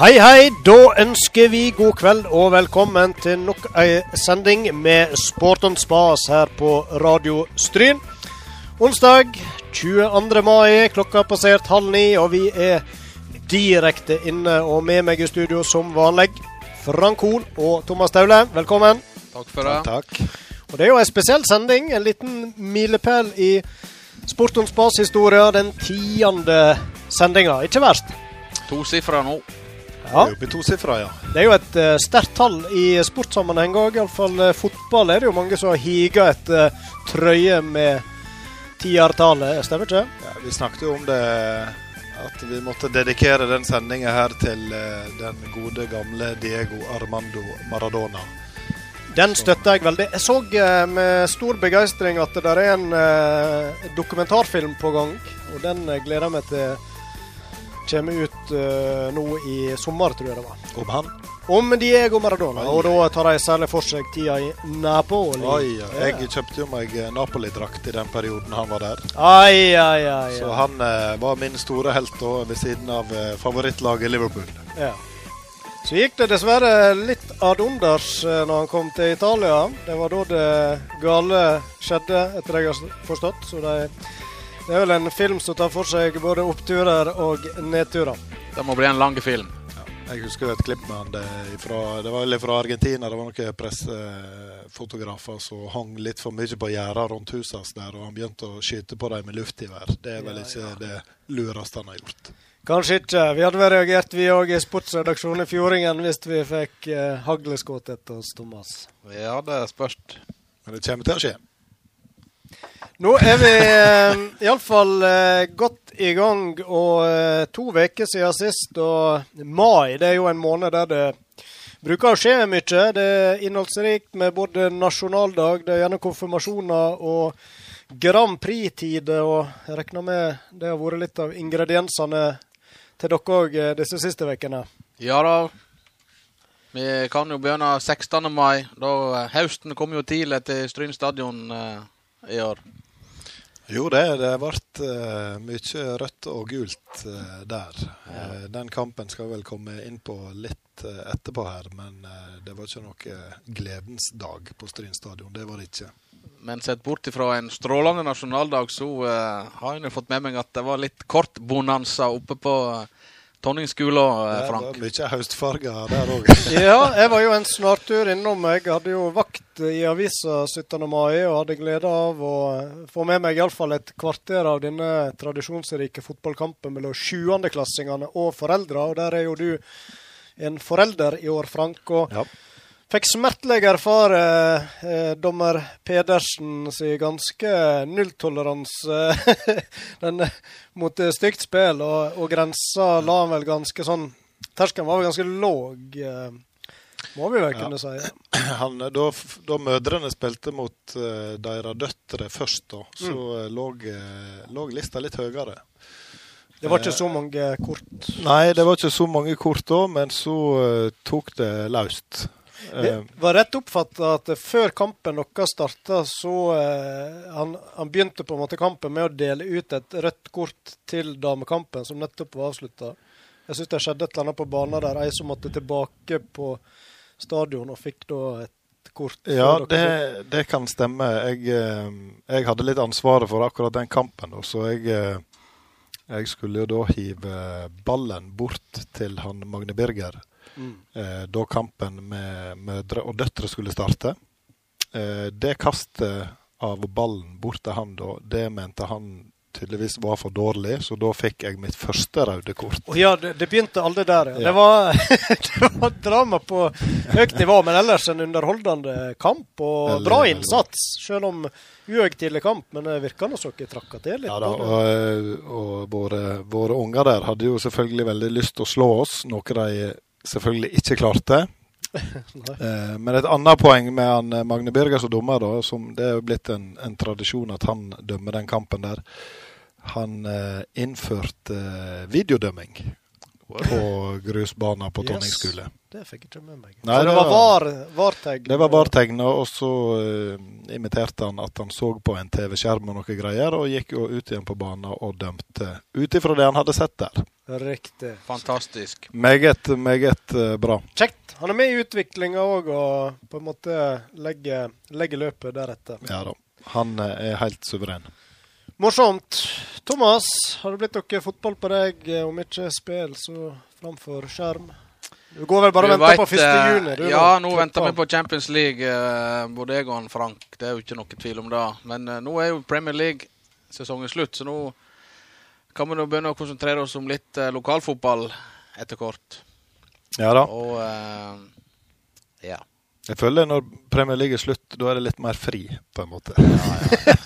Hei, hei. Da ønsker vi god kveld og velkommen til nok ei sending med Sport on Spas her på Radio Stryn. Onsdag 22. mai, klokka har passert halv ni, og vi er direkte inne og med meg i studio som vanlig. Frank Hoel og Thomas Taule, velkommen. Takk for det. Takk. Og Det er jo en spesiell sending, en liten milepæl i Sport on Spas-historia. Den tiende sendinga. Ikke verst. Tosifra nå. Ja. Det er oppe i tosifra, ja. Det er jo et uh, sterkt tall i sportssammenheng òg. Iallfall uh, fotball er det jo mange som higer etter uh, trøye med tiertallet. Stemmer ikke? ja. Vi snakket jo om det at vi måtte dedikere den sendinga her til uh, den gode, gamle Diego Armando Maradona. Den støtter jeg veldig. Jeg så eh, med stor begeistring at det er en eh, dokumentarfilm på gang. Og den eh, gleder jeg meg til kommer ut uh, nå i sommer, tror jeg det var. Om han? Om Diego Maradona. Oi. Og da tar de særlig for seg tida i Napoli. Oi, ja. Jeg kjøpte jo meg Napoli-drakt i den perioden han var der. Ai, ai, ai. Så han uh, var min store helt da, ved siden av uh, favorittlaget Liverpool. Ja. Så gikk det dessverre litt ad unders eh, når han kom til Italia. Det var da det gale skjedde, etter det jeg har forstått. Så det, det er vel en film som tar for seg både oppturer og nedturer. Det må bli en lang film. Jeg husker et klipp med han det, ifra, det var vel fra Argentina. Det var noen pressefotografer som hang litt for mye på gjerdet rundt huset hans der, og han begynte å skyte på dem med luftgevær. Det er vel Ja, ikke ja. det lureste han har gjort. Kanskje ikke. Vi hadde vel reagert, vi òg i sportsredaksjonen i Fjordingen, hvis vi fikk eh, hagleskudd etter oss, Thomas. Ja, det spørs. Men det kommer til å skje. Nå er vi eh, iallfall eh, godt i gang, og eh, to uker siden sist. Og mai det er jo en måned der det bruker å skje mye. Det er innholdsrikt med både nasjonaldag, det er gjerne konfirmasjoner og Grand Prix-tider. Og jeg regner med det har vært litt av ingrediensene til dere òg disse siste ukene. Ja da. Vi kan jo begynne 16. mai. Da eh, Høsten kom jo tidlig til Stryn stadion eh, i år. Jo, det, det ble uh, mye rødt og gult eh, der. Eh, den kampen skal vi vel komme inn på litt eh, etterpå her, men eh, det var ikke noe gledens dag på Stryn stadion. Det var det ikke. Men sett bort ifra en strålende nasjonaldag, så eh, har jeg fått med meg at det var litt kortbonanza oppe på uh, Tonning skole, eh, Det var Frank. mye høstfarger der òg. Ja, jeg var jo en snartur innom. Jeg hadde jo vakt i avisa 17. mai og hadde glede av å få med meg iallfall et kvarter av denne tradisjonsrike fotballkampen mellom sjuendeklassingene og foreldre. Og der er jo du en forelder i år, Frank. Og Ja. Fikk smertelig erfare eh, dommer Pedersen sin ganske nulltoleranse eh, mot eh, stygt spill, og, og grensa la han vel ganske sånn Terskelen var vel ganske låg, eh, må vi vel Ja. kunne si. Han, da, da mødrene spilte mot uh, deres døtre først, da, så mm. lå, eh, lå lista litt høyere. Det var ikke så mange kort. Nei, det var ikke så mange kort da, men så eh, tok det løst. Det Eh, var rett oppfatta at før kampen deres starta, så eh, han, han begynte på en måte kampen med å dele ut et rødt kort til damekampen, som nettopp var avslutta. Jeg syns det skjedde et eller annet på banen der. Ei som måtte tilbake på stadion og fikk da et kort. ja, det, det kan stemme. Jeg, eh, jeg hadde litt ansvaret for akkurat den kampen, så jeg, jeg skulle jo da hive ballen bort til han Magne Birger. Mm. eh, da kampen med mødre og døtre skulle starte. Eh, det kastet av ballen bort til han da, det mente han tydeligvis var for dårlig, så da fikk jeg mitt første røde kort. Oh, ja, det, det begynte aldri der. Ja. Det, var, det var drama på høyt nivå, men ellers en underholdende kamp. Og Veldig, bra innsats, selv om uhøytidelig kamp. Men det virka som dere trakka til litt. Ja da, og, eh, og våre, våre unger der hadde jo selvfølgelig veldig lyst til å slå oss, noe de selvfølgelig ikke klarte. Eh, men et annet poeng med han eh, Magne Birger som dommer, da, som det er jo blitt en, en tradisjon at han dømmer den kampen der. Han eh, innførte eh, videodømming på grusbanen på Yes. Tonning skole. Det fikk jeg ikke med meg. Nei, så det var var- var, vartegn? Det var og så eh, imiterte han at han så på en TV-skjerm og noe greier, og gikk jo ut igjen på banen og dømte ut ifra det han hadde sett der. Riktig. Fantastisk. Meget, meget eh, bra. Kjekt. Han er med i utviklinga òg, og på en måte legger, legger løpet deretter. Ja da. Han eh, er helt suveren. Morsomt. Thomas, har det blitt noe fotball på deg? eh, Om ikke spill, så framfor skjerm. Du går vel bare og venter venter på 1. eh, juni? du, Ja, nå venter vi på Champions League, både jeg og Frank. Det er jo ikke noe tvil om det. Men nå er jo Premier League-sesongen slutt, så nå kan vi nå begynne å konsentrere oss om litt eh, lokalfotball etter kort. Ja da. Og eh, ja. Jeg føler når Premier League er slutt, da er det litt mer fri, på en måte.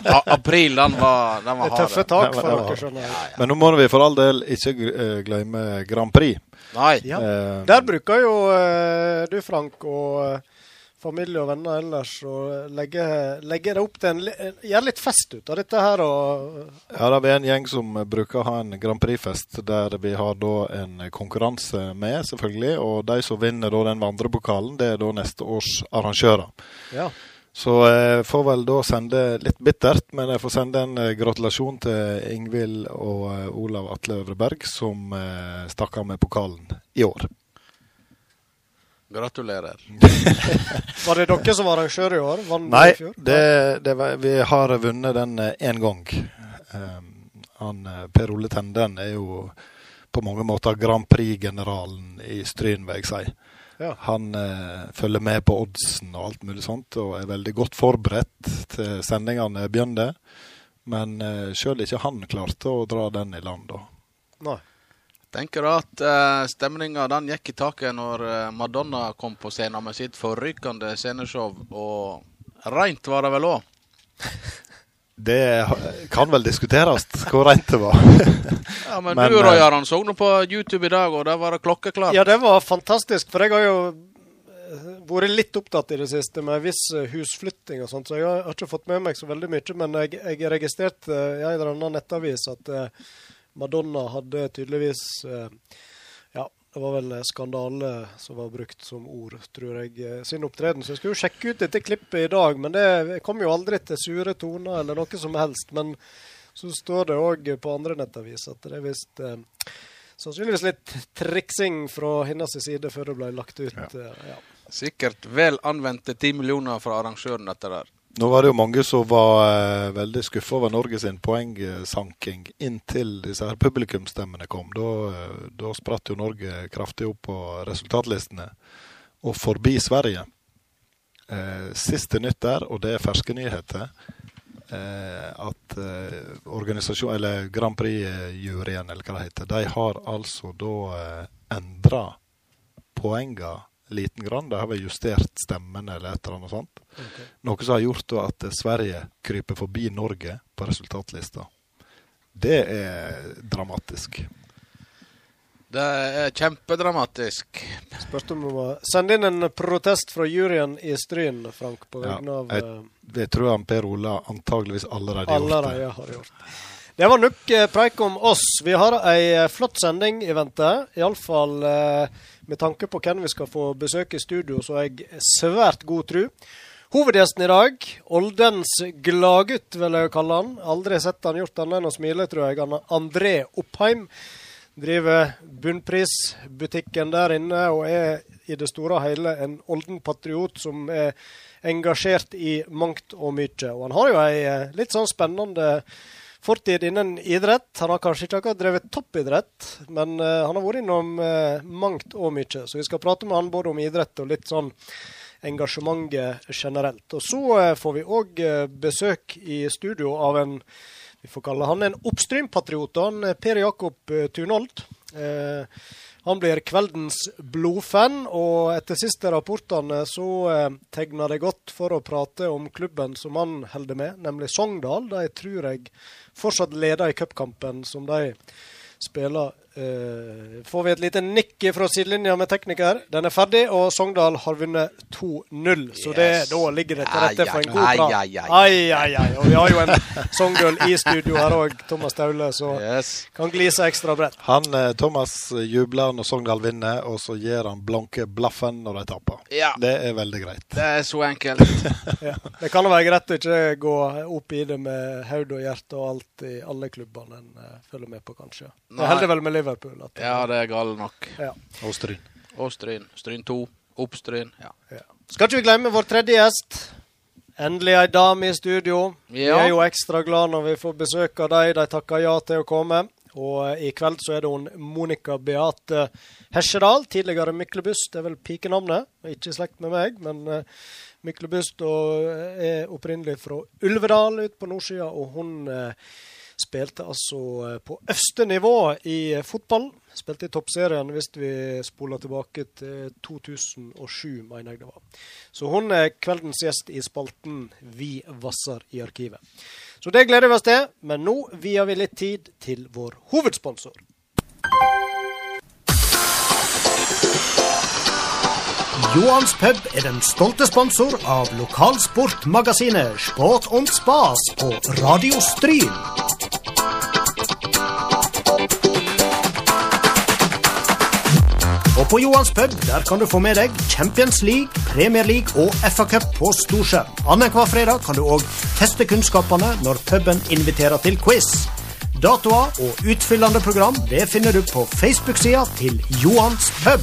A april, den var, den Det var er tøffe hard. tak for dere, skjønner jeg. Men nå må vi for all del ikke eh, glemme Grand Prix. Nei. Ja. Eh, Der bruker jo eh, du, Frank, og familie og venner ellers og legge, legge det opp til en Gjøre litt fest ut av dette her. Ja, da, Vi er en gjeng som bruker å ha en Grand Prix-fest der vi har da en konkurranse med, selvfølgelig. Og de som vinner da den vandrepokalen, det er da neste års arrangører. Ja. Så jeg får vel da sende litt bittert, men jeg får sende en eh, gratulasjon til Ingvild og eh, Olav Atle Øvreberg, som eh, stakk av med pokalen i år. Gratulerer. Var det dere som var arrangør i år? Nei, i fjor? det, det var, vi har vunnet den én gang. Um, han, eh, per Ole Tenden er jo på mange måter Grand Prix-generalen i Stryn, vil jeg si. Ja. Han eh, følger med på oddsen og alt mulig sånt, og er veldig godt forberedt til sendingene begynner. Men eh, sjøl ikke han klarte å dra den i land. da. Nei. Tenker du at uh, stemninga den gikk i taket når eh, Madonna kom på scenen med sitt forrykende sceneshow, og reint var det vel òg? Det kan vel diskuteres hvor rent det var. Ja, men, Men, du, Roy eh, Aron, så nå på YouTube i dag, og der var det klokkeklart. Ja, det var fantastisk, for jeg har jo eh, vært litt opptatt i det siste med en viss eh, husflytting og sånt, så jeg har ikke fått med meg så veldig mye. Men jeg, jeg registrerte eh, i en eller annen nettavis at eh, Madonna hadde tydeligvis eh, Ja, det var vel skandale som var brukt som ord, tror jeg, eh, sin opptreden. Så jeg skulle jo sjekke ut dette klippet i dag, men det kom jo aldri til sure toner eller noe som helst. Men så står det òg på andre nettaviser at det er visst eh, Sannsynligvis litt triksing fra hennes side før det ble lagt ut. Ja. Ja. Sikkert vel anvendte ti millioner fra arrangøren, dette der. Nå var det jo mange som var eh, veldig skuffa over Norge sin poengsanking inntil disse her publikumsstemmene kom. Da, eh, da spratt jo Norge kraftig opp på resultatlistene, og forbi Sverige. Eh, siste nytt der, og det er ferske nyheter, eh, at eh, organisasjon, eller Grand Prix-juryen, eller hva det heter, de har altså da eh, endra poenga liten grann. De har vel justert stemmen eller et eller annet sånt. Noe som har gjort da at Sverige kryper forbi Norge på resultatlista. Det er dramatisk. Det er kjempedramatisk. Spørs om du må sende inn en protest fra juryen i Stryn, Frank, på Ja, vegne av jeg- eh, Det tror jeg Per Ola antageligvis allerede har gjort. det. Allerede har gjort. Det var nok eh, preik om oss. Vi har ei eh, flott sending i vente. Iallfall eh, med tanke på hvem vi skal få besøke i studio, så er jeg svært god tru. Hovedgjesten i dag, Oldens gladgutt, vil jeg kalle han. Aldri sett han gjort annet enn å smile, tror jeg. Han André Oppheim. Driver Bunnprisbutikken der inne og er i det store og hele en Olden-patriot som er engasjert i mangt og mye. Og han har jo ei eh, litt sånn spennende fortid innen idrett. Han har kanskje ikke akkurat drevet toppidrett, men uh, han har vært innom uh, mangt og mye. Så vi skal prate med han både om idrett og litt sånn engasjementet generelt. Og så uh, får vi òg besøk i studio av en vi får kalle han en er Per Jakob Tunhold. Eh, han blir kveldens blodfan, og etter siste rapportene så eh, tegner det godt for å prate om klubben som han holder med, nemlig Sogndal. De tror jeg fortsatt leder i cupkampen som de spiller. Eh, får vi et lite nikk fra sidelinja med tekniker. Den er ferdig, og Sogndal har vunnet 2-0. Så det, Yes. da ligger det til rette for en god Ai, prat. ai, ai. Ai, ai, ai. Og vi har jo en Sogndal i studio her òg, Thomas Taule, så Yes. kan glise ekstra bredt. Han, eh, Thomas jubler når Sogndal vinner, og så gir han blanke blaffen når de taper. Ja. Det er veldig greit. Det er så enkelt. Ja. Det kan jo være greit å ikke gå opp i det med hode og hjerte og alt i alle klubbene en eh, følger med på, kanskje. Det holder vel med Liverpool. At, Ja, det er galt nok. ja. Og Stryn. Og Stryn. Stryn 2. Opp Stryn. Ja. Ja. Skal ikke vi glemme vår tredje gjest. Endelig ei dame i studio. Vi er jo ekstra glad når vi får besøk av dem. De takker ja til å komme. Og eh, i kveld så er det hun Monica Beate Hesjedal, tidligere Myklebust. Det er vel pikenavnet. Ikke i slekt med meg, men uh, Myklebust og eh, er opprinnelig fra Ulvedal ute på nordsida. Og hun eh, spilte altså eh, på øverste nivå i eh, fotball. Spilte i toppserien hvis vi spoler tilbake til 2007, mener jeg det var. Så hun er kveldens gjest i spalten Vi vasser i arkivet. Så det gleder vi oss til, men nå vier vi litt tid til vår hovedsponsor. Johans pub er den stolte sponsor av lokalsportmagasinet Sport og Spas på Radio Stryn. På Johans pub der kan du få med deg Champions League, Premier League og FA-cup på storskjerm. Annenhver fredag kan du òg teste kunnskapene når puben inviterer til quiz. Datoer og utfyllende program det finner du på Facebook-sida til Johans pub.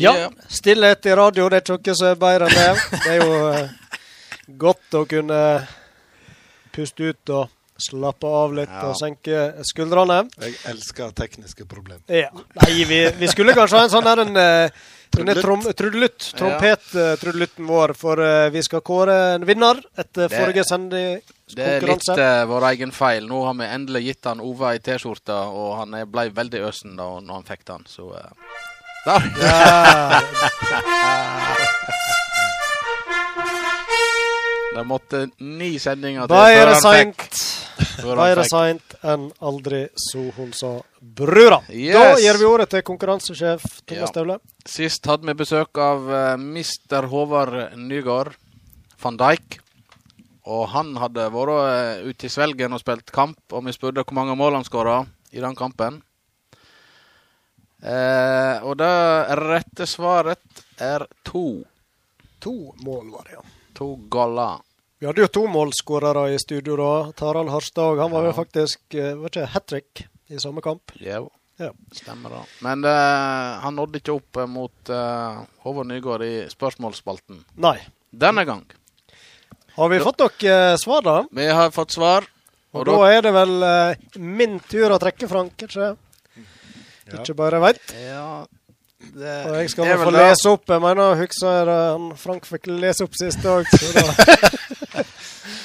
Ja, stillhet i radio, det er ikke noe som er bedre enn det. Det er jo eh, godt å kunne puste ut og slappe av litt Ja. og senke skuldrene. Jeg elsker tekniske problemer. Ja. Nei, vi, vi skulle kanskje ha en sånn der en eh, denne Trudelutt. trom, trudelutt. Trompet-trudelutten vår. For eh, vi skal kåre en vinner etter Det- forrige Det er litt sendekonkurranse. eh, vår egen feil. Nå har vi endelig gitt han Ove ei T-skjorte, og han er- ble veldig øsen da når han fikk den, så eh. Det måtte ni sendinger til Bedre er det seint Da er det Bedre seint enn aldri, så hun sa brura. Yes. Da gir vi ordet til konkurransesjef Thomas Ja. Staule. Sist hadde vi besøk av uh, Mr. Håvard Nygaard van Dijk. Og han hadde vært uh, ute i Svelgen og spilt kamp, og vi spurte hvor mange mål han skåra i den kampen. Eh, og det rette svaret er to. To mål var det, ja. To goller. Vi hadde jo to målskårere i studio da. Tarald Harstad. Han var Ja. jo faktisk eh, var ikke hat trick i samme kamp. Jo, Ja. stemmer det. Men eh, han nådde ikke opp eh, mot eh, Håvard Nygaard i spørsmålsspalten Nei. denne gang. Har vi fått noe svar, da? Vi har fått svar. Og Og da da er det vel eh, min tur å trekke, Frank. Ikke, Ja. ikke bare veit. Ja, det Og jeg skal er få det. lese opp. Jeg mener, husker jeg han Frank fikk lese opp sist òg.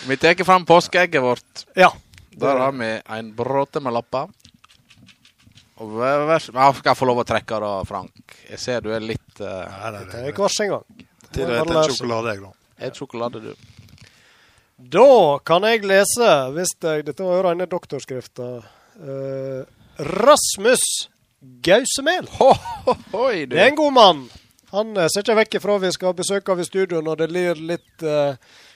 Vi tar fram påskeegget vårt. Ja. Der har vi en bråte med lapper. Og vær, skal jeg få lov å trekke da, Frank? Jeg ser du er litt uh, Nei, Det nei. er kvars en gang. Til det seg. sjokolade, jeg, da. Et sjokolade, du. Da kan jeg lese, hvis jeg Dette var jo rene doktorskrifta. Uh, Rasmus Gausemel. Det er en god mann. Han eh, ser ikke vekk ifra vi skal ha besøk av i studio når det lir litt uh,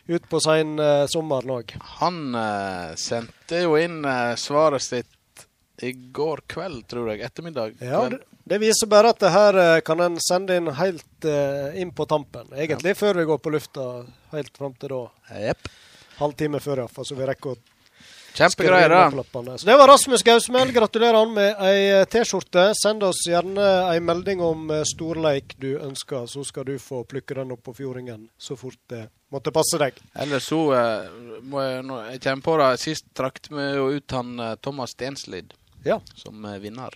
ut på sein uh, sommeren òg. Han uh, sendte jo inn uh, svaret sitt i går kveld, tror jeg. Ettermiddag. Ja, det, det viser bare at det her uh, kan en sende inn helt eh, inn på tampen. Egentlig før vi går på lufta, helt fram til da. Yep. Halvtime før, iallfall, så vi rekker å Kjempegreier, da. Så det var Rasmus Gausmel. Gratulerer han med ei eh, T-skjorte. Send oss gjerne ei melding om eh, storleik du ønsker, så skal du få plukke den opp på fjordingen så fort det måtte passe deg. Ellers så eh, må jeg, når jeg kommer på det, sist trakk vi jo ut han Thomas Stenslid Ja. som vinner.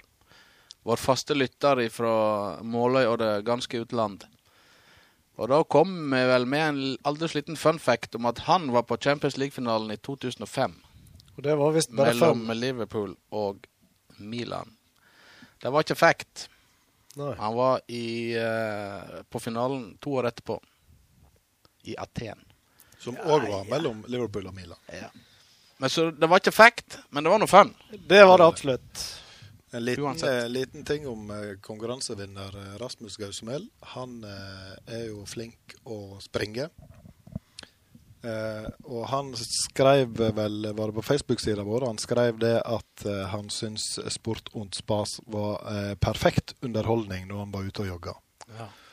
Vår faste lytter fra Måløy og det ganske utland. Og da kom vi vel med en aldri liten fun fact om at han var på Champions League-finalen i 2005 Og det var visst bare mellom fem. Liverpool og Milan. Det var ikke fact. Nei. Han var i, uh, på finalen to år etterpå. I Aten. Som òg var mellom Liverpool og Milan. Men så Det var ikke fact, men det var noe fun. Det var det absolutt. En liten, eh, liten ting om eh, konkurransevinner Rasmus Gausemel. Han eh, er jo flink å springe. Eh, og han skrev vel, var det på Facebook-sida vår, han skrev det at eh, han syns Sport und Spas var eh, perfekt underholdning når han var ute og jogga.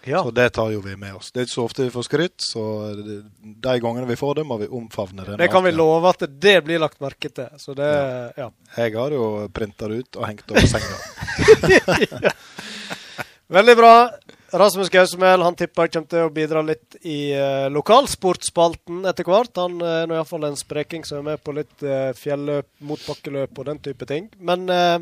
Ja. Så det tar jo vi med oss. Det er ikke så ofte vi får skryt, så det- de gangene vi får det, må vi omfavne det. Det kan vi love at det blir lagt merke til. Så det Ja. Jeg har jo printa det ut og hengt over senga. Veldig bra. Rasmus Gausmel han tipper jeg kommer til å bidra litt i uh, lokalsportspalten etter hvert. Han uh, er iallfall en spreking som er med på litt uh, fjelløp, motbakkeløp og den type ting. Men uh,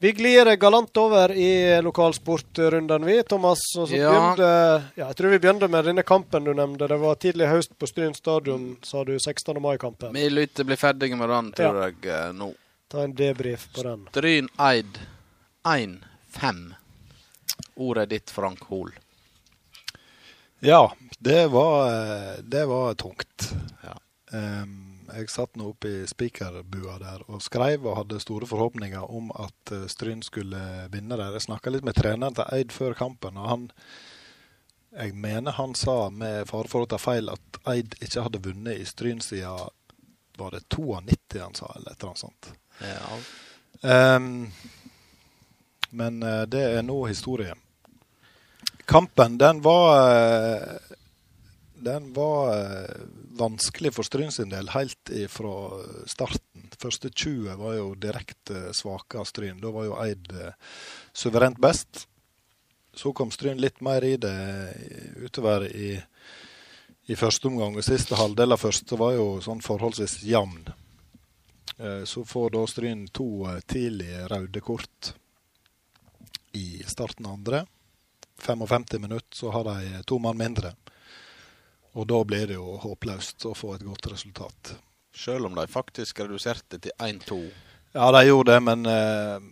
vi glir galant over i lokalsportrunden, vi, Thomas. Og så Ja. begynte, ja, jeg tror vi begynner med denne kampen du nevnte. Det var tidlig høst på Stryn stadion, sa du. 16. mai-kampen. Vi lytter blir ferdige med den, tror jeg, eh, nå. Ta en debrief på den. Stryn Eid 1-5. Ordet er ditt, Frank Hoel. Ja, det var, det var tungt. Ja. Jeg satt nå oppe i spikerbua der og skrev og hadde store forhåpninger om at eh, Stryn skulle vinne der. Jeg snakka litt med treneren til Eid før kampen, og han Jeg mener han sa med fare for å ta feil at Eid ikke hadde vunnet i Stryn siden Var det 92 han sa, eller et eller annet sånt. Ja. Um, men eh, det er nå historie. Kampen, den var eh, Den var eh, vanskelig for Stryn sin del helt fra starten. Første 20 var jo direkte svake av Stryn. Da var jo Eid eh, suverent best. Så kom Stryn litt mer i det utover i, i første omgang. Og siste halvdel av første var jo sånn forholdsvis jevn. Så får da Stryn to tidlige røde kort i starten av andre. 55 minutter så har de to mann mindre. Og da blir det jo håpløst å få et godt resultat. Selv om de faktisk reduserte til 1-2. Ja, de gjorde det, men eh,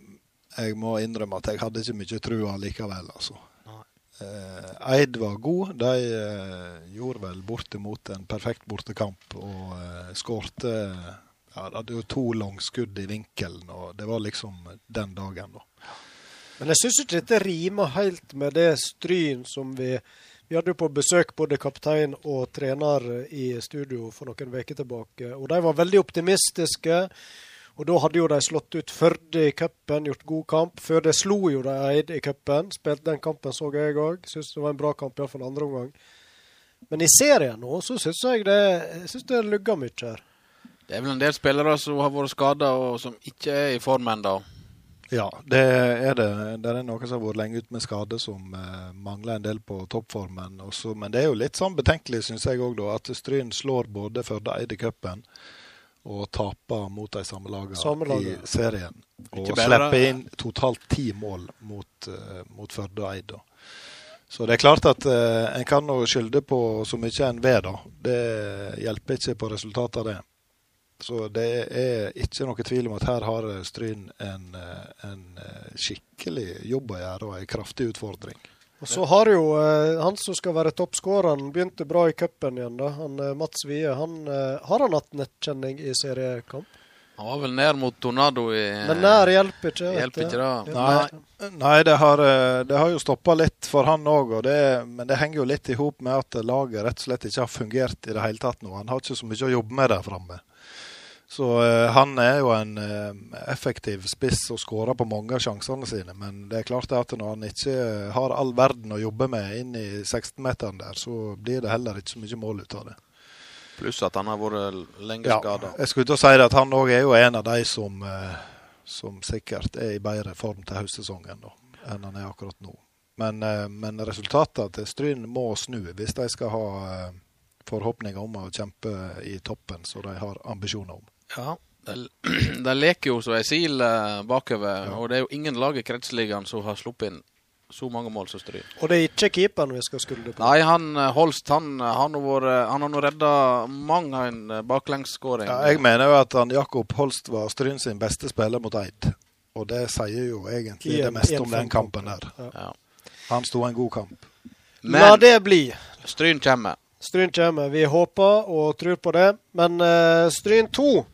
jeg må innrømme at jeg hadde ikke mye trua likevel, altså. Eh, Eid var god. De eh, gjorde vel bortimot en perfekt bortekamp og eh, skårte ja, Det hadde jo to langskudd i vinkelen, og det var liksom den dagen, da. Men jeg syns ikke dette rimer helt med det Stryn som vi Vi hadde jo på besøk både kaptein og trener i studio for noen uker tilbake. Og de var veldig optimistiske. Og da hadde jo de slått ut Førde i cupen, gjort god kamp. Før det slo jo de Eid i cupen. Spilte den kampen så jeg òg. Syns det var en bra kamp, iallfall andre omgang. Men i serien nå så syns jeg det jeg det lugger mye her. Det er vel en del spillere som har vært skada, og som ikke er i form ennå. Ja, det er det. Det er noen som har vært lenge ute med skade, som eh, mangler en del på toppformen. Også, men det er jo litt sånn betenkelig, syns jeg òg, at Stryn slår både Førde Eid i cupen. Og taper mot de samme lagene Samme i serien. Og slipper inn totalt ti mål mot, uh, mot Førde og Eid. da. Så det er klart at uh, en kan skylde på så mye en vil, da. Det hjelper ikke på resultatet av det. Så det er ikke noe tvil om at her har Stryn en, eh, en eh, skikkelig jobb å gjøre og en kraftig utfordring. Og så har jo eh, han som skal være toppskåreren, begynte bra i cupen igjen. da. Han, Mats Wie. Han, eh, har han hatt nettkjenning i seriekamp? Han var vel ned mot Tornado i Men nær hjelper ikke. Hjelper ikke det? Nei, nei det, har, det har jo stoppa litt for han òg, men det henger jo litt i hop med at laget rett og slett ikke har fungert i det hele tatt nå. Han har ikke så mye å jobbe med der framme. Så eh, han er jo en eh, effektiv spiss og skårer på mange av sjansene sine. Men det er klart at når han ikke har all verden å jobbe med inn i 16-meteren der, så blir det heller ikke så mye mål ut av det. Pluss at han har vært lenge Ja, skada. jeg skulle til å si det at han òg er jo en av de som, eh, som sikkert er i bedre form til høstsesongen da, enn han er akkurat nå. Men, men resultatene til Stryn må snu hvis de skal ha forhåpninger om å kjempe i toppen, som de har ambisjoner om. Ja. De, leker jo som ei sil eh, bakover, Ja. og det er jo ingen lag i kretsligaen som har sluppet inn så mange mål som Stryn. Og det er ikke keeperen vi skal skylde på. Nei, han eh, Holst han, eh, han har Han har nå redda mang en baklengsskåring. Ja, jeg mener jo at han Jakob Holst var Stryn sin beste spiller mot Eid. Og det sier jo egentlig I det meste om den kampen der. Ja. Han sto en god kamp. La Men det bli. Stryn kommer. Stryn kommer. Vi håper og tror på det. Men uh, Stryn 2,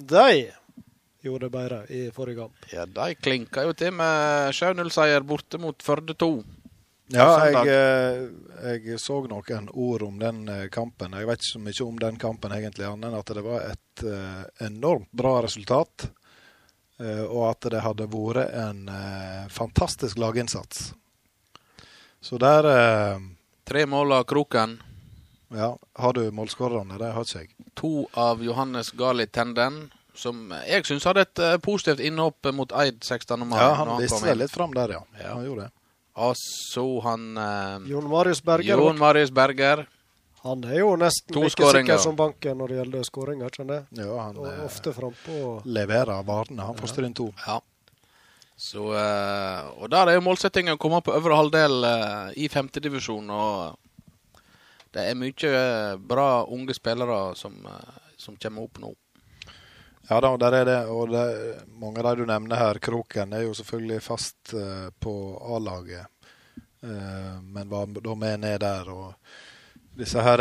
de gjorde det bedre i forrige kamp. Ja, de klinka jo til med 7-0-seier borte mot Førde 2. Ja, jeg, eh, jeg så noen ord om den eh, kampen. Jeg vet ikke så mye om den kampen egentlig, annet enn at det var et eh, enormt bra resultat. eh, Og at det hadde vært en fantastisk laginnsats. Så der Tre mål av Kroken. Ja, har du målskårerne? Det har ikke jeg. To av Johannes Gali Tenden, som jeg syns hadde et eh, positivt innhopp mot Eid 16. mai. Ja, når han viste seg litt fram der, ja. Ja. Han gjorde det. Og så han eh, Jon Marius Berger. Jon Marius Berger. Han er jo nesten like sikker som banken når det gjelder skåringer, skjønner jeg. Ja, han Og eh, ofte frampå. leverer varene, han får Stryn to. Ja. Så, eh, og der er jo målsettingen å komme på øvre halvdel i femtedivisjon. Og det er mye eh, bra unge spillere som, eh, som kommer opp nå. Ja da, der er det. Og det, mange av de du nevner her, Kroken, er jo selvfølgelig fast eh, på A-laget. Men var da med ned der. og disse her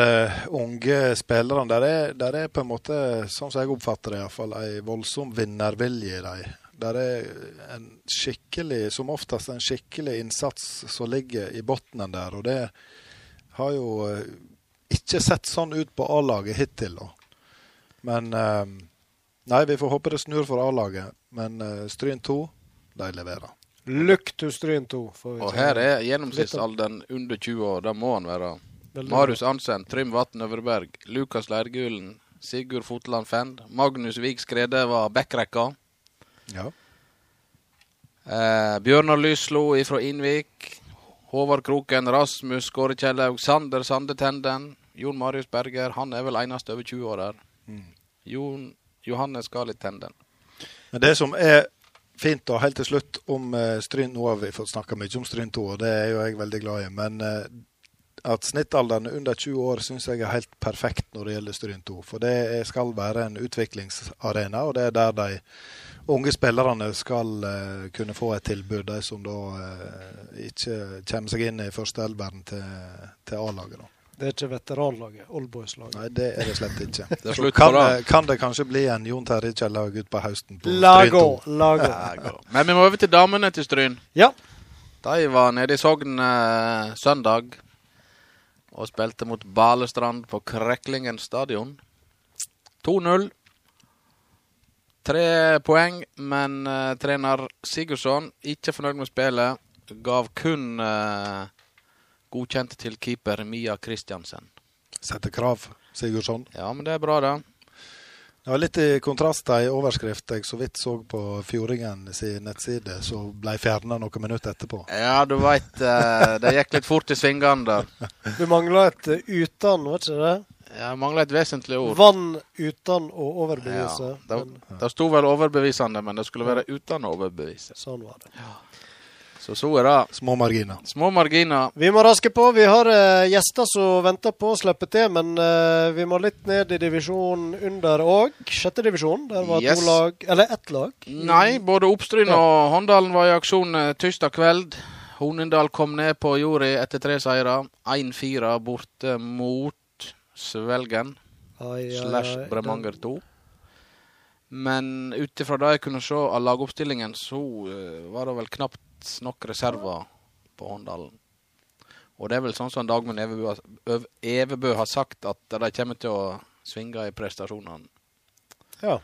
unge spillerne, der er, der er på en måte, sånn som jeg oppfatter det iallfall, en voldsom vinnervilje i dem. Der er en skikkelig, som oftest en skikkelig innsats som ligger i bunnen der. Og det har jo eh, ikke sett sånn ut på A-laget hittil. da. Men eh, Nei, vi får håpe det snur for A-laget. Men uh, Stryn 2, de leverer. Look to Stryn 2. får vi Og her er gjennomsnittsalderen under 20 år. Da må han være. Veldig Marius Ansen, Trym Vatn Øvreberg, Lukas Leirgulen, Sigurd Fotland Fend, Magnus Vik Skrede var backrekka. Ja. Eh, Bjørnar Lyslo ifra Innvik. Håvard Kroken, Rasmus Skåre Kjellaug, Sander Sande Tenden. Jon Marius Berger, han er vel eneste over 20 år her. Mm. Jon, Johannes Gali Tenden. Men det som er fint, og helt til slutt om uh, Stryn Nå har vi fått snakka mye om Stryn 2, og det er jo jeg veldig glad i. Men eh, at snittalderen er under 20 år syns jeg er helt perfekt når det gjelder Stryn 2. For det skal være en utviklingsarena, og det er der de unge spillerne skal eh, kunne få et tilbud. De som da eh, ikke kommer seg inn i førsteelveren til, til A-laget. Det er ikke veteranlaget, oldboys-laget. Nei, det er det slett ikke. Det slutt kan, det. kan det kanskje bli en Jon Terje Kjellaug utpå høsten på Lago, Stryn 2? Lago. Men vi må over til damene til Stryn. Ja. De var nede i Sogn eh, søndag og spilte mot Balestrand på Kreklingen stadion. 2-0. Tre poeng, men uh, trener Sigurdsson, ikke fornøyd med spillet, gav kun uh, godkjent til keeper Mia Kristiansen. Setter krav, Sigurdsson. Ja, men det er bra, det. Det var litt i kontrast til ei overskrift jeg så vidt så på Fjordingen sin nettside, som ble fjerna noen minutter etterpå. Ja, du veit, eh, det gikk litt fort i svingene der. Du mangla et eh, utan, var ikke det? Ja, mangla et vesentlig ord. Vann uten å overbevise. Ja, det, det sto vel overbevisende, men det skulle være uten å overbevise. sånn var det. Så så er det. Små marginer. Små marginer. Vi må raske på. Vi har uh, gjester som venter på å slippe til, men uh, vi må litt ned i divisjon under òg. Sjette divisjon. Der var Yes. to lag, eller ett lag. Nei, både Oppstryn og Håndalen var i aksjon uh, tirsdag kveld. Hornindal kom ned på jorda etter tre seire. 1-4 borte mot Svelgen Ai, ai, slash Bremanger 2. Men ut ifra det jeg kunne se av lagoppstillingen, så var det vel knapt nok reserver på Håndalen. Og det er vel sånn som Dagmund Evebø, Evebø har sagt, at de kommer til å svinge i prestasjonene. Ja.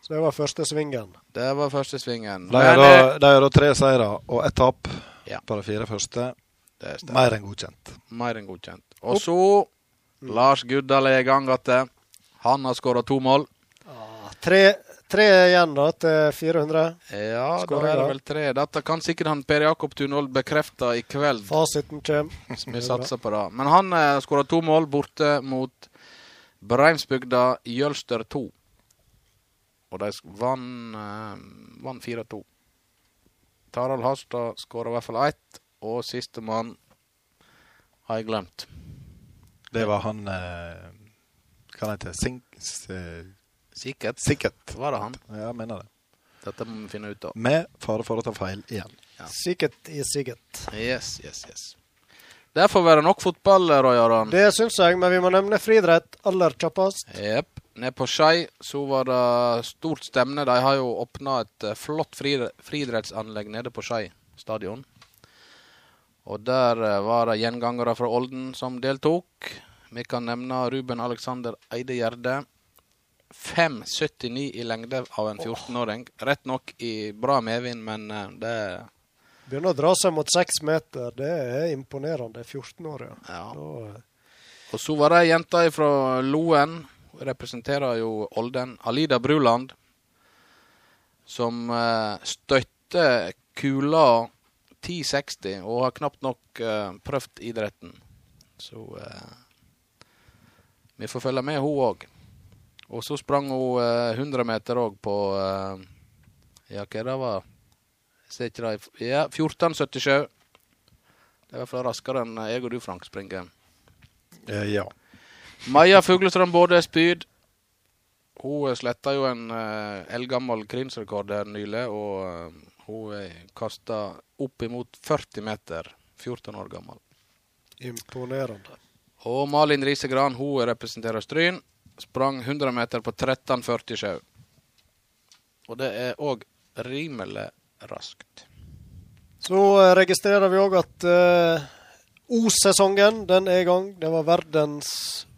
Så det var første svingen. Det var første svingen. De har Men, eh, da, da tre seire og ett tap Ja. på de fire første. Mer enn godkjent. Mer enn godkjent. Og så Lars Guddal er i gang igjen. Han har skåra to mål. Ah, tre, tre igjen da til 400. Ja, da er det vel tre. Dette kan sikkert han Per Jakob-Tunold bekrefte i kveld. Fasiten kommer. Vi satser på det. Men han eh, skåra to mål borte mot Breimsbygda Jølster 2. Og de vann vant eh, vant 4-2. Tarald Harstad skåra i hvert fall ett, og sistemann har jeg glemt. Det var han eh, Hva heter det? Sink... eh, Sikkert Sikkert. var det han. Ja, jeg mener det. Dette må vi finne ut av. Med fare for å ta feil igjen. Ja. Sikkert i sikkert. Yes, yes, yes. Det får være nok fotball, Roy Aron. Det syns jeg, men vi må nevne friidrett aller kjappest. Jepp. Nede på Skei så var det stort stemne. De har jo åpna et eh, flott fri- friidrettsanlegg nede på Skei stadion. Og der eh, var det gjengangere fra Olden som deltok. Vi kan nevne Ruben Alexander Eide Gjerde. 5,79 i lengde av en 14-åring. Rett nok i bra medvind, men eh, det Begynner å dra seg mot seks meter. Det er imponerende. 14 år, ja. Ja. Da, Og så var det ei jente fra Loen, representerer jo Olden, Alida Bruland, som støtter kula 1060, og har knapt nok eh, prøvd idretten. Så eh, vi får følge med hun òg. Og så sprang hun eh, 100 meter òg på eh, Ja, hva det var ser ikke det Ja, 14,77. Det fall raskere enn jeg og du, Frank, springer. Eh, ja. Maja Fuglestrøm Både spyd. Hun sletta jo en uh, eldgammel krinsrekord der nylig, og eh, hun uh, kasta opp imot 40 meter. 14 år gammel. imponerende. Og Malin Risegran, hun representerer Stryn. Sprang 100 meter på 13,47. Og det er òg rimelig raskt. Så eh, registrerer vi òg at uh, O-sesongen den er i gang. Det var verdens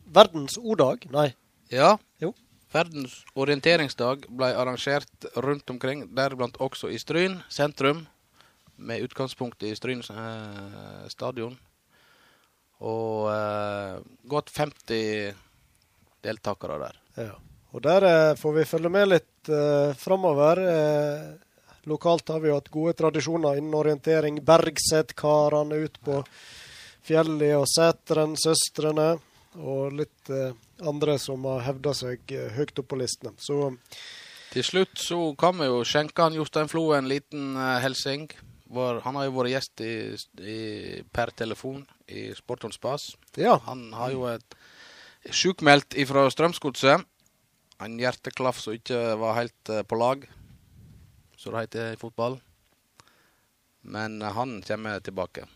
verdens O-dag. Nei. Ja. Jo. Verdens orienteringsdag ble arrangert rundt omkring, deriblant også i Stryn sentrum, med utgangspunkt i Stryn eh, stadion. Og eh, godt 50 deltakere der. Ja. Og der eh, får vi følge med litt eh, framover. Eh, lokalt har vi jo hatt gode tradisjoner innen orientering. Bergset-karene ut på fjellet og Sæteren, søstrene. Og litt eh, andre som har hevda seg eh, høyt opp på listene. Så Til slutt så kan vi jo skjenke han Jostein Flo en liten uh, hilsing. Var- Han har jo vært gjest i, i, per telefon i Sportons Spas. ja. Han har jo et sjukmeldt ifra Strømsgodset. En hjerteklaff som ikke var helt eh, på lag, som det heter i fotball. Men eh, han kommer tilbake.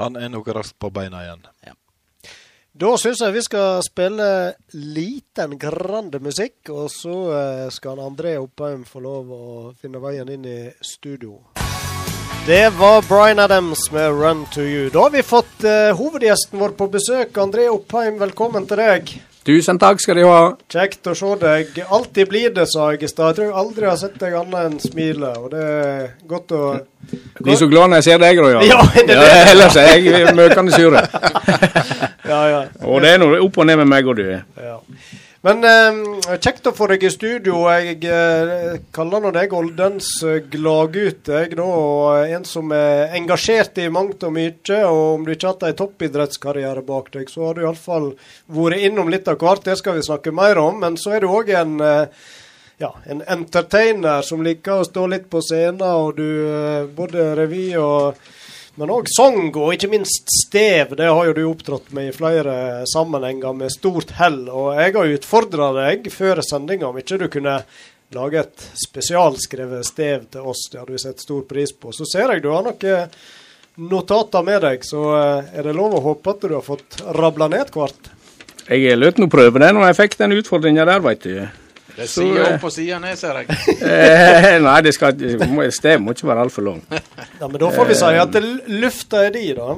Han er nok raskt på beina igjen. Da syns jeg vi skal spille liten grande musikk, og så eh, skal André Oppheim få lov å finne veien inn i studio. Det var Bryan Adams med 'Run to You'. Da har vi fått uh, hovedgjesten vår på besøk. André Oppheim, velkommen til deg. Tusen takk skal du ha. Kjekt å se deg. Alltid blir det, sa jeg i stad. Jeg tror jeg aldri har sett deg annet enn smile, og det er godt å Blir så glad når jeg ser deg, da, Ja, det er det. ellers er jeg møkende sur. Ja, ja. Og det er noe opp og ned med meg og du. Ja. Men eh, kjekt å få deg i studio. Jeg eh, kaller nå deg Oldens eh, gladgutt. Jeg da, og en som er engasjert i mangt og mye. Og om du ikke har hatt en toppidrettskarriere bak deg, så har du iallfall vært innom litt av hvert. Det skal vi snakke mer om. Men så er du òg en eh, ja, en entertainer som liker å stå litt på scenen, og du eh, både revy og men òg sang, og ikke minst stev. Det har jo du opptrådt med i flere sammenhenger med stort hell. Og jeg har utfordra deg før sendinga om ikke du kunne lage et spesialskrevet stev til oss. Det hadde vi sett stor pris på. Så ser jeg du har noen notater med deg, så eh, er det lov å håpe at du har fått rabla ned hvert. Jeg lot nå prøve det når jeg fikk den utfordringa der, veit du. Det sier eh, opp og sida ned, ser jeg. Eh, nei, det skal, stedet må ikke være altfor langt. Ja, Men da får vi si at lufta er di, da.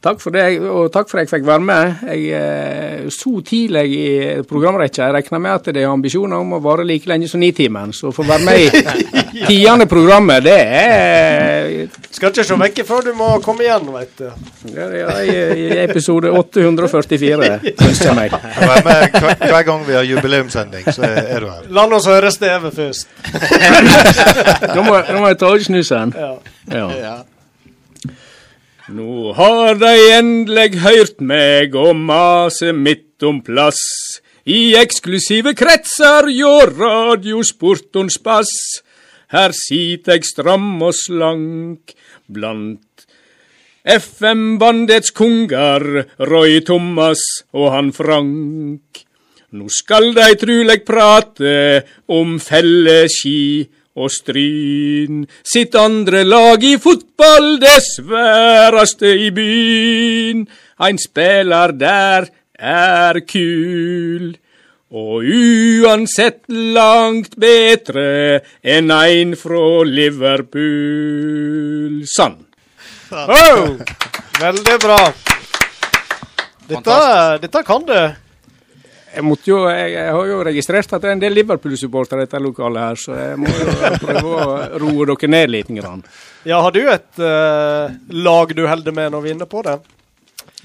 Takk for det, og takk for at jeg fikk være med. Jeg er så tidlig i programrekka. Jeg regner med at det er ambisjoner om å vare like lenge som Nitimen. Så å få være med i tiende programmet, det er Skal ikke se vekk før du må komme igjen, veit du. ja, ja, i, i episode 844, ønsker jeg meg. Vær med hver, hver gang vi har jubileumssending, så er, er du her. La oss høre stevet først. Nå må, nå må jeg ta ut snusen. Ja. Ja. Nå har de endelig hørt meg og mase midt om plass. I eksklusive kretser hjå radiosportons bass. Her sit eg stram og slank blant FM-bandets kongar, Roy Thomas og han Frank. Nå skal dei truleg prate om felleski og Stryn. Sitt andre lag i fotball, det sværeste i byen. Ein spiller der er kul. Og uansett langt bedre enn ein fra Liverpool. Sann. Oh, veldig bra. Dette, dette kan du. Jeg, måtte jo, jeg, jeg har jo registrert at det er en del Liverpool-supportere i dette lokalet her, så jeg må jo prøve å roe dere ned litt. Grann. Ja, har du et uh, lag du holder med når vi er inne på det?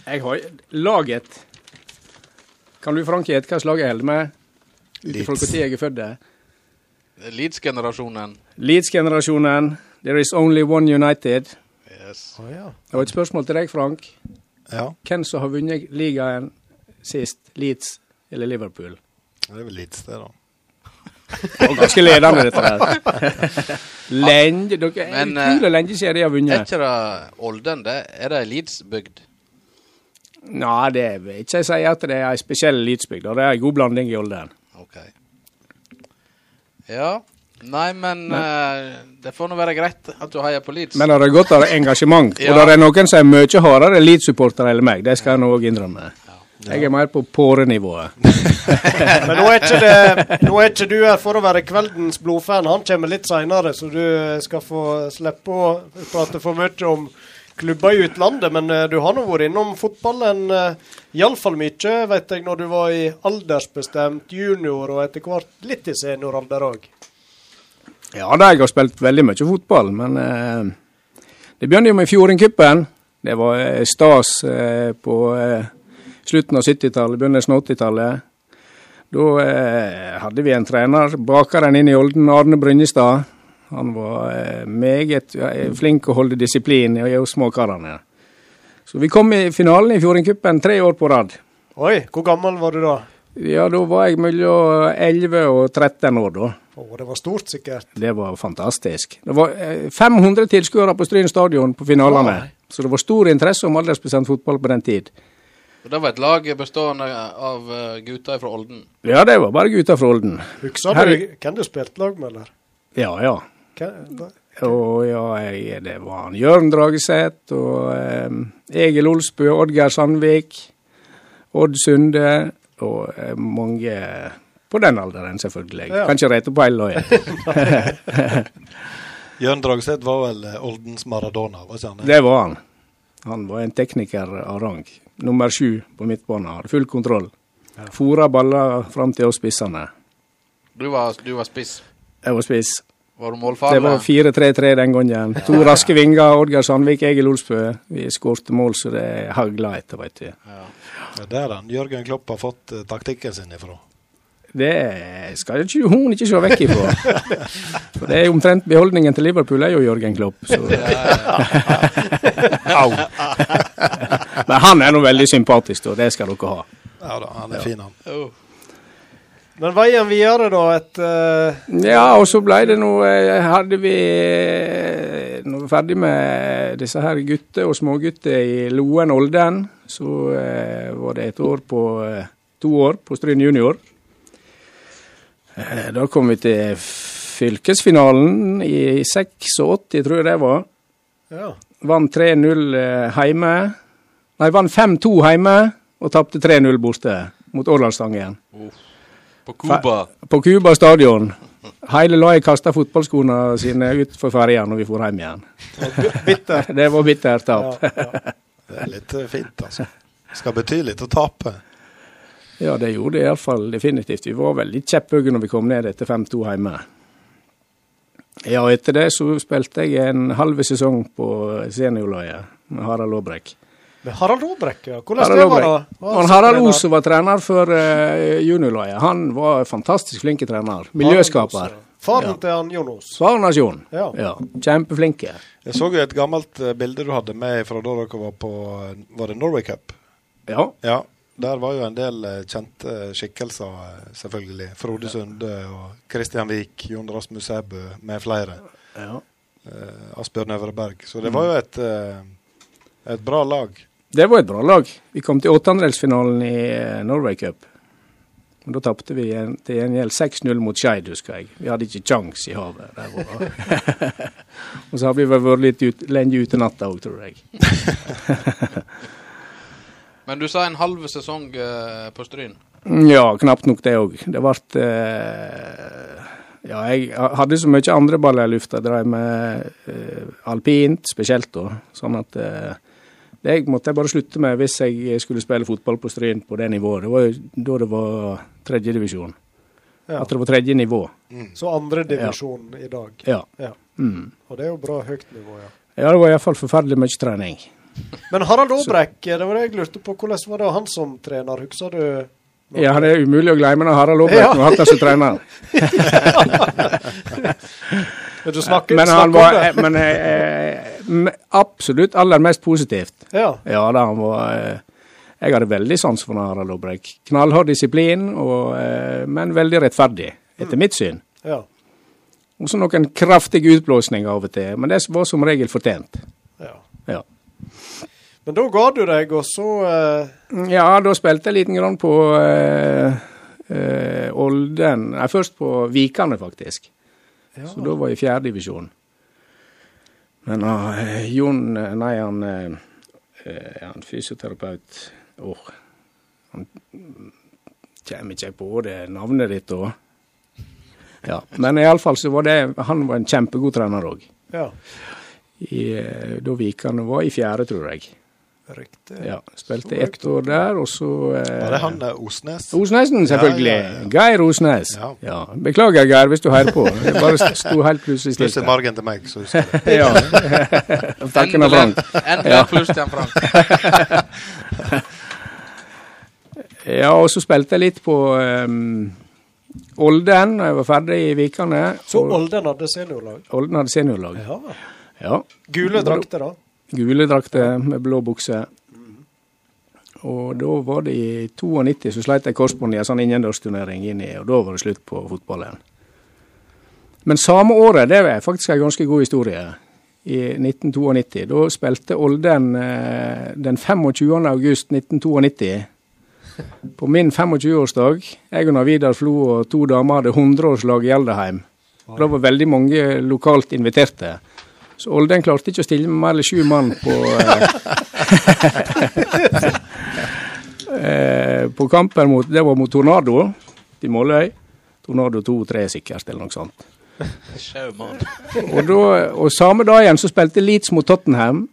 Jeg har laget Kan du Frank gjette hvilket lag jeg holder med? Ut ifra Leeds. når jeg er født? Leeds-generasjonen. Leeds-generasjonen. There is only one United. Yes. Oh, ja. Jeg har et spørsmål til deg, Frank. Ja, Hvem som har vunnet ligaen sist? Leeds eller Liverpool? det er vel Leeds, det, da. Og ganske ledende, dette her. Lenge, dere, Men, kule utrolig lenge siden de har Er vunnet. ikke det Olden? Det er det Leeds-bygd? Nei, det vil ikke jeg si at det er ei spesiell Leeds-bygd. Det er ei god blanding i Olden. Ok. Ja. Nei, men eh, det får nå være greit at du heier på Leeds. Men det er godt av engasjement. Ja. Og det er noen som er mye hardere Leeds-supportere enn meg. Det skal jeg nå òg innrømme. Jeg er mer på pårenivået. Men nå er, ikke det, nå er ikke du her for å være kveldens blodfan. Han kommer litt seinere, så du skal få slippe å prate for mye om klubber i utlandet. Men eh, du har nå vært innom fotballen uh, iallfall mye, vet jeg, når du var i aldersbestemt junior og etter hvert litt i senioralder òg. Ja da, jeg har spilt veldig mye fotball, men eh, det begynte jo med Fjordingcupen. Det var eh, stas eh, på eh, slutten av 70-tallet, begynnelsen av 80-tallet. Da eh, hadde vi en trener, bakeren inn i Olden, Arne Brynjestad. Han var eh, meget eh, flink å holde disiplin i oss småkarene. Så vi kom i finalen i Fjordingcupen tre år på rad. Oi, hvor gammel var du da? Ja, da var jeg mellom 11 og 13 år, da. Å, det var stort, sikkert. Det var fantastisk. Det var eh, 500 tilskuere på Stryn stadion på finalene. Så det var stor interesse om aldersbestemt fotball på den tid. Og Det var et lag bestående av eh, gutter fra Olden. Ja, det var bare gutter fra Olden. Husker du hvem du spilte lag med, eller? Ja, ja. Hvem- Og ja, jeg, det var han Jørn Drageseth og eh, Egil Olsbø, Oddgeir Sandvik, Odd Sunde og eh, mange på den alderen, selvfølgelig. Ja. Kan ikke rette på hele laget. Jørn Dragseth var vel eh, Oldens Maradona, var ikke han? Det var han. Han var en tekniker av rang. Nummer sju på midtbanen. Hadde full kontroll. Fora baller fram til oss spissene. Du var, du var spiss. Jeg var spiss. Var du målfarlig? Det var 4-3-3 den gangen. To raske vinger. Oddgeir Sandvik, Egil Olsbø. Vi skårte mål så det hagla etter, veit du. Ja. Det er der Jørgen Klopp har fått eh, taktikken sin ifra. Det skal ikke hun ikke se vekk ifra. For det er omtrent beholdningen til Liverpool er jo Jørgen Klopp. Så. Au. Men han er nå veldig sympatisk, og det skal dere ha. Ja da, han er fin, han. Oh. Men veien videre, da, etter Ja, og så ble det nå eh, Hadde vi eh, Når vi var ferdig med disse her gutter og smågutter i Loen Olden, så uh, var det et år på uh, To år på Stryn junior. Eh, da kom vi til fylkesfinalen i 86, tror jeg det var. Ja. Vant 3-0 eh, hjemme. Nei, vant 5-2 hjemme og tapte 3-0 borte mot Årdalstangen. På Cuba. På Cuba stadion. Hele laget kasta fotballskoene sine ut for ferja når vi for hjem igjen. Bitter. Det var bittert tap. Ja, ja. Det er litt fint, altså. Skal bety litt å tape. Ja, det gjorde det iallfall definitivt. Vi var veldig kjepphøye når vi kom ned etter 5-2 hjemme. Ja, og etter det så spilte jeg en halv sesong på seniorlaget med Harald Aabrekk. Harald Aabrekk, ja. Hvordan Harald det var han Harald? Os som var trener for uh, juniorlaget, han var fantastisk flink trener. Miljøskaper. Faren til han Jonos. Svarnasjon. Ja. Ja, kjempeflinke. Jeg så jo et gammelt eh, bilde du hadde med fra da dere var på eh, Var det Norway Cup? Ja. Ja. Der var jo en del eh, kjente skikkelser, eh, selvfølgelig. Frode Sunde og Kristian Vik, Jon Rasmus Sæbø med flere. ja. Eh, Asbjørn Øvreberg. Så det var jo et, eh, et bra lag. Det var et bra lag. Vi kom til åttendedelsfinalen i eh, Norway Cup. Og Da tapte vi en- til gjengjeld 6-0 mot Skeid, husker jeg. Vi hadde ikke kjangs i havet. der var. og så har vi vel vært litt ut, lenge ute natta òg, tror jeg. Men du sa en halv sesong uh, på Stryn. Ja, knapt nok det òg. Det ble uh, Ja, jeg hadde så mye andre baller i lufta. Drev med uh, alpint spesielt, da. Sånn at Det måtte jeg bare slutte med hvis jeg skulle spille fotball på Stryn på det nivået. Det var da det var tredjedivisjon. Ja. At det var tredje nivå. Så andredivisjon i dag. Ja. Ja. Mm. Og det er jo bra høyt nivå, ja. ja, det var iallfall forferdelig mye trening. Men Harald Aabrekk, det var det jeg lurte på. Hvordan var det han som trener? Husker du? noe? Ja, det er umulig å glemme når Harald Aabrekk Ja. har hatt som trener. Du snakker, Men han var det? eh, men, eh, absolutt aller mest positivt. Ja. Ja da, han var eh, Jeg hadde veldig sans for Harald Aabrekk. Knallhard disiplin, og, eh, men veldig rettferdig, etter mitt syn. ja. Og så noen kraftige utblåsninger av og til, men det var som regel fortjent. ja. Men da ga du deg, og så eh, Ja, da spilte jeg liten grann på eh, eh, Olden Nei, først på Vikane, faktisk. ja. Så da var jeg i fjerde divisjon. Men uh, Jon eh, Nei, han uh, Han fysioterapeut Åh, han kommer ikke på det navnet ditt da. Ja, men iallfall så var det Han var en kjempegod trener òg. ja. Da Vikane var i fjerde, tror jeg. Riktig. Ja, Spilte ett år der, og så eh, Var det han der Osnes? Osnesen, selvfølgelig. Ja, ja, ja. Geir Osnes. Ja. Ja. Beklager, Geir, hvis du hører på. Det bare sto helt plutselig stille. Plutselig margen til meg, så husker jeg det. Ja. Takken av Frank. Endelig pluss til Frank. Ja, og så spilte jeg litt på um, Olden da jeg var ferdig i Vikane. Så Olden hadde seniorlag? Olden hadde seniorlag. Ja. Ja. Gule drakter, da? Gule drakter med blå bukse. Og da var det i 92 så sleit jeg korsbåndet i en sånn innendørsturnering inn i, og da var det slutt på fotballen. Men samme året, det er faktisk en ganske god historie, i 1992, da spilte Olden eh, den 25. august 1992 på min 25-årsdag. Jeg og Vidar Flo og to damer hadde 100-årslag i Alderheim. Og Da var veldig mange lokalt inviterte. Så Olden klarte ikke å stille med mer enn sju mann på eh, eh, På kampen mot Det var mot Tornado i Måløy. Tornado 2-3 sikkert, eller noe sånt. Og, da, og samme dagen så spilte Leeds mot Tottenham,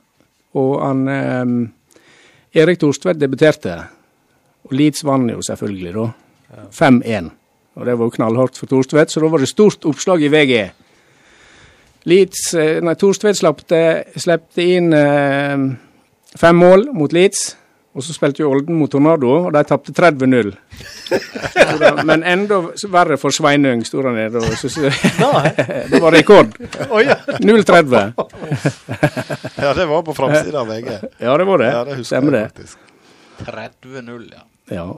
og han eh, Erik Torstvedt debuterte. Og Leeds vant jo selvfølgelig, da. 5-1. Og det var jo knallhardt for Torstvedt, så da var det stort oppslag i VG. Leeds, eh, nei, Torstvedt slepte inn eh, fem mål mot Leeds. Og så spilte jo Olden mot Tornado, og de tapte 30-0. Men enda verre for Sveinung, sto han nede. og Det var rekord. Oi, ja. 0-30. Ja, det var på framsida av VG. Ja, det var det. Ja, det Stemmer det. jeg faktisk. 30-0, ja. Ja.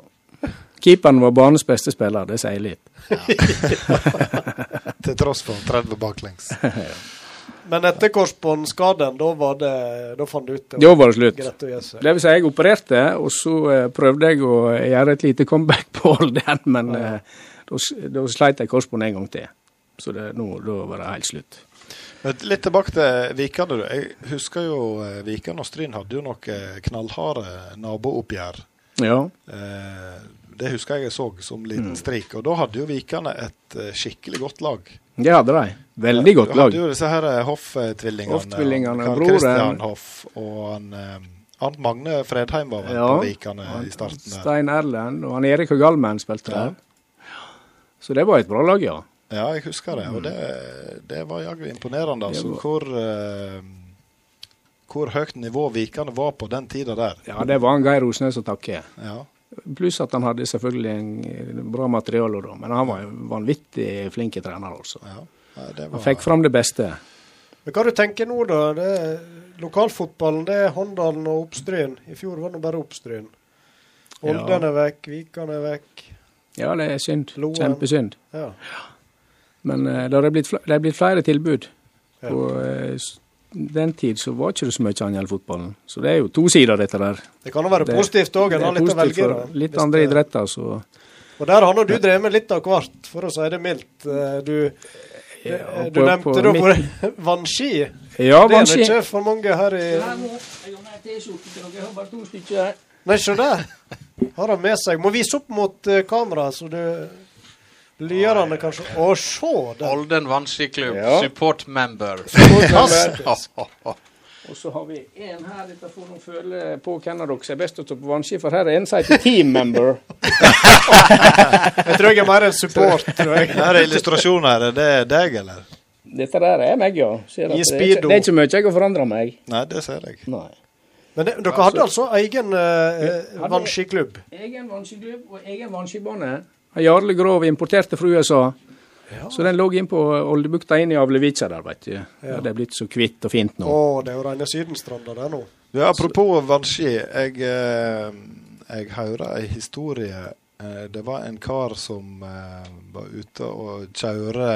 Keeperen var banens beste spiller, det sier litt. Til tross for 30 baklengs. Men etter korsbåndskaden, da var det Da fant du ut det Da var det slutt. Det vil si, jeg opererte, og så eh, prøvde jeg å gjøre et lite comeback på den, men eh, da, da sleit jeg korsbånd en gang til. Så det, nå, da var det helt slutt. Men litt tilbake til Vikane. Jeg husker jo eh, Vikane og Stryn hadde jo noe knallharde nabooppgjør. Ja. Eh, det husker jeg jeg så som liten streik. strik. Og da hadde jo Vikane et eh, skikkelig godt lag. Det hadde de. Veldig godt lag. Du hadde jo disse her eh, Hoff-tvillingene. Hoff-tvillingene, Christian Hoff og han, eh, Arnt Magne Fredheim var vel Ja. på Vikane i starten. der. Stein Erlend og han Erik Høgalmen spilte Ja. der. Så det var et bra lag, ja. Ja, jeg husker det. Og det, det var jaggu imponerende. Altså, var- hvor, Uh, hvor høyt nivå Vikane var på den tida der. Ja, det var han Geir Osnes å takke. Ja. Pluss at han hadde selvfølgelig en eh, bra materiale da. Men han var en vanvittig flink trener, altså. ja. Det Han fikk fram det beste. Men hva du tenker nå, da? Det er, lokalfotballen det er Håndalen og Oppstryn. I fjor var det bare Oppstryn. Olden Ja. er vekk, Vikan er vekk. Ja, det er synd. Loen. Kjempesynd. Ja. Men uh, det er blitt, blitt flere tilbud. Ja. På eh, s- den tid så var ikke det så mye annet enn fotballen. Så det er jo to sider, dette der. Det kan jo være Det- positivt òg. En Det har er litt å velge da. Litt andre det- idretter, så Og der har nå du drevet med litt av hvert, for å si det mildt. Eh, Du, Ja, eh, du nevnte på da mitt- for vannski. Ja, Det er vanskelig. ikke for mange her i Nei, se der. Har han med seg. Må vise opp mot kameraet, kamera, så du lyerne kanskje. Å, se den! Olden vannskiklubb, Ja. support member. Og så har vi en her. Dette får noen føle på hvem av dere som er best til å ta på vannski, for her er en som heter team member. Jeg tror jeg er mer en support. tror jeg. Her er illustrasjoner her. Er det deg, eller? Dette der er meg, ja. Ser at det, er ikke, det er ikke mye jeg har forandra meg. Nei, det ser jeg. Nei. Men det, dere hadde altså egen uh, vannskiklubb? Egen vannskiklubb og egen vannskibane. Jarle Grov importerte fra USA. Så den lå inn på Oldebukta inn i Avlevica der, veit du. Ja. Det er blitt så kvitt og fint nå. Å, det er jo rene Sydenstranda der nå. Ja, apropos Vanskje. Jeg, eh, jeg hører ei historie. Eh, det var en kar som eh, var ute og kjøre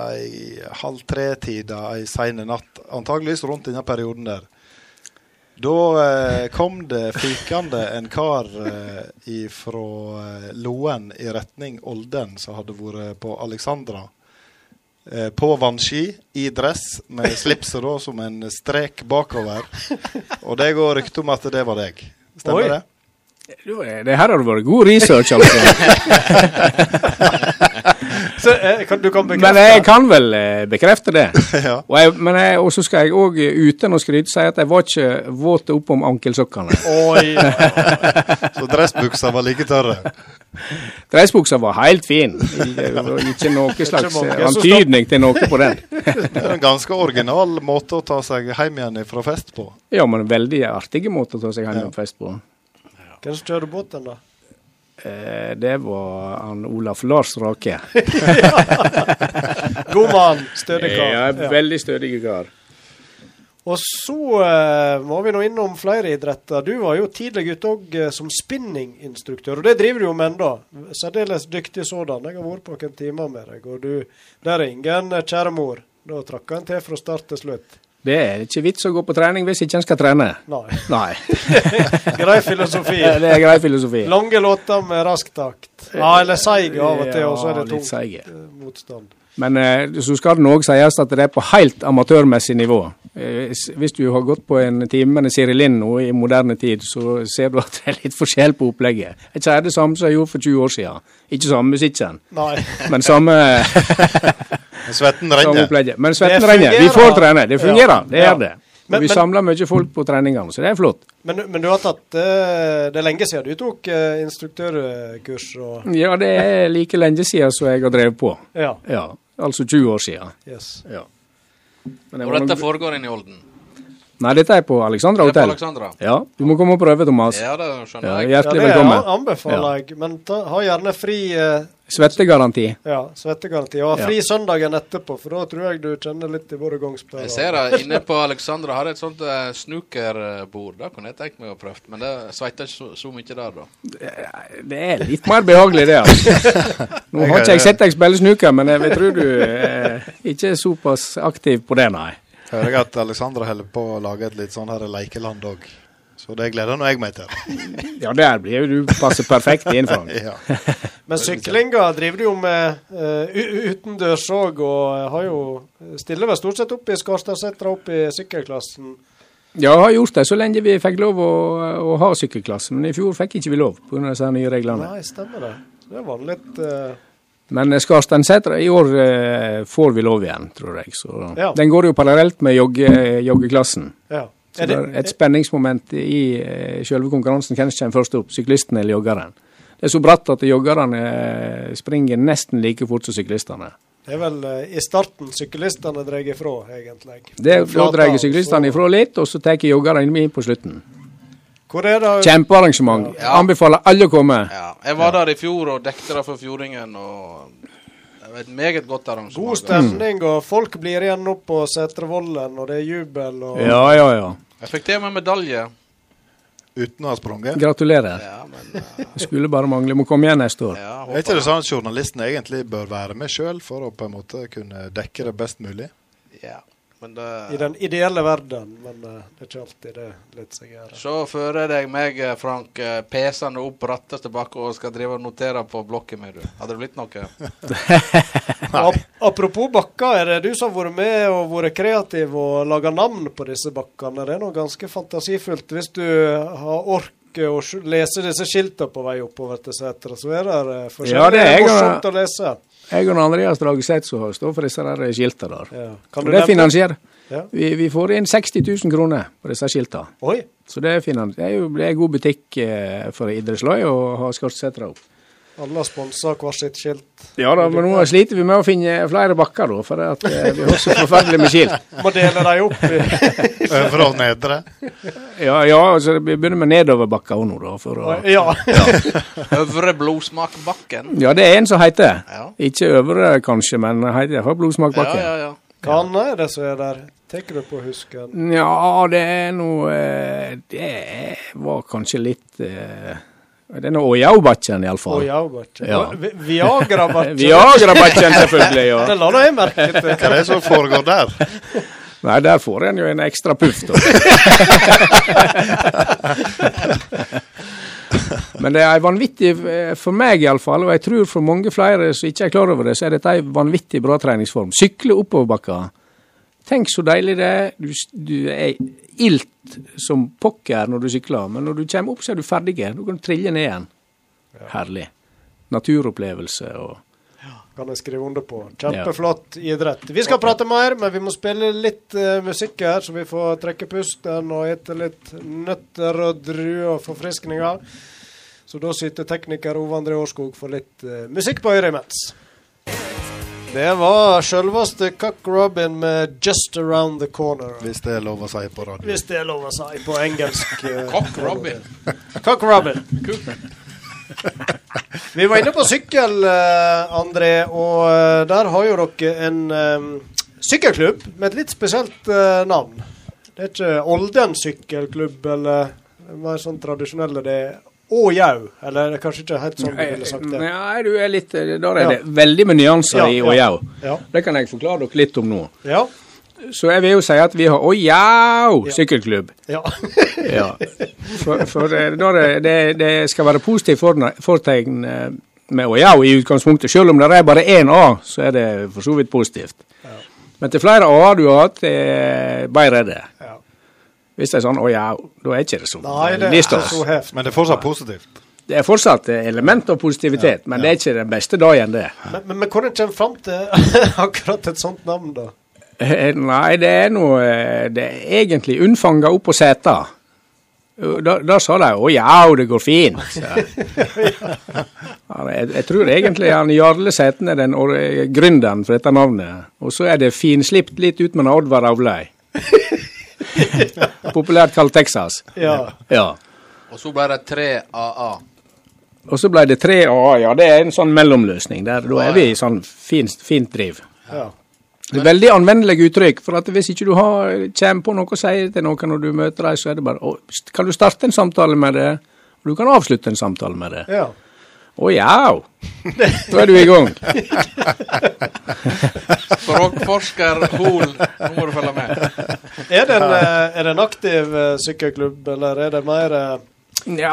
ei halv tre-tida ei sein natt. Antageligvis rundt denne perioden der. Da eh, kom det fikende en kar eh, fra eh, Loen i retning Olden, som hadde vært på Alexandra. Eh, på vannski, i dress, med slipset da som en strek bakover. Og det går rykte om at det var deg. Stemmer Oi. det? Eh, Det her har vært god research, altså. Så eh, kan, du kan Men jeg kan vel eh, bekrefte det. ja. Og, jeg, men jeg, og så skal jeg òg uten å skryte si at jeg var ikke våt opp om ankelsokkene. Oi, Så dressbuksa var like tørre. Dressbuksa var helt fin. Ikke noe slags eh, antydning til noe på den. Det er en ganske original måte å ta seg hjem igjen fra fest på. Ja, men en veldig artig måte å ta seg hjem fra fest på. hvem som kjører båten, da? Eh, Det var han Olaf Lars Rake. God mann, stødig kar. Ja, veldig stødig kar. Og så eh, må vi nå innom flere idretter. Du var jo tidlig ute òg eh, som spinninginstruktør, og det driver du jo med ennå. Særdeles dyktig sådan. Jeg har vært på noen timer med deg, og du Der er ingen eh, kjære mor. Da trakk han til fra start til slutt. Det er ikke vits å gå på trening hvis ikke en skal trene. Nei. Nei. Grei filosofi. Det er grei filosofi. Lange låter med rask takt. Ja, eller seige av og til, og så er det tungt eh, motstand. Men eh, så skal det òg sies at det er på helt amatørmessig nivå. Eh, hvis du har gått på en time med Siri Lind nå i moderne tid, så ser du at det er litt forskjell på opplegget. Jeg sier det samme som jeg gjorde for 20 år siden. Ikke samme musikken, Nei. men samme, Svetten renner. opplegget. Men svetten renner. Vi får trene. Det fungerer. Ja. Det Ja. gjør det. Og vi men- samler mye folk på treningene, så det er flott. Men, men du har tatt eh, Det er lenge siden du tok eh, instruktørkurs og Ja, det er like lenge siden som jeg har drevet på. Ja. Ja, altså 20 år siden. Yes. Ja. Men det Og dette noen... foregår inne i Olden. Nei, dette er på Alexandra Det er på. Alexandra. Ja, du må komme og prøve, Thomas. Ja, det skjønner jeg. Ja, hjertelig det velkommen. anbefaler jeg. Men ta, ha gjerne fri eh, Svettegaranti. ja, svettegaranti. Og ha Ja. fri søndagen etterpå, for da tror jeg du kjenner litt i våre gangsperrer. Jeg ser det inne på Alexandra har de et sånt eh, snookerbord. Det kunne jeg tenkt meg å prøve, men det sveiter ikke så, så mye der, da. Det er litt mer behagelig, det. altså. Nå har ikke jeg sett deg spille snooker, men jeg tror du eh, ikke er såpass aktiv på det, nei. Hører jeg at Alexandra holder på å lage et litt sånn her leikeland òg. Så det gleder nå jeg meg til. Ja, der blir jo du passer perfekt inn for. Ja. Men syklinga driver du jo med uh, utendørs òg, og eh, har jo stiller vel stort sett opp i Skarstadsetra, opp i sykkelklassen. Ja, jeg har gjort det så lenge vi fikk lov å, å ha sykkelklasse, men i fjor fikk ikke vi lov pga. disse nye reglene. Nei, stemmer det. Det var litt uh, Men Skarsteinsetra i år eh, får vi lov igjen, tror jeg. Så Ja. Den går jo parallelt med jogge, joggeklassen. Ja. Så Er det er et spenningsmoment i eh, selve konkurransen. Hvem kommer først opp, syklisten eller joggeren? Det er så bratt at joggerne eh, springer nesten like fort som syklistene. Det er vel eh, i starten syklistene drar ifra, egentlig. Det Da drar syklistene ifra litt, og så tar joggerne inn på slutten. Hvor er det Kjempearrangement. Ja. Anbefaler alle å komme. Ja, jeg var der i fjor og dekte det for Fjordingen, og det var et meget godt arrangement. god stemning, og folk blir igjen opp på Setrevollen, og det er jubel og Ja, ja, ja. Jeg fikk til meg medalje. Uten å ha sprunget. Gratulerer. Ja, men uh... Det skulle bare mangle. Må komme igjen neste år. ja, Er ikke det sånn at journalisten egentlig bør være med sjøl for å på en måte kunne dekke det best mulig? Ja, det i den ideelle verden, men eh, det er ikke alltid det lar seg gjøre. Se for deg meg, eh, Frank, eh, pesende opp rattet tilbake og skal drive og notere på blokken min, du. Hadde det blitt noe? Ap apropos bakker, er det du som har vært med og vært kreativ og laga navn på disse bakkene? Det er noe ganske fantasifullt. Hvis du har ork å lese disse skiltene på vei oppover til setra, så er det forskjellig Ja, det er morsomt å lese. Jeg og Andreas Drageseth som har stått for disse der skilta der. Ja. Kan Og du det finansierer. Ja. Vi, vi får inn 60 000 kroner på disse skiltene. Oi. Så det er, det er jo det er god butikk eh, for idrettslag å ha skartsettere opp. Alle sponser sponsa hvert sitt skilt. Ja da, men nå sliter vi med å finne flere bakker, da, for at, eh, vi har så forferdelig med skilt. Må dele dem opp Øvre og nedre. Ja, ja, altså vi begynner med nedoverbakker òg nå, da. For å, Ja. Øvre Blodsmakbakken. ja, det er en som heter. Ja. Ikke øvre, kanskje, men heter det for blodsmakbakken. ja, ja. ja. Hva annet er det som er der? Tar du på husken? Ja, det er noe eh, Det var kanskje litt eh, Det er noe Åjaubakken, Å iallfall. ja, bakke. Ja. Vi- Viagra-bakke. Viagrabakken, selvfølgelig. ja. Det la jeg merke til. Hva er det som foregår der? Nei, der får en jo en ekstra puff, da. Men det er ei vanvittig, eh, for meg iallfall, og jeg tror for mange flere som ikke er klar over det, så er dette en vanvittig bra treningsform. Sykle oppoverbakka. Tenk så deilig det er. Du, du er ilt som pokker når du sykler, men når du kommer opp, så er du ferdig. Du kan trille ned igjen. Herlig. Naturopplevelse og Kan jeg skrive under på. Kjempeflott idrett. Vi skal prate mer, men vi må spille litt uh, musikk her, så vi får trekke pusten og ete litt nøtter og druer og forfriskninger. Så da sitter tekniker Ove André Årskog for litt uh, musikk på øret imens. Det var sjølveste Cuck Robin med 'Just Around the Corner'. Hvis det er lov å si på radio. Hvis det er lov å si på engelsk. eh, Cock Robin. Cock Robin. Vi var inne på sykkel, eh, André, og eh, der har jo dere en um, sykkelklubb med et litt spesielt uh, navn. Det er ikke Olden sykkelklubb eller hva er sånn tradisjonelle. Det er Åjau, eller det er kanskje ikke helt sånn du ville sagt det. Nei, du er litt Der er Ja. det veldig med nyanser Ja, i ja. Åjau. Ja. Det kan jeg forklare dere litt om nå. Ja. Så jeg vil jo si at vi har Åjau Ja. sykkelklubb. ja. Ja. For, for det, da det, det, det skal være positivt fortegn eh, med Åjau i utgangspunktet. Selv om det er bare én A, så er det for så vidt positivt. Men til flere A-er du har hatt, eh, bare er det. ja. Hvis det er sånn Åjau, da er ikke det så Nei, det er ikke så heft. Men det er fortsatt positivt. Det er fortsatt element av positivitet, men det er ikke den beste dagen, det. Men, men, men hvordan kommer fram til akkurat et sånt navn, da? Eh, Nei, det er noe eh, Det er egentlig unnfanga opp på seta. Da, da sa de 'Å ja, det går fint'. Ja, jeg, jeg tror egentlig han Jarle Sæten er den gründeren for dette navnet. Og så er det finslipt litt ut med en Oddvar Avløy. Populært kalt Texas. Ja. Ja. Og så ble det 3AA. Og så ble det 3AA, ja. Det er en sånn mellomløsning. Der, da er vi i sånn fint, fint driv. ja. Det er veldig anvendelig uttrykk. For at hvis ikke du har, kommer på noe å si til noen når du møter dem, så er det bare å, Kan du starte en samtale med det? Og du kan avslutte en samtale med det. ja. Å ja! Da er du i gang. Språkforsker Hol, nå må du følge med. Er det en, eh, er det en aktiv eh, sykkelklubb, eller er det mer eh, Ja,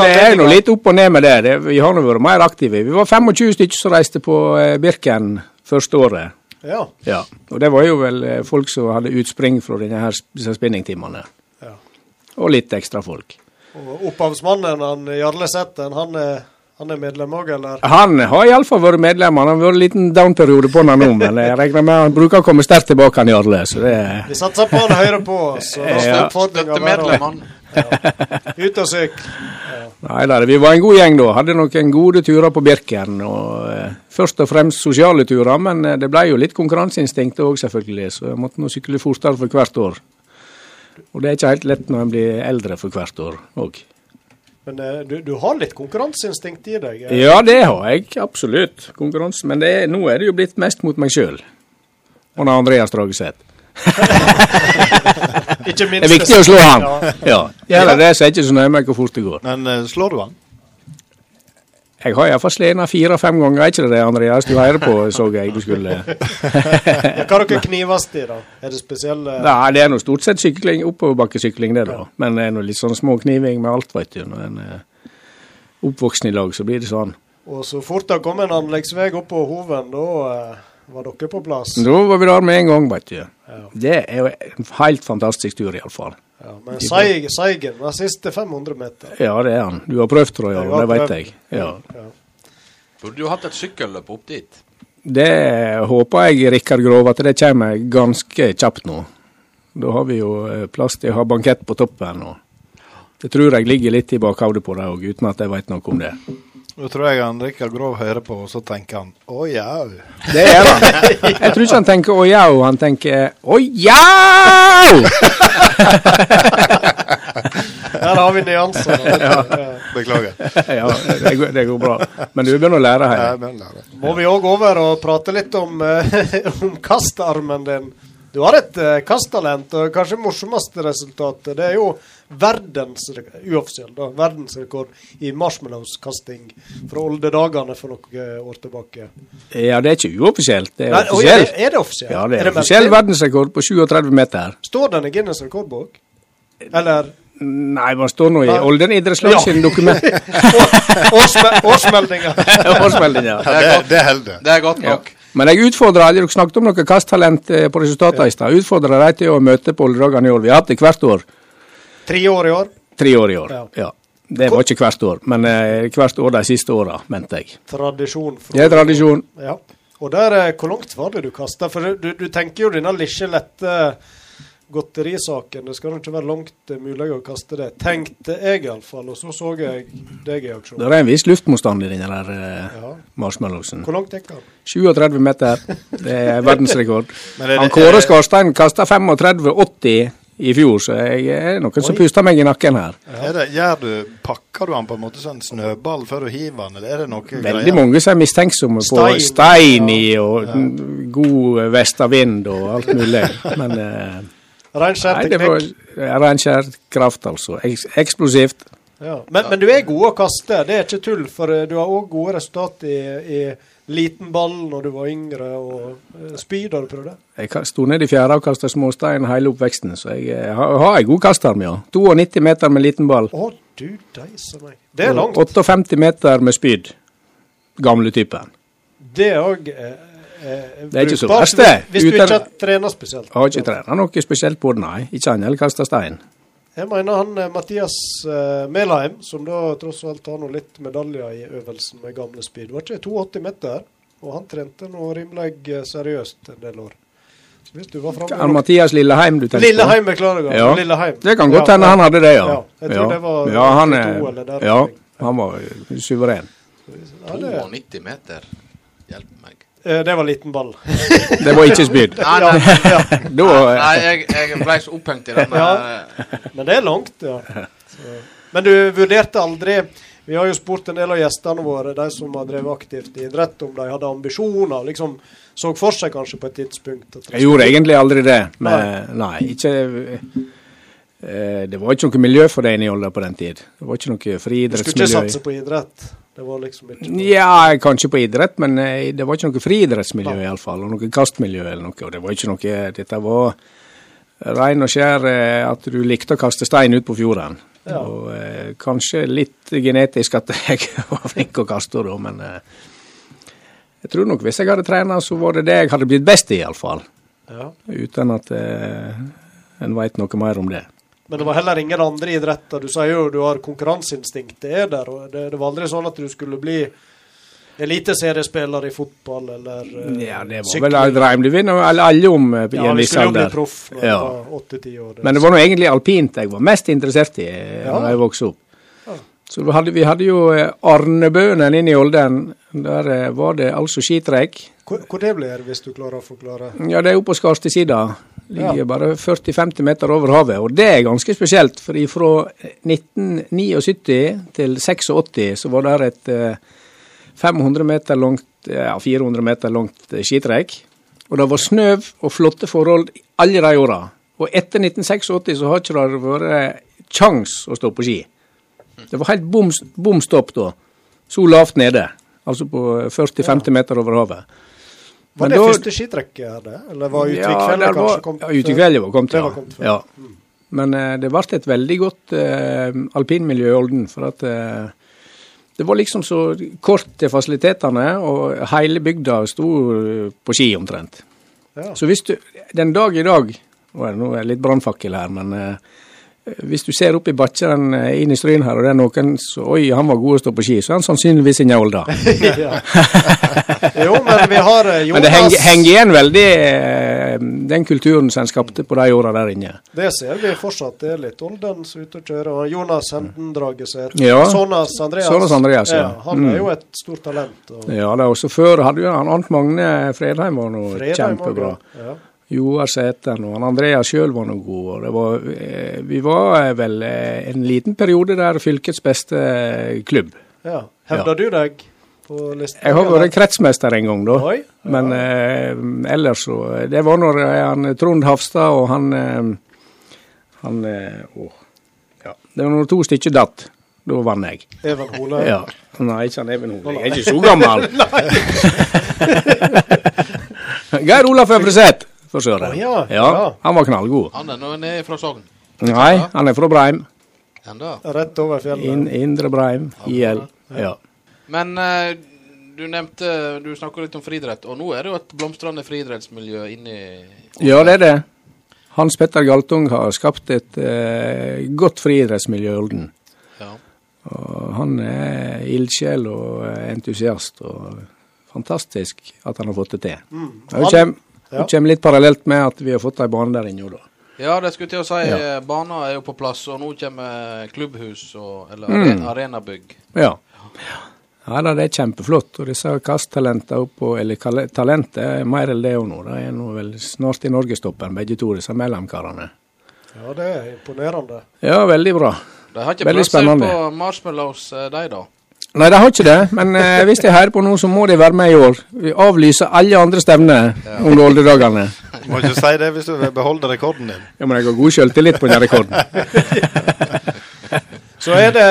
det er nå litt opp og ned med det. det. Vi har nå vært mer aktive. Vi var 25 stykker som reiste på Birken første året. Ja. Ja, Og det var jo vel folk som hadde utspring fra denne her disse spinningtimene. ja. Og litt ekstra folk. Og opphavsmannen, han Jarle Setten, han er, han er medlem òg, eller? Han har iallfall vært medlem. Han har vært en liten down-periode på han nå, men jeg regner med han bruker å komme sterkt tilbake, han Jarle. Så det Vi satser på han hører på oss. Ja. Ut og sykle. Nei da, vi var en god gjeng da. Hadde noen gode turer på Birken. og eh, Først og fremst sosiale turer, men eh, det ble jo litt konkurranseinstinkt òg, selvfølgelig. Så jeg måtte nå sykle fortere for hvert år. Og det er ikke helt lett når en blir eldre for hvert år òg. Men eh, du, du har litt konkurranseinstinkt i deg? eh? Ja, det har jeg absolutt. Konkurranse. Men det er, nå er det jo blitt mest mot meg sjøl. Og når Andreas Drageseth. Ikke Det er viktig å slå han. Ja. Ja. Gjør det så er jeg ikke så nøye med hvor fort det går. Men eh, slår du han? Jeg har iallfall slena fire-fem ganger, er ikke det det, Andreas? Du hører på, så jeg du skulle Hva dere knivast i, da? Er det spesielle Nei, det er nå stort sett sykling, oppoverbakkesykling, det, da. Men det er nå litt sånn små kniving med alt, vet du. Når en er oppvoksen i lag, så blir det sånn. Og så fort det kom en anleggsvei opp på Hoven, da eh, var dere på plass? Da var vi der med en gang, vet du. Ja. Det er jo en helt fantastisk tur, iallfall. Ja, men Seig, Seigen den siste 500 meter. Ja, det er han. Du har prøvd, tror jeg, det vet jeg. Ja. Ja. Burde jo hatt et sykkelløp opp dit. Det håper jeg, Rikard Grov, at det kommer ganske kjapt nå. Da har vi jo eh, plass til å ha bankett på toppen. og Det tror jeg ligger litt i bakhodet på dem òg, uten at jeg vet noe om det. Nå tror jeg han Rikard Grov hører på, og så tenker han å jau. Det er han. Jeg tror ikke han tenker 'å jau', han tenker 'å jau'! Der har vi nyanser. Ja. Beklager. Ja, det går, det går bra. Men du begynner å lære her. Ja. Må vi òg over og prate litt om, eh, om kastarmen din. Du har et uh, kasttalent, og kanskje morsomste resultatet det er jo verdens, uoffisiell, da, verdensrekord i marshmallows-kasting fra oldedagene for noen år tilbake. Ja, det er ikke uoffisielt. Det er Nei, offisielt. er, det, er det offisielt? Ja, det er meldt offisiell inn? verdensrekord på 37 meter. Står den i Guinness rekordbok? Eller Nei, man står nå i Olden idrettslag Ja. sine dokument. årsme årsmeldinga? Årsmeldinga. Ja, det, det holder. Det er godt Ja. Men jeg utfordrer alle, dere snakket om noe kasttalent eh, på resultatene i stad. Utfordrer dem til å møte på Oldedagene i år. Vi har hatt det hvert år. Tre år i år. Tre år i år. Ja. Ja. Det var ikke hvert år, men eh, hvert år de siste åra, mente jeg. Tradisjon. fra- Det er tradisjon. Ja. Og der, eh, hvor langt var det du kasta? For du, du tenker jo denne lille, lette godterisaken. Det skal nok ikke være langt eh, mulig å kaste det. Tenkte jeg iallfall. Og så så jeg deg i aksjon. Det er en viss luftmotstand i den der eh, Ja. marshmallowsen. Hvor langt gikk han? 37 meter, det er verdensrekord. Er Han Kåre Skarstein kasta 35,80 i fjor, så jeg er noen som puster meg i nakken her. Er det, gjør du, pakker du han på en måte sånn snøball før du hiver han, eller er det noe Veldig mange som er mistenksomme på Stein. stein i og ja. god vestavind og alt mulig. Men eh, Reinskjær teknikk. reinkjær kraft, altså. Eks eksplosivt. Ja. Men, men du er god å kaste, det er ikke tull. For eh, du har òg gode resultat i, i liten ball når du var yngre, og eh, spyd har du prøvd? Jeg sto ned i fjæra og kasta småstein hele oppveksten, så jeg eh, har, en god kastarm, ja. 92 meter med liten ball. Å, du deise meg. Det er langt. 58 meter med spyd. Gamle typen. Det er òg eh, eh, Det er ikke så verst, det. Hvis, du ikke har trena spesielt. Har ikke trena noe spesielt på det, nei. Ikke annet heller kasta stein. Jeg mener han eh, Mathias eh, Melheim, som da tross alt har noe litt medaljer i øvelsen med gamle speed, var ikke 82 meter. Og han trente nå rimelig eh, seriøst en del år. Så hvis du var framme Mathias Lilleheim du tenker på? Lilleheim, beklager. Ja. Lilleheim. Det kan godt Ja, hende han hadde det, ja. Ja, jeg tror det var ja, han er, 82 eller der ja, han var suveren. Ja, det, 92 meter. Hjelp meg. Eh, det var liten ball. Det var ikke spyd. Nei, nei, ja. Nei jeg, jeg ble så opphengt i den. Ja. Men det er langt, ja. Så. Men du vurderte aldri Vi har jo spurt en del av gjestene våre, de som har drevet aktivt i idrett, om de hadde ambisjoner. liksom Så for seg kanskje på et tidspunkt at Jeg gjorde egentlig aldri det. Men, nei, ikke eh, Det var ikke noe miljø for deg i Olda på den tid. Det var ikke noe Du skulle ikke satse på idrett. Det var liksom ikke Ja, kanskje på idrett, men eh, det var ikke noe friidrettsmiljø iallfall. Og noe kastmiljø eller noe. Og det var ikke noe Dette var rein og skjær eh, at du likte å kaste stein ut på fjorden. Ja. Og eh, kanskje litt genetisk at jeg var flink å kaste, da, men eh, jeg tror nok hvis jeg hadde trena, så var det det jeg hadde blitt best i, iallfall. ja. Uten at eh, en veit noe mer om det. Men det var heller ingen andre idretter. Du sier jo du har konkurranseinstinkt. Det er der. og det, det var aldri sånn at du skulle bli eliteseriespiller i fotball eller uh, Ja, det var sykling. vel en drøm. Du vinner alle, om eh, i Ja, vi skulle jo bli proff når Ja. jeg var åtte-ti år. Men det var nå egentlig alpint jeg var mest interessert i eh, Ja. da jeg vokste opp. Ja. Så vi hadde, vi hadde jo Arnebønen inne i Olden. Der var det altså skitrekk. Hvor, hvor det blir, hvis du klarer å forklare? Ja, det er oppe på Skarstesida. Ligger Ja. bare 40-50 meter over havet. Og det er ganske spesielt, for fra 1979 til 86 så var det et eh, 500 meter langt, ja 400 meter langt eh, skitrekk. Og det var snøv og flotte forhold alle de åra. Og etter 1986 så har ikke det vært kjangs å stå på ski. Det var helt bom stopp da. Så lavt nede. Altså på 40-50 meter over havet. Var Men det da- første skitrekket jeg hadde? Eller var Utvikfjellet ja, kanskje kommet Ja, Utvikfjellet var kommet, ja. var kommet ja. Men uh, det ble et veldig godt uh, alpinmiljø i Olden. For at uh, det var liksom så kort til fasilitetene, og hele bygda sto eh, på ski omtrent. Ja. Så hvis du Den dag i dag Nå er det litt brannfakkel her, men eh, Hvis du ser opp i bakken eh, inn i Stryn her, og det er noen som Oi, han var god å stå på ski, så er han sannsynligvis i Olda. ja. Jo, men vi har eh, Jonas Men det henger, henger igjen veldig eh, den kulturen som en skapte på de åra der inne. Det ser vi fortsatt. Det er litt Olden som er ute og kjører. Og Jonas Hendendraget ser Ja. Sonas Andreas. Sonas Andreas, ja. Han Mm. er jo et stort talent. Og Ja, det er også før hadde jo han Arnt Magne Fredheim var nå kjempebra. Ja. Joar Sæteren og Andreas sjøl var nå god. var, eh, Vi var eh, vel eh, en liten periode der fylkets beste klubb. ja. Hevder du deg på listen? Jeg har vært kretsmester en gang, da. Oi. Men eh, ellers så Det var når han Trond Hafstad og han Han å, ja. Det var når to stykker datt. Da vant jeg. Even Hole. Ja. Nei, ikke han Even Hole. Jeg er ikke så gammel. Geir Olaf Øvreseth, for søren. Oh, ja, ja. ja. Han var knallgod. Han er nå nede fra Sogn. Nei, han er fra Breim. Enda. Rett over fjellet. In, indre Breim. IL. Ja. Men eh, du nevnte Du snakka litt om friidrett, og nå er det jo et blomstrende friidrettsmiljø inni ja, det er det. Hans Petter Galtung har skapt et eh, godt friidrettsmiljø i Olden. Ja. Og han er ildsjel og entusiast, og fantastisk at han har fått det til. Mm. Han, Ja. det kommer litt parallelt med at vi har fått ei bane der inne òg, da. Ja, det skulle til å si. Ja. eh, Banen er jo på plass, og nå kommer klubbhus og Eller Mm. arenabygg. Ja. Ja, da, det er kjempeflott. Og disse kasttalentene oppå, eller talentet er mer enn det òg nå. De er nå vel snart i norgestoppen, begge to, disse mellomkarene. Ja, det er imponerende. Ja, veldig bra. De har ikke Veldig prøvd seg på marshmallows, eh, de da? Nei, de har ikke det, men eh, hvis de hører på nå, så må de være med i år. Vi avlyser alle andre stevner under oldedagene. Du må ikke si det hvis du vil beholde rekorden din. Ja, men jeg har god selvtillit på den rekorden. Så er det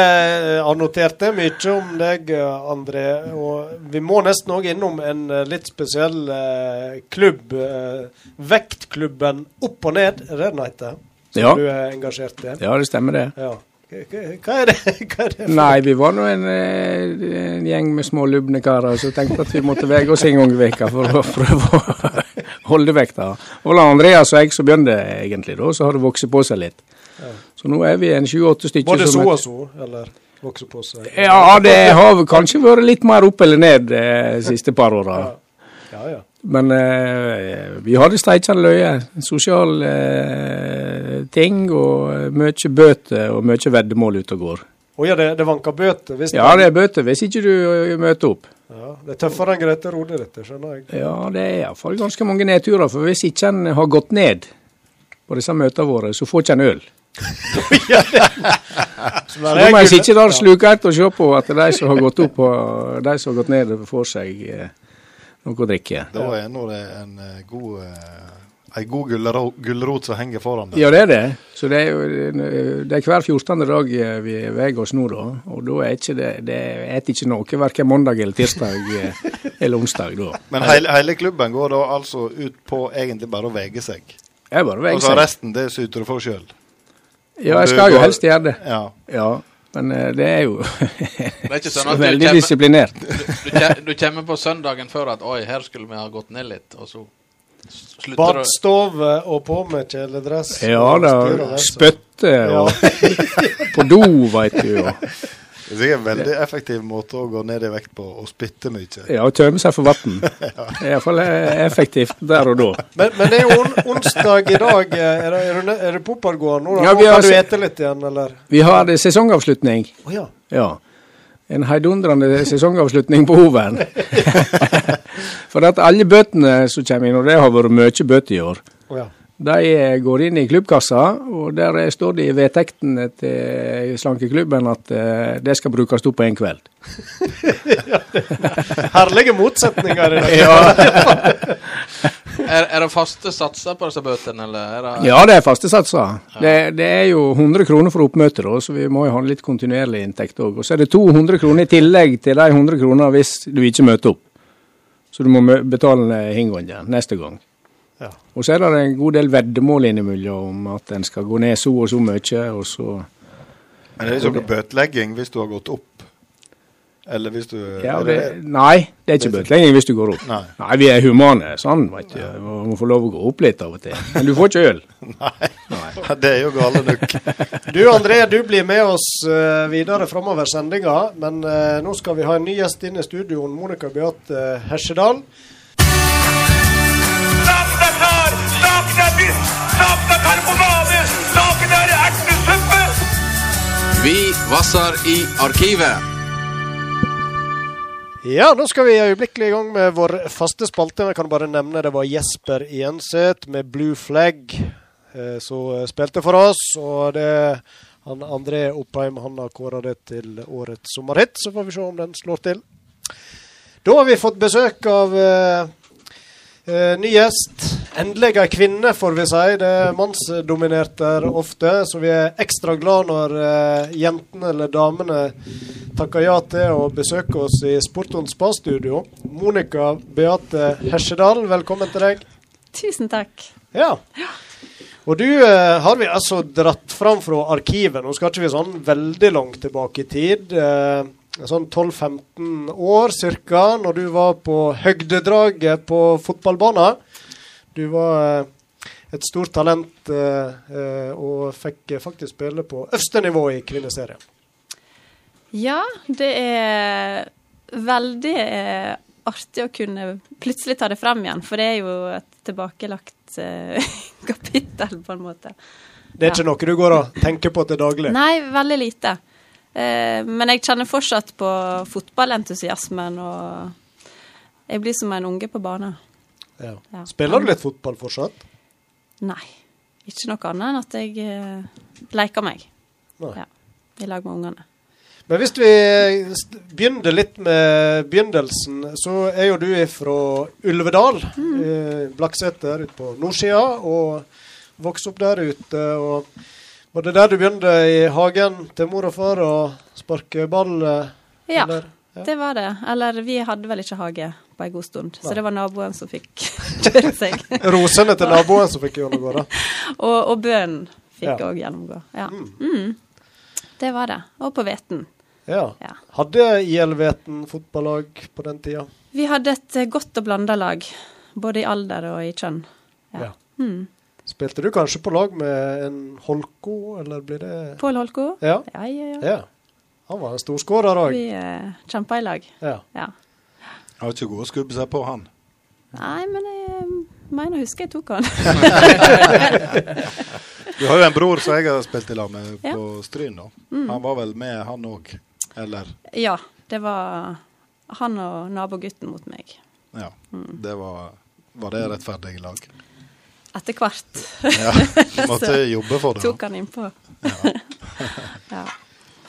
annoterte annotert mye om deg, eh, André. Og vi må nesten òg innom en eh, litt spesiell eh, klubb. Eh, vektklubben Opp og Ned, er det den heter? Som Ja. du er engasjert i? Ja, det stemmer det. Ja. Hva- er det? Hva er det Nei, vi var nå en, eh, en gjeng med små lubne karer som tenkte at vi måtte veie oss en gang i veka for å prøve å holde vekta. Og la Andreas og jeg som begynte egentlig da, så har det vokst på seg litt. Så nå er vi en sju-åtte stykker. Både det så og så, eller vokser på seg? Ja, det har kanskje vært litt mer opp eller ned de siste par åra. Ja, ja. Men eh, vi hadde streikende løye. Sosial eh, ting og mye bøter og mye veddemål ute og går. Å ja, det, det vanker bøter? Hvis Ja, det er bøter hvis ikke du eh, møter opp. Ja, det er tøffere enn Grete Rode, dette, skjønner jeg. Ja, det er iallfall ganske mange nedturer. For hvis ikke en har gått ned på disse møtene våre, så får ikke en øl. Så nå da må en sitte der slukert og se på at de som har gått opp og de som har gått ned, får seg eh, noe å drikke. Da er nå det en eh, god eh, ei god gulrot som henger foran deg. Ja, det er det. Så det er jo det er hver 14. dag eh, vi veier oss nå, da. Og da er ikke det Det et ikke noe verken mandag eller tirsdag eh, eller onsdag da. Men hele, hele klubben går da altså ut på egentlig bare å veie seg. Jeg bare veier Og så resten, det syter du for sjøl. Ja, jeg skal jo helst gjøre det. Ja. Ja. Men eh, det er jo Det er ikke sånn at du veldig kommer, disiplinert. du, du, kommer på søndagen før at Oi, her skulle vi ha gått ned litt, og så slutter du Badstove og på med kjeledress. Ja da. Spytte og. Spytte og på do, veit du. Og, Det er sikkert en veldig effektiv måte å gå ned i vekt på, og spytte mye. ja, og tømme seg for vann. Det er iallfall effektivt der og da. Men, men det er jo on onsdag i dag. eh, Er det, er det, er det Poppargården nå? da? Ja, vi har kan du ete litt igjen, eller? Vi har sesongavslutning. Oh, ja. Ja. En heidundrende sesongavslutning på Hoven. For at alle bøtene som kommer inn, og det har vært mye bøter i år, Oh, ja. De går inn i klubbkassa, og der står det i vedtektene til slankeklubben at eh, det skal brukes opp på en kveld. Herlige motsetninger i dag. Er, er det faste satser på disse bøtene, eller er det Ja, det er faste satser. Det, det er jo 100 kroner for oppmøte, da, så vi må jo ha litt kontinuerlig inntekt òg. Og så er det 200 kroner i tillegg til de 100 kroner hvis du ikke møter opp. Så du må betale hingående neste gang. Ja. Og så er det en god del veddemål innimellom om at en skal gå ned så og så mye, og så Men det er sånn bøtelegging hvis du har gått opp. Eller hvis du Ja, er det, nei, det er ikke bøtelegging hvis du går opp. Nei. vi er humane sånn, vet du. Man må få lov å gå opp litt av og til. Men du får ikke øl. Nei, det er jo gale nok. Du André, du blir med oss eh, videre framover sendinga. Men uh, nå skal vi ha en ny gjest inn i studioen. Monica Beate Hesjedal. Saken er biff! Saken er karbonade! Saken er ertesuppe! Vi vasser i arkivet. Ja, nå skal vi øyeblikkelig i gang med vår faste spalte. Jeg kan bare nevne det var Jesper Jenseth med Blue Flag eh, som spilte for oss. Og det han André Oppheim han har kåra det til årets sommerhit, så får vi se om den slår til. Da har vi fått besøk av eh, eh, ny gjest. Endelig ei kvinne, får vi si. Det er mannsdominert der ofte, så vi er ekstra glad når eh, jentene eller damene takker ja til å besøke oss i Sporton spa-studio. Monica Beate Hesjedal, velkommen til deg. Tusen takk. Ja. Og du eh, har vi altså dratt fram fra arkivet. Nå skal ikke vi sånn veldig langt tilbake i tid. Eh, sånn 12-15 år ca. Når du var på høgdedraget på fotballbanen. Du var eh, et stort talent eh, eh, og fikk faktisk spille på øverste nivå i kvinneserien. Ja, det er veldig artig å kunne plutselig ta det frem igjen, for det er jo et tilbakelagt kapittel, på en måte. Det er Ja. ikke noe du går og tenker på til daglig? Nei, veldig lite. Eh, men jeg kjenner fortsatt på fotballentusiasmen, og jeg blir som en unge på bane. Ja. Ja. Spiller du litt fotball fortsatt? Nei. Ikke noe annet enn at jeg eh, leker meg. Ja. I lag med ungene. Men hvis vi begynner litt med begynnelsen, så er jo du fra Ulvedal, Mm. Blakseter ute på nordsida, og vokste opp der ute. og Var det der du begynte i hagen til mor og far å sparke ball? eh, Ja. Ja. det var det. Eller vi hadde vel ikke hage på en god stund, Nei. så det var naboen som fikk kjøre seg. Rosene til naboen som fikk gjennomgå, da. og, og bønnen fikk Ja. gjennomgå. Ja. Mm. Det var det. Og på Veten. Ja. Ja. Hadde IL Veten fotballag på den tida? Vi hadde et eh, godt og blanda lag, både i alder og i kjønn. Ja. Ja. Mm. Spilte du kanskje på lag med en Holko, eller blir det Pål Holko? Ja. Ja, ja, ja. ja. Han var en storskårer òg. Vi uh, kjempa i lag. Ja. Ja. Har ikke gode skubbe seg på han. Nei, men jeg mener å huske jeg tok han. Du har jo en bror som jeg har spilt i lag med Ja. på Stryn. da. Mm. Han var vel med, han òg? Eller ja, det var han og nabogutten mot meg. Ja. Mm. Det var, var det rettferdige lag? Etter hvert Ja. Du måtte jobbe for det. tok han innpå. ja.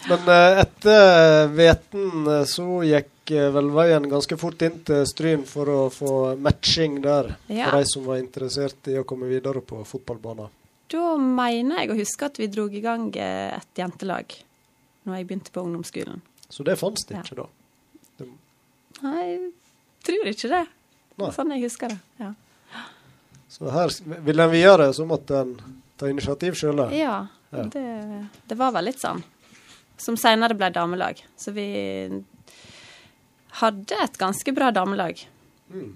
Men eh, etter Veten eh, så gikk eh, vel veien ganske fort inn til Stryn for å få matching der. Ja. For de som var interessert i å komme videre på fotballbanen. Da mener jeg å huske at vi dro i gang eh, et jentelag når jeg begynte på ungdomsskolen. Så det fantes det Ja. ikke da. Nei, jeg tror ikke det. Nei. Sånn jeg husker det. Ja. Så her vil en videre, så måtte en ta initiativ sjøl. Ja, Ja. Det, det var vel litt sånn. Som seinere ble damelag. Så vi hadde et ganske bra damelag Mm.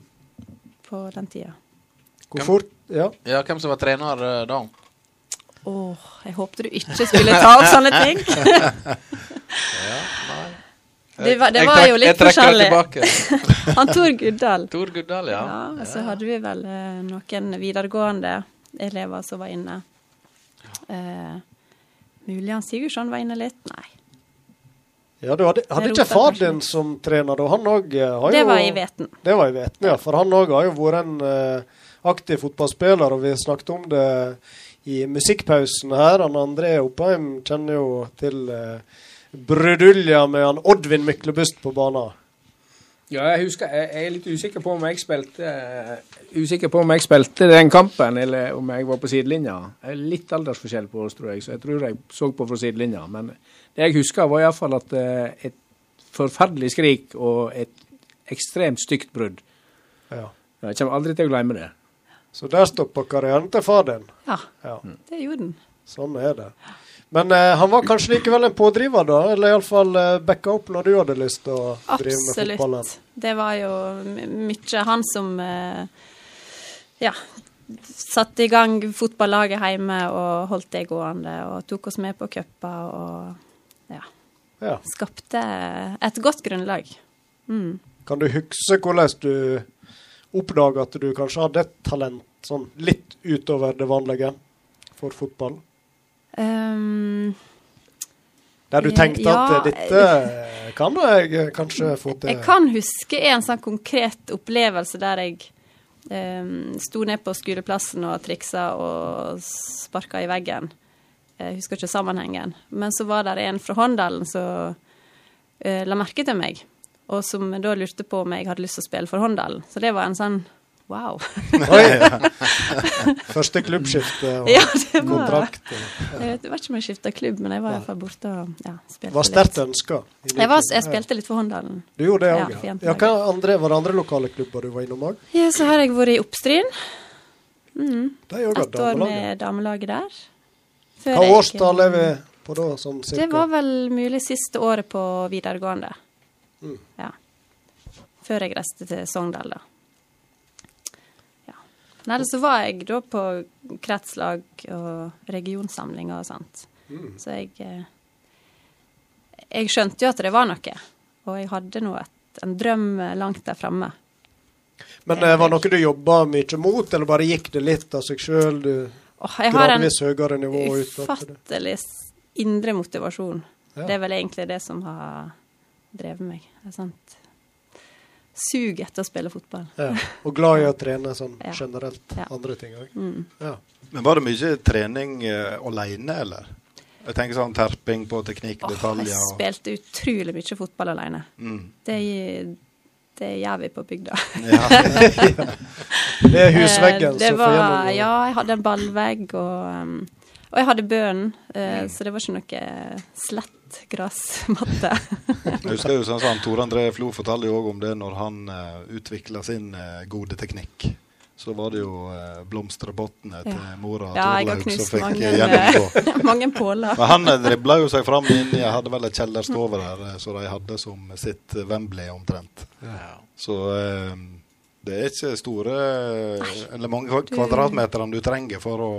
på den tida. Hvor fort Ja. Ja, hvem som var trener eh, da? Åh, jeg håpte du ikke skulle ta opp sånne ting. Det var, det var trekk- jo litt forskjellig. Han Tor Guddal. Tor Guddal, ja. Ja, og så hadde vi vel eh, noen videregående elever som var inne. Eh, mulig han Sigurdsson var inne litt? Nei. ja, du hadde, hadde ikke far din som trener, da? Han òg har jo Det var i Veten. Det var i Veten, ja. For han òg har jo vært en eh, aktiv fotballspiller, og vi snakket om det i musikkpausen her. Han André Oppheim kjenner jo til uh, brudulja med han Oddvin Myklebust på banen. Ja, jeg husker Jeg jeg er litt usikker på om jeg spilte uh, Usikker på om jeg spilte den kampen, eller om jeg var på sidelinja. Er litt aldersforskjell på oss, tror jeg, så jeg tror jeg så på fra sidelinja. Men det jeg husker, var iallfall at uh, et forferdelig skrik og et ekstremt stygt brudd. Ja. Jeg kommer aldri til å glemme det. Så der stoppa karrieren til far din. Ja, Ja, det gjorde den. sånn er det. Men eh, han var kanskje likevel en pådriver, da? Eller iallfall uh, backa opp når du hadde lyst til å drive med fotballen? Absolutt. Det var jo mye han som eh, ja, satte i gang fotballaget hjemme og holdt det gående og tok oss med på cuper og ja, Ja. skapte et godt grunnlag. Mm. Kan du huske hvordan du oppdaga at du kanskje hadde et talent sånn litt utover det vanlige for fotball? Um, Der du tenkte ja, at dette kan jeg kanskje få til? Jeg kan huske en sånn konkret opplevelse der jeg um, sto ned på skoleplassen og triksa og sparka i veggen. Jeg husker ikke sammenhengen. Men så var det en fra Håndalen som uh, la merke til meg, og som da lurte på om jeg hadde lyst til å spille for Håndalen. Så det var en sånn wow. Oi! Første klubbskifte og ja, det var kontrakt. og- ja. jeg vet ikke om jeg skifta klubb, men jeg var i hvert fall borte og ja, spilte Var sterkt ønska. Jeg, jeg spilte litt for Håndalen. Du gjorde det Ja, òg, ja. ja. Andre, var det andre lokale klubber du var innom òg? Ja, så har jeg vært i Oppstryn. Mm. Ett år med damelaget der. Før Hva årstall er vi på da, sånn cirka? Det var vel mulig siste året på videregående. Mm. Ja. Før jeg reiste til Sogndal, da. Ellers så var jeg da på kretslag og regionsamlinger og sånt. Mm. Så jeg eh, Jeg skjønte jo at det var noe. Og jeg hadde nå en drøm langt der framme. Men det var det noe du jobba mye mot, eller bare gikk det litt av seg sjøl? Åh, jeg har en ufattelig indre motivasjon. Ja. Det er vel egentlig det som har drevet meg. Det er sånt sug etter å spille fotball. Ja. Og glad i å trene sånn Ja. generelt. Ja. Andre ting òg. Mm. Ja. Men var det mye trening uh, alene, eller? Jeg tenker sånn terping på teknikk, oh, detaljer jeg spilte utrolig mye fotball alene. mm. Det, det gjør vi på bygda. ja. Det er husveggen Eh, som får gjennom. Ja, jeg hadde en ballvegg, og, um, og jeg hadde bønnen, eh, så det var ikke noe slett gressmatte. Jeg husker jo sånn som Tor André Flo fortalte jo også om det når han uh, utvikla sin eh, gode teknikk. Så var det jo uh, blomsterbottene til Ja. mora Ja, Torlaug som fikk mange, eh, gjennomgå. eh, mange påler. Men han dribla jo seg fram inn i Jeg hadde vel et kjellerstove der eh, så de hadde som sitt eh, Wembley omtrent. Så eh, det er ikke store eh, eller mange kva- kvadratmeterne du trenger for å,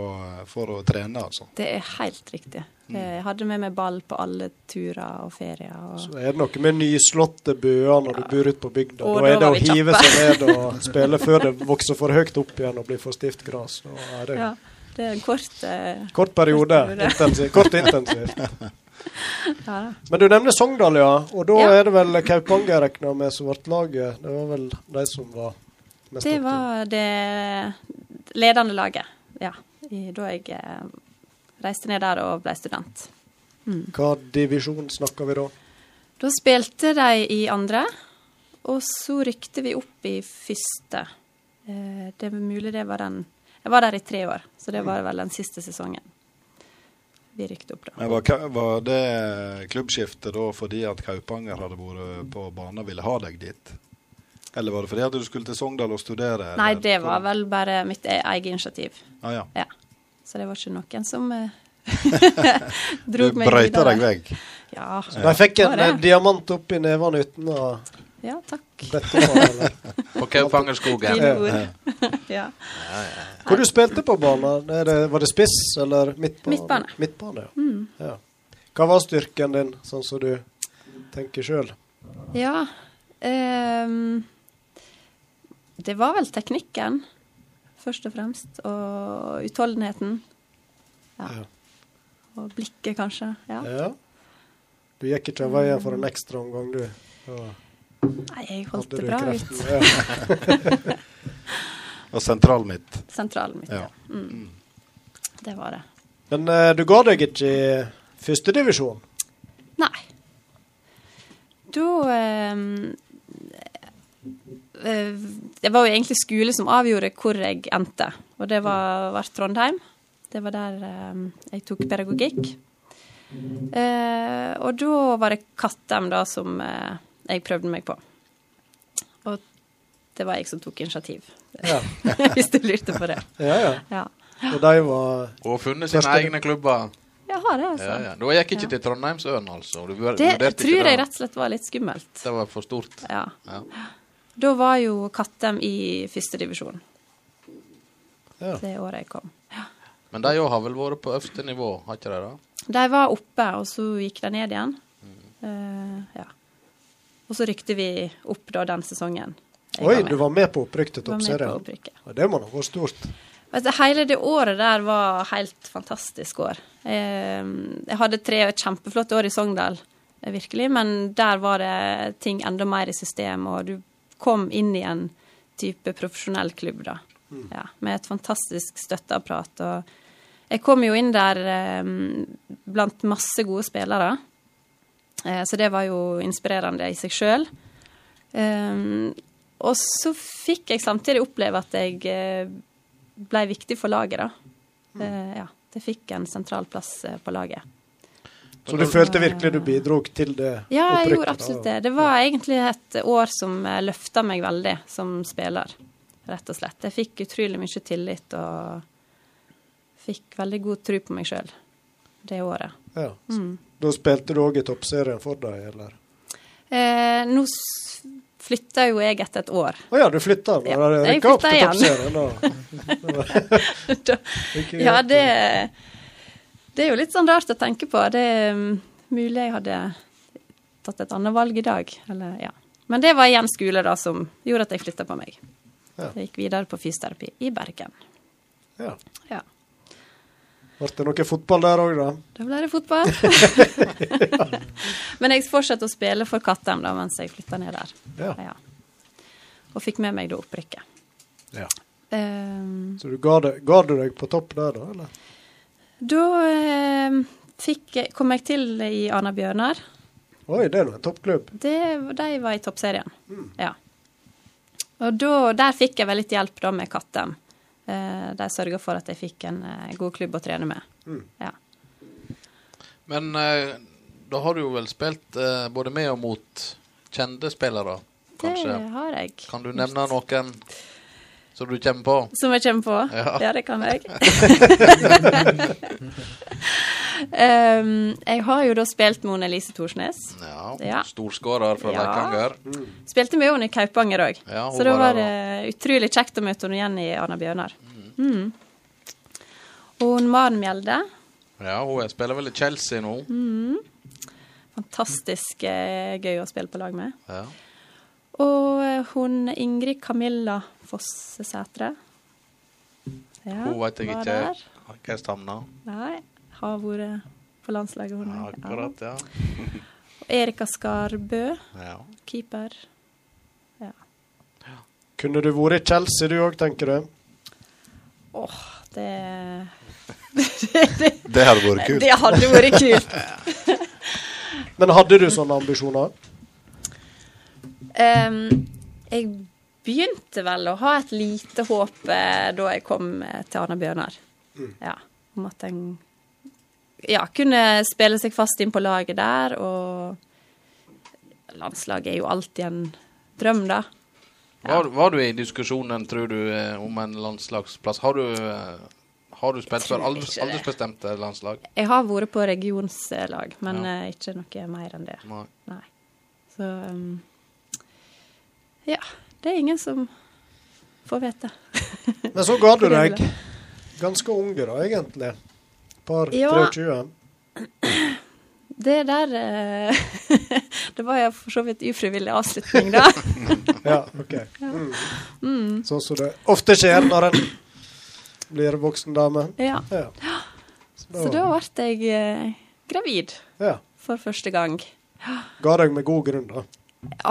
for å trene, altså. Det er helt riktig. Jeg hadde med meg ball på alle turer og ferier. Og Så er det noe med nyslåtte bøer når du bor ute på bygda. Og Da er det å hive kjappe. seg ned og spille før det vokser for høyt opp igjen og blir for stivt gress. Det ja, det er en kort eh, Kort periode. Kort. Intensiv, kort intensivt. ja. Men du nevner Sogndal, ja. Og da Ja. er det vel Kaupanger jeg regner med som ble laget. Det var vel de som var Det var det ledende laget, ja. I, da jeg eh, reiste ned der og ble student. Hva divisjon snakker vi da? Da spilte de i andre, og så rykte vi opp i første. Eh, det er mulig det var den Jeg var der i tre år, så det var vel den siste sesongen. Vi rykte opp da. Men var, var det klubbskiftet da fordi at Kaupanger hadde vært på banen og ville ha deg dit? Eller var det fordi at du skulle til Sogndal og studere? Nei, eller? det var vel bare mitt e- eget initiativ. ah, ja. Ja. Så det var ikke noen som dro meg videre. Du brøyta deg vekk? Ja. Så de fikk en Var eh, diamant opp i nevene uten å ja, takk. på? Kaupangerskogen. Fine ord. ja. Hvor du spilte på banen? Var det spiss eller midtbane? Midtbane. Midtbane, ja. Mm. ja. Hva var styrken din, sånn som du tenker sjøl? Ja. ehm, det var vel teknikken, først og fremst. Og utholdenheten. Ja. Ja. Og blikket, kanskje. Ja. Ja. Du gikk ikke av veien for en ekstra omgang, du. Ja. Nei, jeg holdt det bra kreften? ut. Og sentralen mitt. Sentralen mitt, ja. Ja. Mm. Det var det. Men uh, du ga deg ikke i førstedivisjon? Nei. Da ehm, eh, Det var jo egentlig skole som avgjorde hvor jeg endte, og det var, var Trondheim. Det var der ehm, jeg tok pedagogikk. Eh, og da var det Kattem da som eh, jeg prøvde meg på. Og det var jeg som tok initiativ, Ja. hvis du lurte på det. ja, ja. Ja. Og de var Og funnet sine Første- egne klubber. Jeg har det, altså. Ja, ja. Du gikk ikke til Trondheimsøen, altså? Du Det tror jeg rett og slett var litt skummelt. Det var for stort? Ja. Ja. Da var jo Kattem i førstedivisjon Ja. det året jeg kom. Men de òg har vel vært på øverste nivå, har ikke de det? De var oppe, og så gikk de ned igjen. Eh, ja. Og så rykte vi opp da den sesongen. Oi, du var med på opprykk til toppserien. Ja, det må da gå stort. Altså, hele det året der var helt fantastisk år. Jeg, jeg hadde tre kjempeflotte år i Sogndal, eh, virkelig, men der var det ting enda mer i system, og du kom inn i en type profesjonell klubb, da. Ja, med et fantastisk støtteapparat. Og jeg kom jo inn der eh, blant masse gode spillere, eh, så det var jo inspirerende i seg sjøl. Um, og så fikk jeg samtidig oppleve at jeg eh, ble viktig for laget, da. Eh, ja, det fikk en sentral plass eh, på laget. Så du følte virkelig du bidro til det Ja, jeg gjorde absolutt det. Det var egentlig et år som eh, løfta meg veldig som spiller, rett og slett. Jeg fikk utrolig mye tillit og fikk veldig god tro på meg sjøl det året. Ja. Mm. Da spilte du òg i toppserien for deg, eller? Eh, nå flytta jo jeg etter et år. Å ja, du flytta? Ja, jeg flytta igjen. da. Ja, det Det er jo litt sånn rart å tenke på. Det er um, mulig jeg hadde tatt et annet valg i dag. Eller, ja. Men det var igjen skole da som gjorde at jeg flytta på meg. Ja. Jeg gikk videre på fysioterapi i Bergen. Ja. Ja. Ble det noe fotball der òg, da? Da ble det fotball. Men jeg fortsatte å spille for Kattem da mens jeg flytta ned der. Ja. Og fikk med meg da opprykket. Ja. Um, Så du ga, det, ga du deg på topp der, da? eller? Da eh, fikk, kom jeg til i Arna Bjørnar. Oi, det er nå en toppklubb. Det, de var i toppserien. Ja. Og da, der fikk jeg vel litt hjelp da med Kattem. Eh, de sørga for at jeg fikk en eh, god klubb å trene med. Ja. Men eh, da har du jo vel spilt eh, både med og mot kjente spillere, kanskje? Det har jeg. Kan du nevne noen som du kommer på? Som jeg kommer på? Ja. Ja, det kan jeg. um, jeg har jo da spilt med Elise Thorsnes. Ja, Ja. Storskårer fra Ja. Leikanger. Spilte med henne i Kaupanger òg. Ja, så da var var der utrolig kjekt å møte henne igjen i Arna Bjørnar. Mm. Og hun Maren Mjelde. Ja, hun spiller vel i Chelsea nå. Fantastisk eh, gøy å spille på lag med. Ja. Og eh, hun Ingrid Camilla Fossesætre. Ja, Hun vet jeg ikke der. hva havna. Nei, har vært på landslaget, hun Ja, òg. akkurat, ja. Og Erika Skarbø, ja. keeper. Kunne du vært i Chelsea du òg, tenker du? Åh, det Det hadde vært kult. Det hadde vært kult. Men hadde du sånne ambisjoner? Um, jeg begynte vel å ha et lite håp eh, da jeg kom eh, til Arna Bjørnar. Ja, om at en ja, kunne spille seg fast inn på laget der, og landslaget er jo alltid en drøm, da. Var, var du i diskusjonen, tror du, eh, om en landslagsplass? Har du, har du spilt for aldersbestemte landslag? Jeg har vært på regionslag, men Ja. ikke noe mer enn det. Nei. Nei. Så um, Ja. Det er ingen som får vite. Men så ga du deg. Ganske unge, da, egentlig. Par Ja. 23. Det der eh, Det var jo for så vidt ufrivillig avslutning, da. Ja, OK. Mm. Sånn som det ofte skjer når en blir voksen dame. Ja. Ja. Så da ble jeg eh, gravid ja. for første gang. Ga deg med god grunn, da.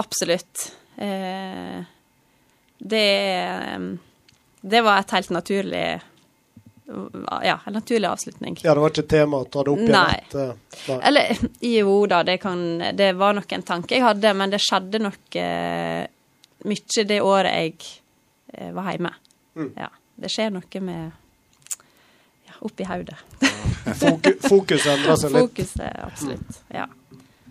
Absolutt. Eh, det Det var et helt naturlig Ja, en naturlig avslutning. Ja, det var ikke tema å ta det opp igjen? Nei. Et, eh, nei. Eller jo da, det, kan, det var nok en tanke jeg hadde, men det skjedde nok eh, mye det året jeg eh, var hjemme. Mm. Ja. Det skjer noe med ja, oppi hodet. fokus, fokus endrer seg litt. Fokuset, absolutt. Ja.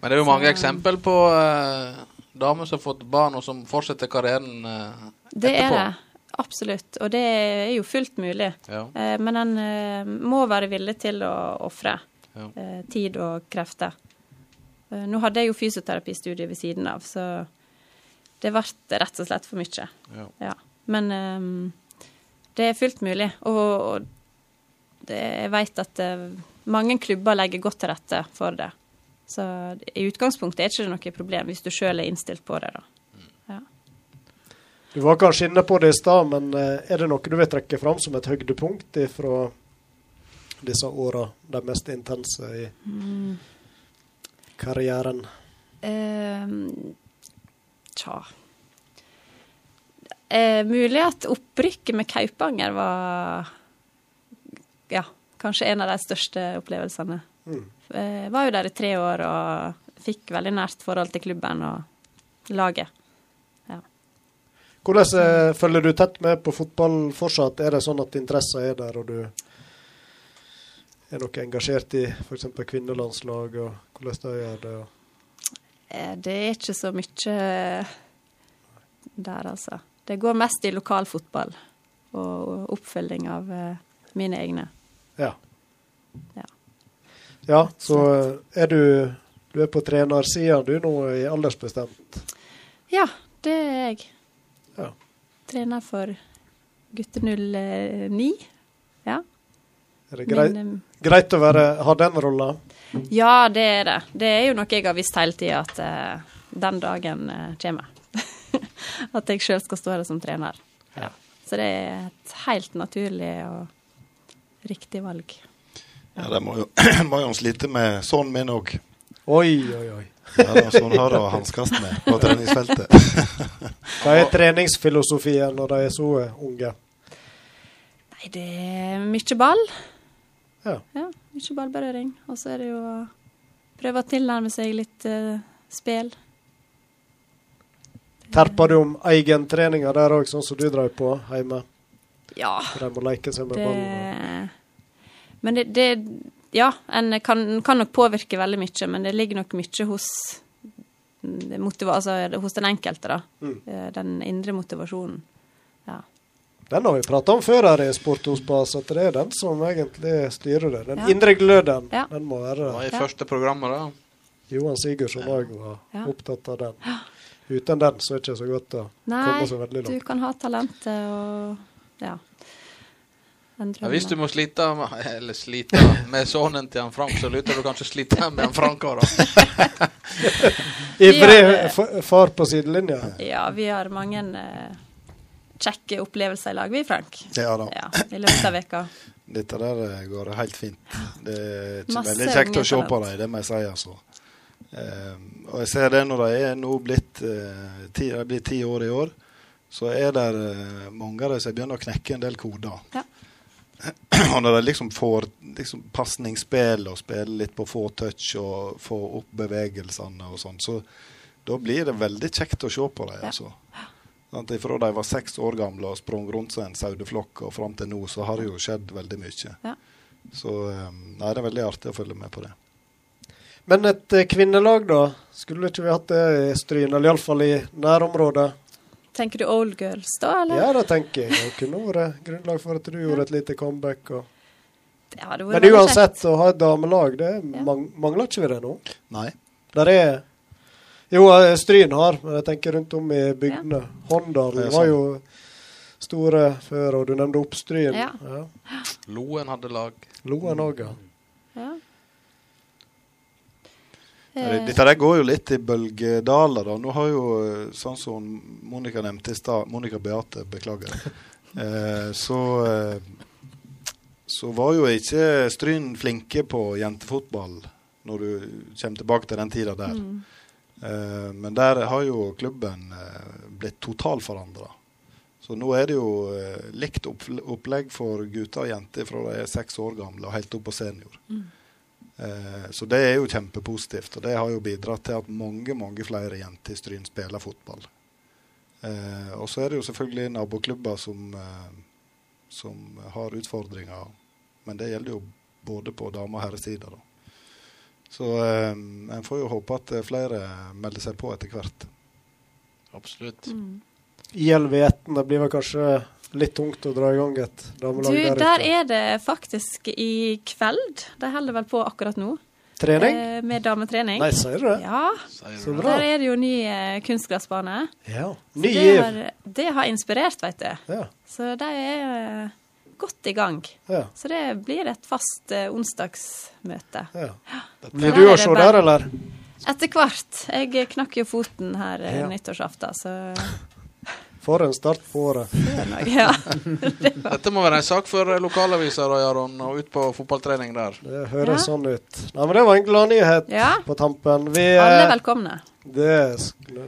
Men det er jo mange Så- eksempel på eh, damer som har fått barn, og som fortsetter karrieren eh, Det er etterpå. det. Absolutt. Og det er jo fullt mulig. Ja. Eh, men en eh, må være villig til å ofre. Ja. eh, tid og krefter. Eh, nå hadde jeg jo fysioterapistudiet ved siden av, så det ble rett og slett for mye. Ja. Ja. Men ehm, det er fullt mulig. Og, og det, jeg vet at eh, mange klubber legger godt til rette for det. Så i utgangspunktet er det ikke noe problem hvis du sjøl er innstilt på det. da. Ja. Du var kanskje inne på det i stad, men eh, er det noe du vil trekke fram som et høydepunkt fra disse åra, de mest intense i karrieren? Ehm, tja eh, Mulig at opprykket med Kaupanger var ja, kanskje en av de største opplevelsene. Mm. Jeg var jo der i tre år og fikk veldig nært forhold til klubben og laget. Ja. Hvordan eh, følger du tett med på fotball fortsatt? Er det sånn at interessen er der, og du er noe engasjert i f.eks. kvinnelandslag, og hvordan de gjør det? Eh, Det er ikke så mye der, altså. Det går mest i lokalfotball og oppfølging av eh, mine egne. Ja. Ja. Ja, så eh, er du Du er på trenersida du nå, i aldersbestemt? Ja, det er jeg. Ja. Trener for gutte 09. Ja. Er det greit, Men, greit å være, ha den rolla? eh, ja, det er det. Det er jo noe jeg har visst hele tida, at uh, den dagen uh, kommer. at jeg sjøl skal stå her som trener. Ja. Så det er et helt naturlig og riktig valg. Ja, det må jo, må jo slite med sønnen min òg. Oi, oi, oi. Ja, det sånn har å hanskes med på treningsfeltet. Hva er treningsfilosofien når de er så unge? Nei, det er mye ball. Ja. Ja, mye ballberøring. Og så er det jo å prøve å tilnærme seg litt uh, spill. Terper du om egentreninga der òg, sånn som du drev på hjemme? Ja, De må leke seg med det ballen. Men det, det Ja, en kan, kan nok påvirke veldig mye, men det ligger nok mye hos motiva altså, hos den enkelte, da. Mm. Eh, Den indre motivasjonen. Ja. Den har vi prata om før her i Sport hos Bas, at det er den som egentlig styrer det. Den Ja. indre gløden, Ja. den må være Det var i første programmet, da. Johan Sigurdsson òg var Ja. opptatt av den. Uten den så er det ikke så godt å Nei, komme så veldig du kan ha talentet og ja. Ja, hvis du må slite med, eller slite med sønnen til han Frank, så lurer du kanskje slite med han Frank òg, da. Ivrig far på sidelinja. Ja, vi har mange eh, kjekke opplevelser i lag, vi, Frank. Ja da. Ja, I løpet av veka. Dette der eh, går helt fint. Det er ikke Masse veldig kjekt å se på dem, det må jeg si. altså. Eh, og jeg ser det når de er nå blitt eh, ti, blir ti år i år, så er det eh, mange av dem som begynner å knekke en del koder. Ja. Og når de liksom får liksom, pasningsspill og spiller litt på få touch og få opp bevegelsene og sånn, så da blir det veldig kjekt å se på dem. Altså. Sant, Fra de var seks år gamle og sprang rundt som en saueflokk, og fram til nå så har det jo skjedd veldig mye. Ja. Så eh, nei, det er veldig artig å følge med på det. Men et eh, kvinnelag, da? Skulle ikke vi hatt det i Stryn, eller iallfall i nærområdet? Tenker du old girls, da, eller? Ja, det tenker jeg. Det kunne vært grunnlag for at du gjorde et lite comeback. Og... Det Men uansett, å ha et damelag, det Ja. mang mangler ikke vi det nå? Nei. Der er Jo, eh, Stryn har, men jeg tenker rundt om i bygdene. Håndal Det er var jo store før, og du nevnte Oppstryn. Ja. Loen hadde lag. Loen òg, ja. Ja. Ja, Eh, det- Dette der går jo litt i bølgedaler. da. Nå har jo, eh, sånn som Monica nevnte i stad Monica Beate, beklager. Eh, så så var jo ikke Stryn flinke på jentefotball når du kommer tilbake til den tida der. Mm. Eh, men der har jo klubben blitt totalforandra. Så nå er det jo likt opplegg for gutter og jenter fra de er seks år gamle og helt opp på senior. Eh, så det er jo kjempepositivt, og det har jo bidratt til at mange mange flere jenter i Stryn spiller fotball. Eh, og så er det jo selvfølgelig naboklubber som, eh, som har utfordringer, men det gjelder jo både på dame- og herresida. da. Så eh, en får jo håpe at flere melder seg på etter hvert. Absolutt. Mm. ILV-1 det blir vel kanskje litt tungt å dra i gang et damelag der ute? der er det faktisk i kveld. De holder vel på akkurat nå. Trening? Eh, med dametrening. Nei, sier du det? Ja, Så bra. der er det jo ny eh, kunstgressbane. Ja. Ny giv. Det, det har inspirert, vet du. Ja. Så de er eh, godt i gang. Ja. Så det blir et fast eh, onsdagsmøte. ja. Blir du å se der, eller? Etter hvert. Jeg knakk jo foten her eh, Ja. nyttårsaften, så For en start på året. det. Ja. Dette må være en sak for eh, lokalaviser og Jaron, og ut på fotballtrening der. Det høres Ja. sånn ut. Nei, men Det var en gladnyhet ja. på tampen. Vi, Alle er velkomne. det,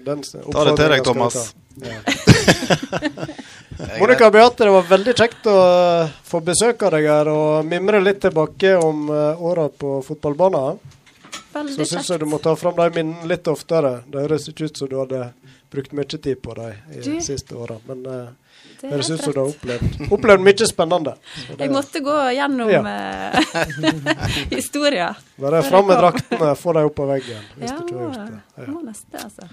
den Ta det til deg, Thomas. Ja. Monica Beate, det var veldig kjekt å eh, få besøk av deg her og mimre litt tilbake om åra på fotballbanen. Så Veldig syns jeg du må ta fram de minnene litt oftere. Det høres ikke ut som du hadde brukt mye tid på dem i de siste åra. Men uh, Det høres ut som du har opplevd, opplevd mye spennende. Det- Jeg måtte gå gjennom Ja. eh. Bare fram med draktene, få dem opp på veggen. Hvis Ja, du ikke har gjort det. Ja. må neste, altså.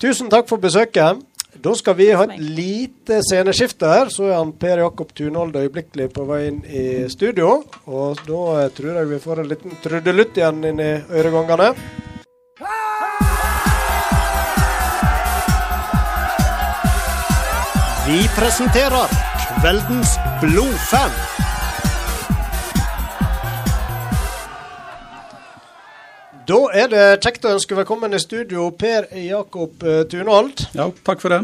Tusen takk for besøket. Da skal vi ha et lite sceneskifte her. Så er han Per Jakob Tunhold øyeblikkelig på vei inn i studio. Og da eh, tror jeg vi får en liten trudelutt igjen inn i øregangene. Vi presenterer kveldens blodfan. Da er det kjekt å ønske velkommen i studio Per Jakob eh, Tunhold. Ja, takk for det.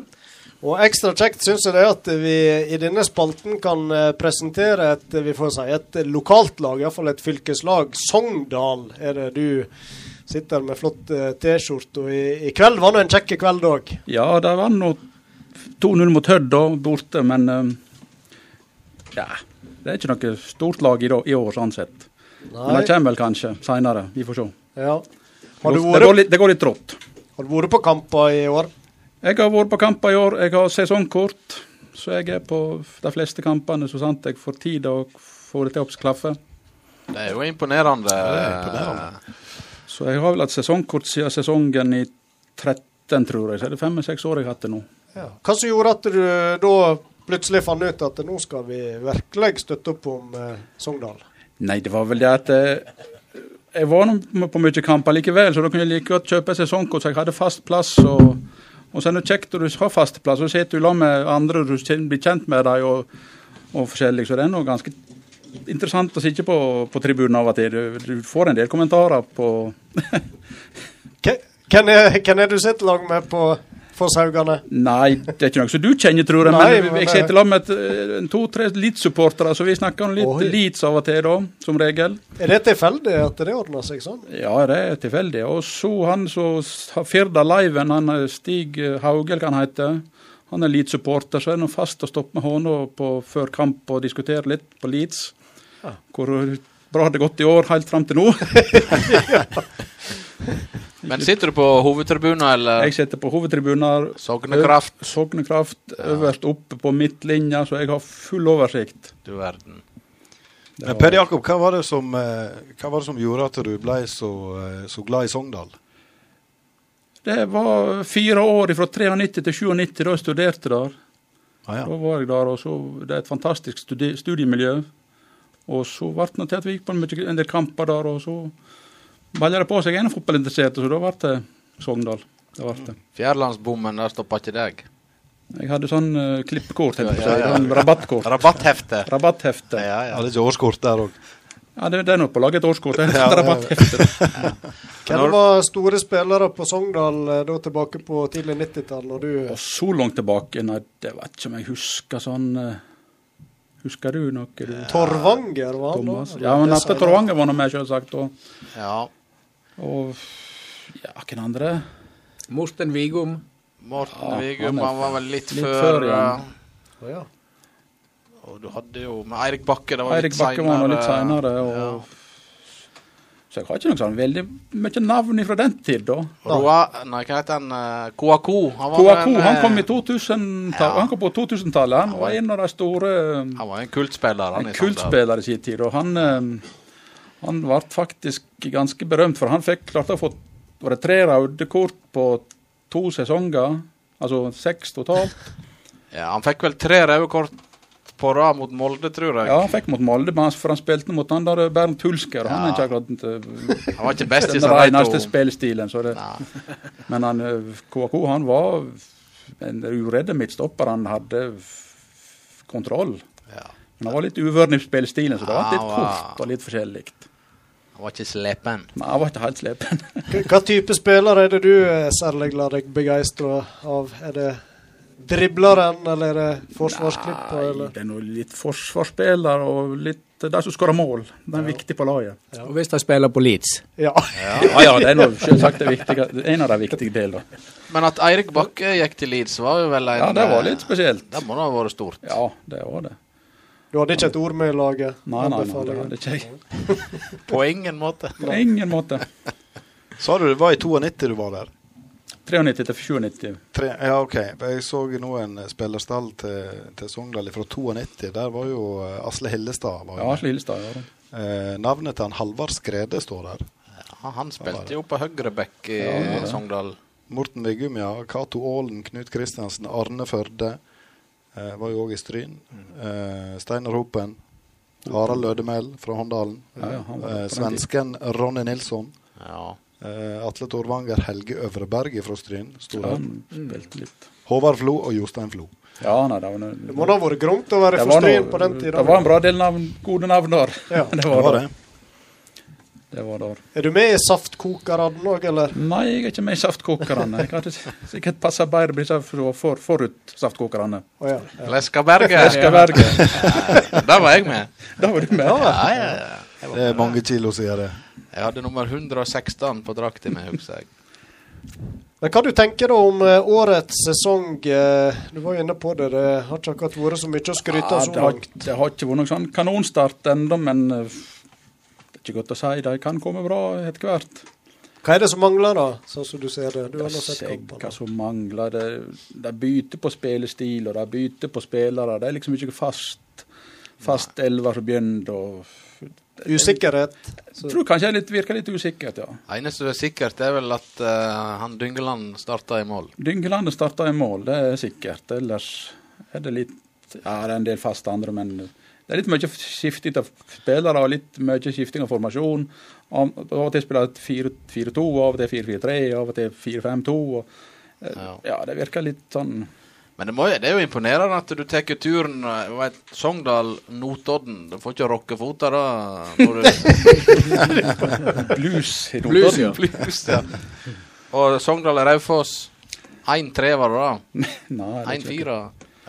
Og ekstra kjekt syns jeg det er at vi i denne spalten kan eh, presentere et, vi får si, et lokalt lag, iallfall et fylkeslag. Sogndal er det du sitter med flott eh, T-skjorte. Og i, i kveld var det en kjekk kveld òg. Ja, det var nå 2-0 mot Hødd borte, men eh, ja. Det er ikke noe stort lag i, år, sånn sett. Men det kommer vel kanskje seinere. Vi får se. Ja. Det Har, du går, det, går litt, det går litt trått. har du vært på kamper i år? Jeg har vært på kamper i år. Jeg har sesongkort, så jeg er på de fleste kampene så sant jeg får tid og får det til å klaffe. Det er jo imponerende. Så jeg har vel hatt sesongkort siden sesongen i 13, tror jeg. Så er det fem-seks år jeg har hatt det nå. Ja. Hva som gjorde at du da plutselig fant ut at nå skal vi virkelig støtte opp om eh, Sogndal? Nei, det var vel det at eh, jeg var på mye kamper likevel, så da kunne jeg like godt kjøpe sesongkort så jeg hadde fast plass. Og, og så er det kjekt når du har fast plass, så sitter du sammen med andre og du blir kjent med dem og, og forskjellig. Så det er noe ganske interessant å sitte på, på tribunen av og til. Du, du får en del kommentarer på Hvem er, hvem er du sitter lag med på Fosshaugane? Nei, det er ikke noe som du kjenner, tror jeg. Nei, men, jeg sitter sammen med et, to-tre Leeds-supportere, så vi snakker om litt Oi. Leeds av og til, da, som regel. Er det tilfeldig at det ordner seg sånn? Ja, det er tilfeldig. Og så han som har Firda Liven, han Stig eh, Haugel kan han hete. Han er Leeds-supporter, så er nå fast å stoppe med hånda på før kamp og diskutere litt på Leeds. Hvor bra det har gått i år, helt fram til nå. Men sitter du på hovedtribunen, eller Jeg sitter på hovedtribuner. Sognekraft? Ø- Sognekraft øverst oppe på midtlinja, så jeg har full oversikt. Du verden. Men Per Jakob, hva var, det som, eh, hva var det som gjorde at du ble så, eh, så glad i Sogndal? Det var fire år fra 93 til 97 da jeg studerte der. Ah, ja. Da var jeg der, og så Det er et fantastisk studi studiemiljø. Og så ble det til at vi gikk på en del kamper der, og så balla det på seg en fotballinteressert, så da ble det Sogndal. Det ble det. Fjærlandsbommen, der stoppa ikke deg. Jeg hadde sånn uh, klippekort, Ja, ja, ja. sånn rabattkort. Rabatthefte. Rabatthefte. Ja, ja. hadde ikke årskort der òg. Ja, det, det er nok på å lage et årskort. Det er Ja, ja, ja. rabatthefte. Hvem var store spillere på Sogndal eh, da tilbake på tidlig 90-tall, du Og så langt tilbake, nei, det vet ikke om jeg husker sånn eh, Husker du noe, du? Torvanger var han da? Ja, men Torvanger var nå med, selvsagt. Og, ja. Og ja, hvem andre? Morten Vigum. Morten Ja, Vigum, han er han var vel litt, litt før, før, ja. Oh, ja. Og du hadde jo med Eirik Bakke, det var Eirik litt Bakke var litt seinere. Og... Så jeg har ikke noe sånn veldig mye navn fra den tid, da. Roa, nei, hva heter han? Koako? Kouakou. Han var han eh, kom i 2000 Ja. Han kom på 2000-tallet. Han var en av de store Han var en kultspiller, han en kultspiller i sin tid. Og han, eh, han ble faktisk ganske berømt, for han fikk klart å få var det tre røde kort på to sesonger. Altså seks totalt. Ja, han fikk vel tre røde kort på rad mot Molde, tror jeg. Ja, han fikk mot Molde, for han spilte mot han der Bernt Hulsker. og Han er ikke akkurat eh, Han var ikke best i reneste spillestilen. Så det, men han, eh, KK han var en uredde midtstopper. Han hadde kontroll. kontroll. Men han var litt uvøren i spillestilen, så det var litt kort og litt forskjellig. Han var ikke slepen. Nei, han var ikke helt slepen. Hva type spiller er det du eh, særlig lar deg begeistre av? Er det dribleren, eller er det forsvarsklippa? Nei, det er noe litt forsvarsspiller og litt de som skårer mål. Det er viktig på laget. Og hvis de spiller på Leeds. Ja. Ja, ja, det er noe, selvsagt en av de viktige delene. Men at Eirik Bakke gikk til Leeds, var jo vel en Ja, det var litt eh, spesielt. Det må da ha vært stort. Ja, det var det. Du hadde ikke et ord med i laget? Nei, nei, nei, det hadde ikke jeg. På ingen måte. På ingen måte. Sa du det var i 92 du var der? 93 til 97. Tre, ja, OK. Jeg så nå en spillerstall til, til Sogndal fra 92. Der var jo eh, Asle Hillestad. Var Ja. Asle Hillestad. Ja. Eh, navnet til han Halvard Skrede står der. Ja, han spilte jo på høyreback i Ja, ja. Sogndal. Morten Viggum, ja. Cato Aalen, Knut Kristiansen, Arne Førde. Eh, var jo òg i Stryn. Eh, Steinar Hopen. Harald Lødemel fra Håndalen. Ja, eh, svensken Ronny Nilsson. Ja. Eh, Atle Torvanger, Helge Øvreberg fra Stryn. Håvard Flo og Jostein Flo. Ja, nei, det var noe, Det må da ha vært gromt å være fra Stryn på den tida. Det var en bra del navn, gode navn der. Ja. det Det var var det. Det. Var der. Er du med i saftkokerne òg, eller? Nei, jeg er ikke med i saftkokerne. Jeg hadde sikkert passa bedre hvis jeg for, for, forut saftkokerne. Oh, ja. ja. Leskaberget. ja. Der var jeg med. Da var du med. Ja, ja, ja. Det er mange kilo siden det. Jeg hadde nummer 116 på drakta mi, husker jeg. Men hva du tenker du om eh, årets sesong? eh, du var jo inne på det. Det har ikke akkurat vært så mye å skryte av Ja, så langt. det har ikke vært noen sånn kanonstart ennå, men eh, ikke godt å si. De kan komme bra etter hvert. Hva er det som mangler, da? Sånn som du ser det. Du har sett ser hva som mangler. Det, de bytter på spillestil, og de bytter på spillere. Det er liksom ikke fast, fast elver som begynner. Og, Usikkerhet. jeg tror kanskje det virker litt usikkert, ja. Det Eneste som er sikkert, er vel at uh, han Dyngeland starta i mål. Dyngeland starta i mål, det er sikkert. Ellers er det litt Ja, det er en del faste andre, men det er litt mye skifting av spillere og litt mye skifting av formasjon. Av og til spiller jeg 4-2, av og til 4-4-3, av og til 4-5-2. eh, Ja. Ja, det virker litt sånn Men det, jo- det er jo imponerende at du tar turen eh, vet, Sogndal-Notodden. Du får ikke rockefota da? Når du, blues i Blues, ja. Blues, ja. Og Sogndal-Raufoss 1-3 var det da? Nei, det er ikke 1-4?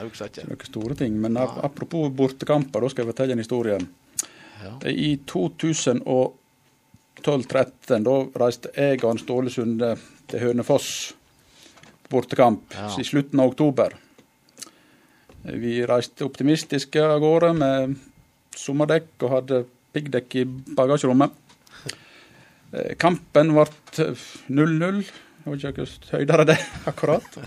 Jeg husker ikke. noen store ting. Men ap- apropos bortekamper, da skal jeg fortelle en historie. Ja. I 2012-2013 da reiste jeg og Ståle Sunde til Hønefoss bortekamp Ja. i slutten av oktober. Vi reiste optimistiske av gårde med sommerdekk og hadde piggdekk i bagasjerommet. Eh, Kampen ble 0-0. Det vet ikke noe høydere det, akkurat.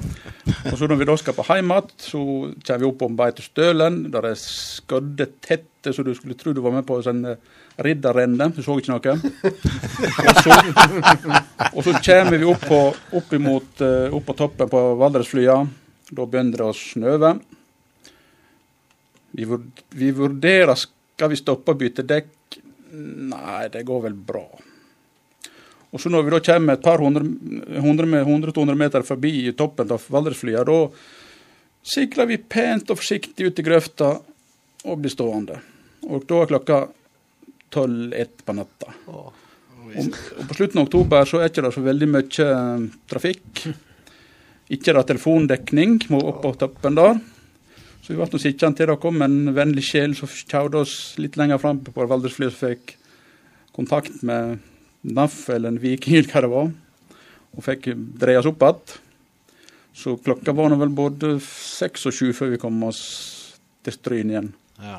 Og så når vi da skal på heim igjen, så kommer vi opp om Beitostølen, der det er skødde tette, så du skulle tro du var med på sånn eh, ridderrenne. Du så ikke noe. Og så, og så kommer vi opp, på, opp, imot, eh, opp på toppen på Valdresflya. Da begynner det å snøve. Vi, vi vurderer skal vi stoppe og bytte dekk. Nei, det går vel bra. Og så når vi da kommer et par hundre, hundre, 100-200 meter forbi toppen av Valdresflya, da sikler vi pent og forsiktig ut i grøfta og blir stående. Og da er klokka 12-1 på natta. Og, og på slutten av oktober så er ikke så veldig mye eh, trafikk. Ikke det telefondekning må opp på toppen der. Så vi ble sittende til det kom en vennlig sjel som kjørte oss litt lenger fram på Valdresflya, som fikk kontakt med NAF eller en Viking, eller hva det var, og fikk dreies opp igjen. Så klokka var nå vel både seks og sju før vi kom oss til Stryn igjen. Ja.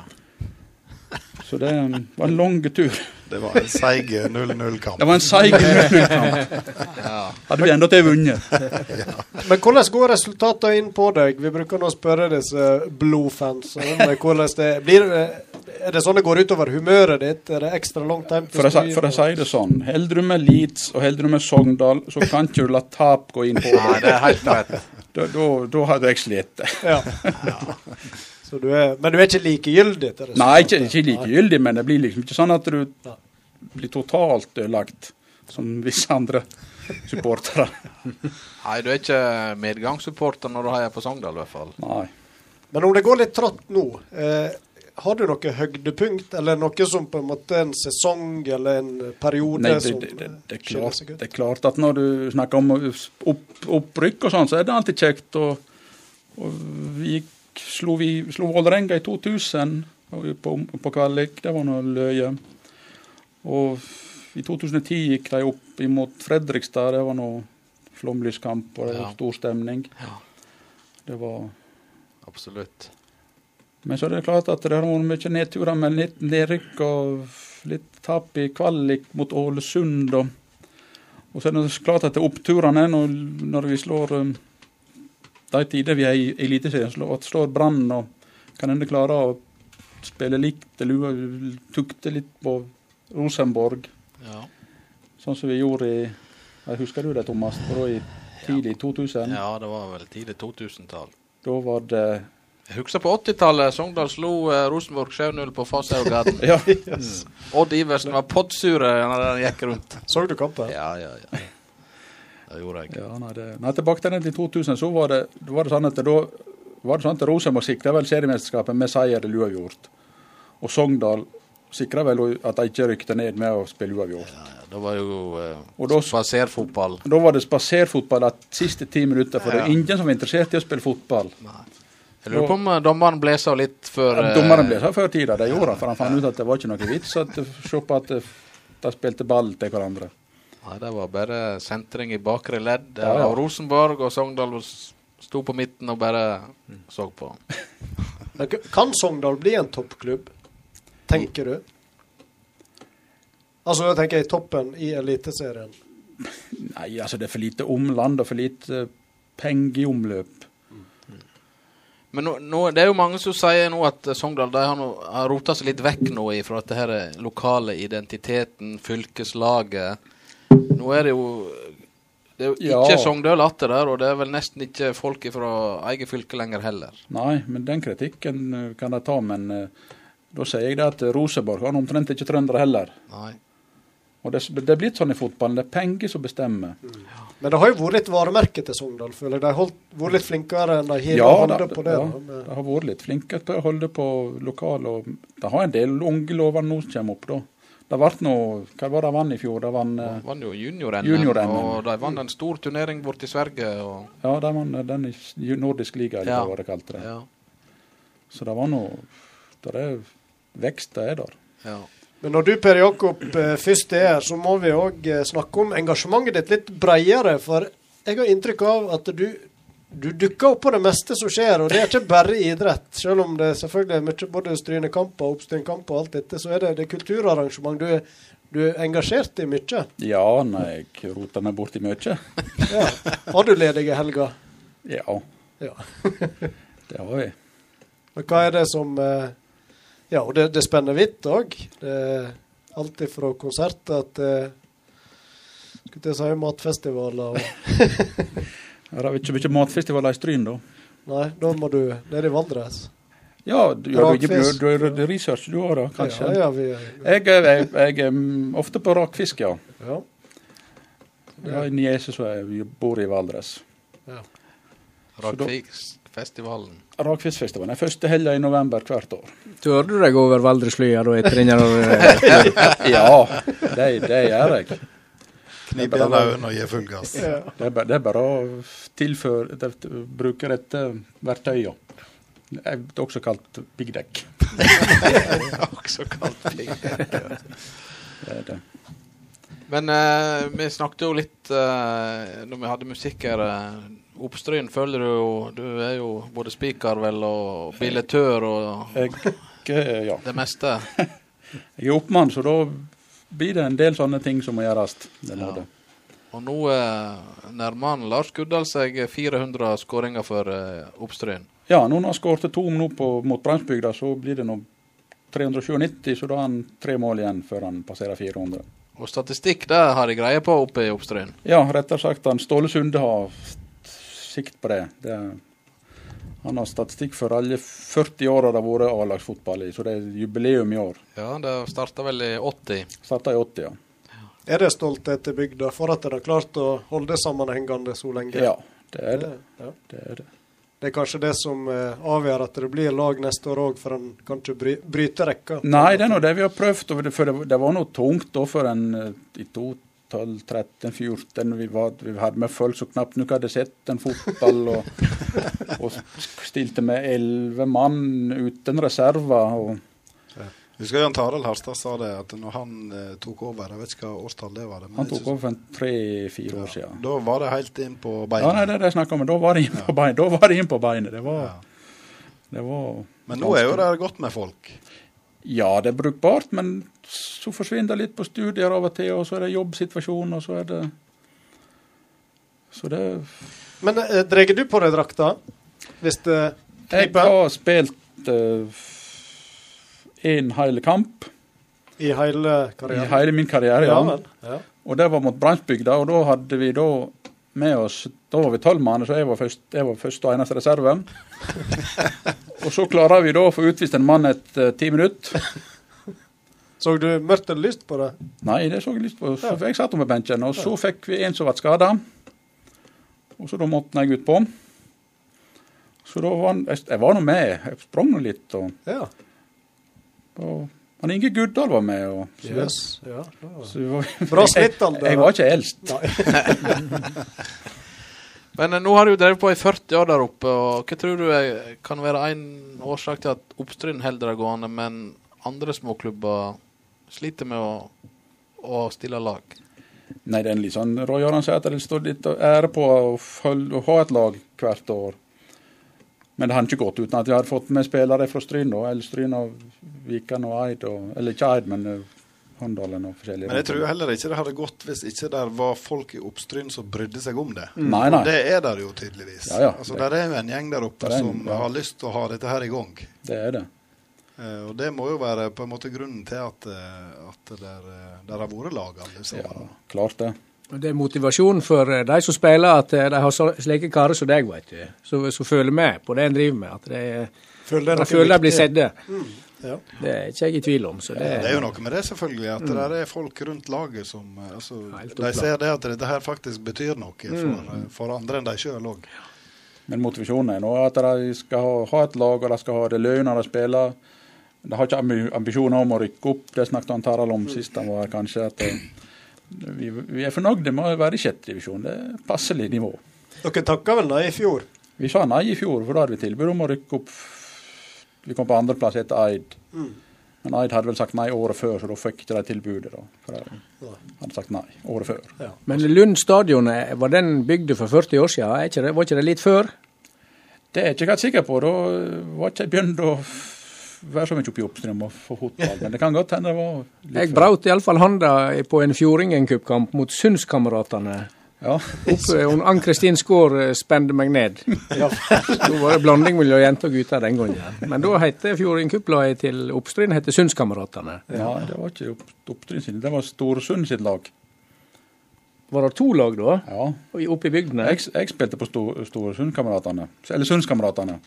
Så det var en lang tur. Det var en seig 0-0-kamp. Det var en seig 0-0-kamp. Hadde vi enda til vunnet. Men hvordan går resultatene inn på deg? Vi bruker nå å spørre disse blodfansene om hvordan det blir. Er det sånn det går utover humøret ditt? Er det ekstra langt hjem For å, for å si det sånn, holder du med Leeds og holder du med Sogndal, så kan ikke du la tap gå inn på Nei, deg. det er helt rett. Da, da, da hadde jeg slitt. Ja. Så du er, men du er ikke likegyldig til det? Nei, ikke, ikke likegyldig, men det blir liksom ikke sånn at du blir totalt ødelagt, som visse andre supportere. Nei, du er ikke medgangssupporter når du heier på Sogndal, i hvert fall. Nei. Men om det går litt trått nå, eh, har du noe høydepunkt, eller noe som på en måte en sesong eller en periode Nei, det, som det, det, det, er skiller klart, seg ut? det er klart at når du snakker om opp, opprykk og sånn, så er det alltid kjekt. Og, og vi gikk, slo, vi, slo Vålerenga i 2000 på, på kvalik. Det var noe løye. Og i 2010 gikk de opp imot Fredrikstad. Det var noe flomlyskamp og det var stor stemning. Ja. Det var Absolutt. Men så er det klart at det har vært mye nedturer med litt nedrykk og litt tap i kvalik mot Ålesund. Og, og så er det klart at det er oppturene når, når vi slår um, de tider vi er i Eliteserien, slår, at slår Brann og kan hende klare å spille likt, eller tukte litt på Rosenborg, Ja. sånn som vi gjorde i jeg Husker du det, Thomas? I tidlig 2000. ja, det var vel tidlig 2000-tall. Da var det Jeg husker på 80-tallet. Sogndal slo eh, Rosenborg 7-0 på Fosshauggarden. Ja. Odd Iversen var poddsure når han gikk rundt. Så du kampen? Ja, ja, ja. Det gjorde jeg. Ja, nei, det, nei, tilbake til den til 2000, så var det, var det sånn at da var det sånn at Rosenborg sikra vel seriemesterskapet med seier eller uavgjort. Og Sogndal sikra vel at de ikke rykte ned med å spille uavgjort. Ja, ja, det var jo eh, spaserfotball. Da var det spaserfotball de siste ti minutter, for det er ingen som var interessert i å spille fotball. Jeg lurer på om eh, dommeren blåsa litt før Ja, eh, Dommeren ble så før tida, det gjorde han, for han fant ut at det var ikke noe vits å se på at eh, de spilte ball til hverandre. Nei, det var bare sentring i bakre ledd Ja, ja. Rosenborg, og Sogndal sto på midten og bare så på. Kan Sogndal bli en toppklubb, tenker du? Altså, da tenker jeg toppen i Eliteserien. Nei, altså det er for lite omland og for lite penger i omløp. Men nå, nå, det er jo mange som sier nå at Sogndal de har, no, har rota seg litt vekk nå fra dette her lokale identiteten, fylkeslaget. Nå er det jo det er jo Ja. Sogndal Sogndøl atter der, og det er vel nesten ikke folk fra eget fylke lenger heller. Nei, men den kritikken eh, kan de ta, men uh, da sier jeg det at Rosenborg har omtrent ikke trøndere heller. Nei. Og det, det er blitt sånn i fotballen, det er penger som bestemmer. Men det har jo vært et varemerke til Sogndal, føler jeg. De har holdt, vært litt flinkere enn de har Ja, holdt på det. ja, de har vært litt flinke til å holde på lokal og De har en del unge lover nå som kommer opp, da. Det ble noe, Hva var det de vant i fjor? Det vann, eh, jo junior-NM, Junior-NM. og de vant en stor turnering borte i Sverige. Og, ja, de vant den i nordisk liga, eller Ja. hva det kalte det. ja, Så det var noe Det er vekst, det er der. ja. Men når du Per Jakob eh, først er her, så må vi òg eh, snakke om engasjementet ditt litt bredere. For jeg har inntrykk av at du, du dukker opp på det meste som skjer, og det er ikke bare idrett. Selv om det selvfølgelig er mye både strynekamper, oppstyrkamper og alt dette, så er det, det kulturarrangement. Du, er- du er engasjert i mye. Ja, nei, jeg roter meg borti mye. Ja. Har du ledige helger? Ja, Ja. det har vi. Men hva er det som eh, Ja, og det, det spenner vidt òg. Alt fra konserter til skulle jeg si matfestivaler og Her har vi ikke mye matfestivaler i Stryn, da. Nei, da må du ned i Valdres. Ja, du gjør research du har da, kanskje? Ja, ja, vi, Jeg, er- jeg, jeg er mm, ofte på rakfisk, ja. ja. Jeg har en niese som er- bor i Valdres. Rakfiskfestivalen. Rakfiskfestivalen er første helga i november hvert år. Tør du deg over Valdreslya da etter den Ja, det, det gjør jeg. Knip igjen øynene og gi full gass. Det er, bare, det er bare å tilføre det, Bruke dette verktøyet. Det er også kalt piggdekk. Også kalt pigg. Det er det. Men eh, vi snakket jo litt eh, når vi hadde musikk her. Eh, Oppstryn følger du jo Du er jo både spiker vel og billettør og Jeg, eh, ja. det meste. jeg er oppmann, så da blir det en del sånne ting som må gjøres. Ja. Og nå eh, nærmer han Lars Guddal seg 400 skåringer for eh, Oppstryn. Ja, når han har skåret to nå på, mot Brannsbygda, så blir det nå 397, så da har han tre mål igjen før han passerer 400. Og statistikk det har de greie på oppe i Oppstryn. Ja, rettere sagt, han Ståle Sunde har sikt på det. det Han har statistikk for alle 40 åra det har vært A-lagsfotball i, så det er jubileum i år. Ja, det starta vel i 80. Starta i 80, ja. Er det stolthet i bygda for at dere har klart å holde det sammenhengende så lenge? Ja, det er det. Ja. Det er det. Det er kanskje det som eh, avgjør at det blir lag neste år òg, for en kan ikke bry, bryte rekka? Nei, det er nå det vi har prøvd. og det- For det, det var noe tungt da for en eh, i 2012, 13, 14. Vi, vi hadde med folk som knapt nok hadde sett en fotball. Og, og stilte med elleve mann uten reserver. og Husker Jan Tarald Harstad sa det, at når han eh, tok over Jeg vet ikke hva årstall det var. det, Han tok over for tre-fire år siden. Da var det helt inn på Ja, beinet. nei, det er det jeg snakker om. Da var det inn på beinet. Da var det inn på beinet. Det var, Ja. det var Men nå er jo det godt med folk. Ja, det er brukbart, men så forsvinner det litt på studier av og til, og så er det jobbsituasjon, og så er det Så det Men eh, drar du på deg drakta? Hvis det Jeg har spilt én hel kamp i hele i karrieren? hele min karriere, Ja ja. Ja. Og det var mot Brannsbygda, og da hadde vi da med oss Da var vi tolv mann, så jeg var, først, jeg var første og eneste reserve. og så klarer vi da å få utvist en mann etter ti minutter. Så du mørkt eller lyst på det? Nei, det så jeg lyst på. Så jeg satt med benken, og så fikk vi en som ble skada. Og så da måtte jeg ut på. Så da var han, jeg, jeg var nå med, jeg sprang nå litt. Og, Ja. og han Inge Guddal var med. Og, så, Yes. ja. var- Bra snittalder. Jeg, jeg var ikke eldst. Men eh, nå har du drevet på i 40 år der oppe, og hva tror du er, kan være en årsak til at Oppstryn holder det gående, men andre småklubber sliter med å, å stille lag? Nei, det er en litt sånn Roy Aron sier at det står litt ære på å, følge, å ha et lag hvert år. Men det har ikke gått uten at vi har fått med spillere fra Stryn, Elstryn og Vikan og Eid. Og, eller ikke Eid, men eh, Håndalen og forskjellige. Men jeg tror heller ikke det hadde gått hvis ikke det var folk i Oppstryn som brydde seg om det. Nei, nei. Og det er der jo tydeligvis. Ja, ja. Altså, der er jo en gjeng der oppe en- som ja. har lyst til å ha dette her i gang. Det er det. Eh, og det må jo være på en måte grunnen til at, eh, at det eh, har vært lag alle sammen. Ja, klart det. Det er motivasjonen for eh, de som spiller, at eh, de har slike karer som deg, vet du. Som som følger med på det en driver med. At de, Føler de føler de blir viktig? sett. Ja. Det er ikke jeg i tvil om. Så det, Det er jo noe med det, selvfølgelig. At det er folk rundt laget som eh, altså, De ser det at dette her faktisk betyr noe for, mm. for andre enn de sjøl òg. Men motivasjonen er nå at de skal ha, ha et lag, og de skal ha det lønna de spiller. De har ikke ambi- ambisjoner om å rykke opp. Det snakket han Tarald om sist han var her, kanskje. at vi, vi er fornøyde med å være i sjette divisjon. Det er passelig nivå. Dere takka vel nei i fjor? Vi sa nei i fjor, for da hadde vi tilbud om å rykke opp. Vi kom på andreplass etter Eid. Men Eid hadde vel sagt nei året før, så da fikk ikke de tilbudet. da. For de hadde sagt nei året før. Men Lund stadion, eh, var den bygd for 40 år siden? Er ikke det, var ikke det litt før? Det er jeg ikke helt sikker på. Da var ikke jeg begynt å være så mye oppe i oppstrøm og få fotball. Men det kan godt hende det var litt Jeg braut iallfall handa på en Fjordingen-cupkamp mot Sundskameratene. Ja. Ann-Kristin Skaar spende meg ned. Ja. Da var det blanding mellom jenter og gutter den gangen. Men da het Fjordingen-cuplaget til Oppstryn het Sundskameratene. ja, det var ikke opp, Oppstryn sin, det var Storsund sitt lag. Var det to lag da? Ja. Oppe i bygdene? Jeg, jeg spilte på Storsundkameratene. Eller Sundskameratene.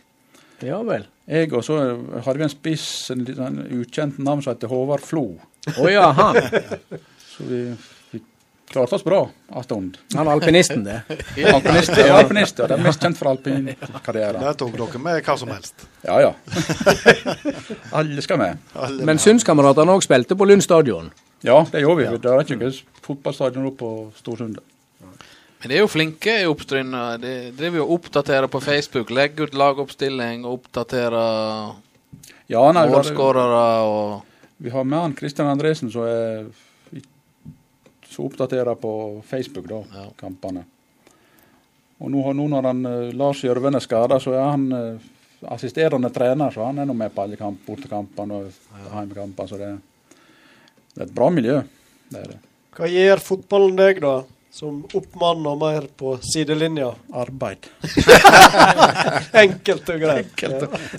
Ja vel. Jeg og så hadde vi en spiss, en litt sånn ukjent navn som heter Håvard Flo. Oh, ja, han. Så vi, vi klarte oss bra en stund. Han alpinisten, det. Alpinist, ja, alpinist, ja. Det er mest kjent for alpinkarrieren. Der tok dere med hva som helst. Ja, ja. Alle skal med. Alle Men synskameratene òg spilte på Lund stadion. Ja, det gjorde vi. Det er ikke noe fotballstadion oppe på Storsund. Men de er jo flinke i Oppstryn. De driver jo og oppdaterer på Facebook. Legger ut lagoppstilling, oppdaterer Ja, nei, vi har, målskårere og vi har med han Kristian Andresen som er som oppdaterer på Facebook da, Ja. kampene. Og nå, nå når han, eh, Lars Gjørven er skada, så er han eh, assisterende trener, så han er nå med på alle kamp, bortekampene og heimekampene. Så det, det er et bra miljø. Det er det. Hva gir fotballen deg, da? Som oppmanner mer på sidelinja? Arbeid. Enkelt og greit.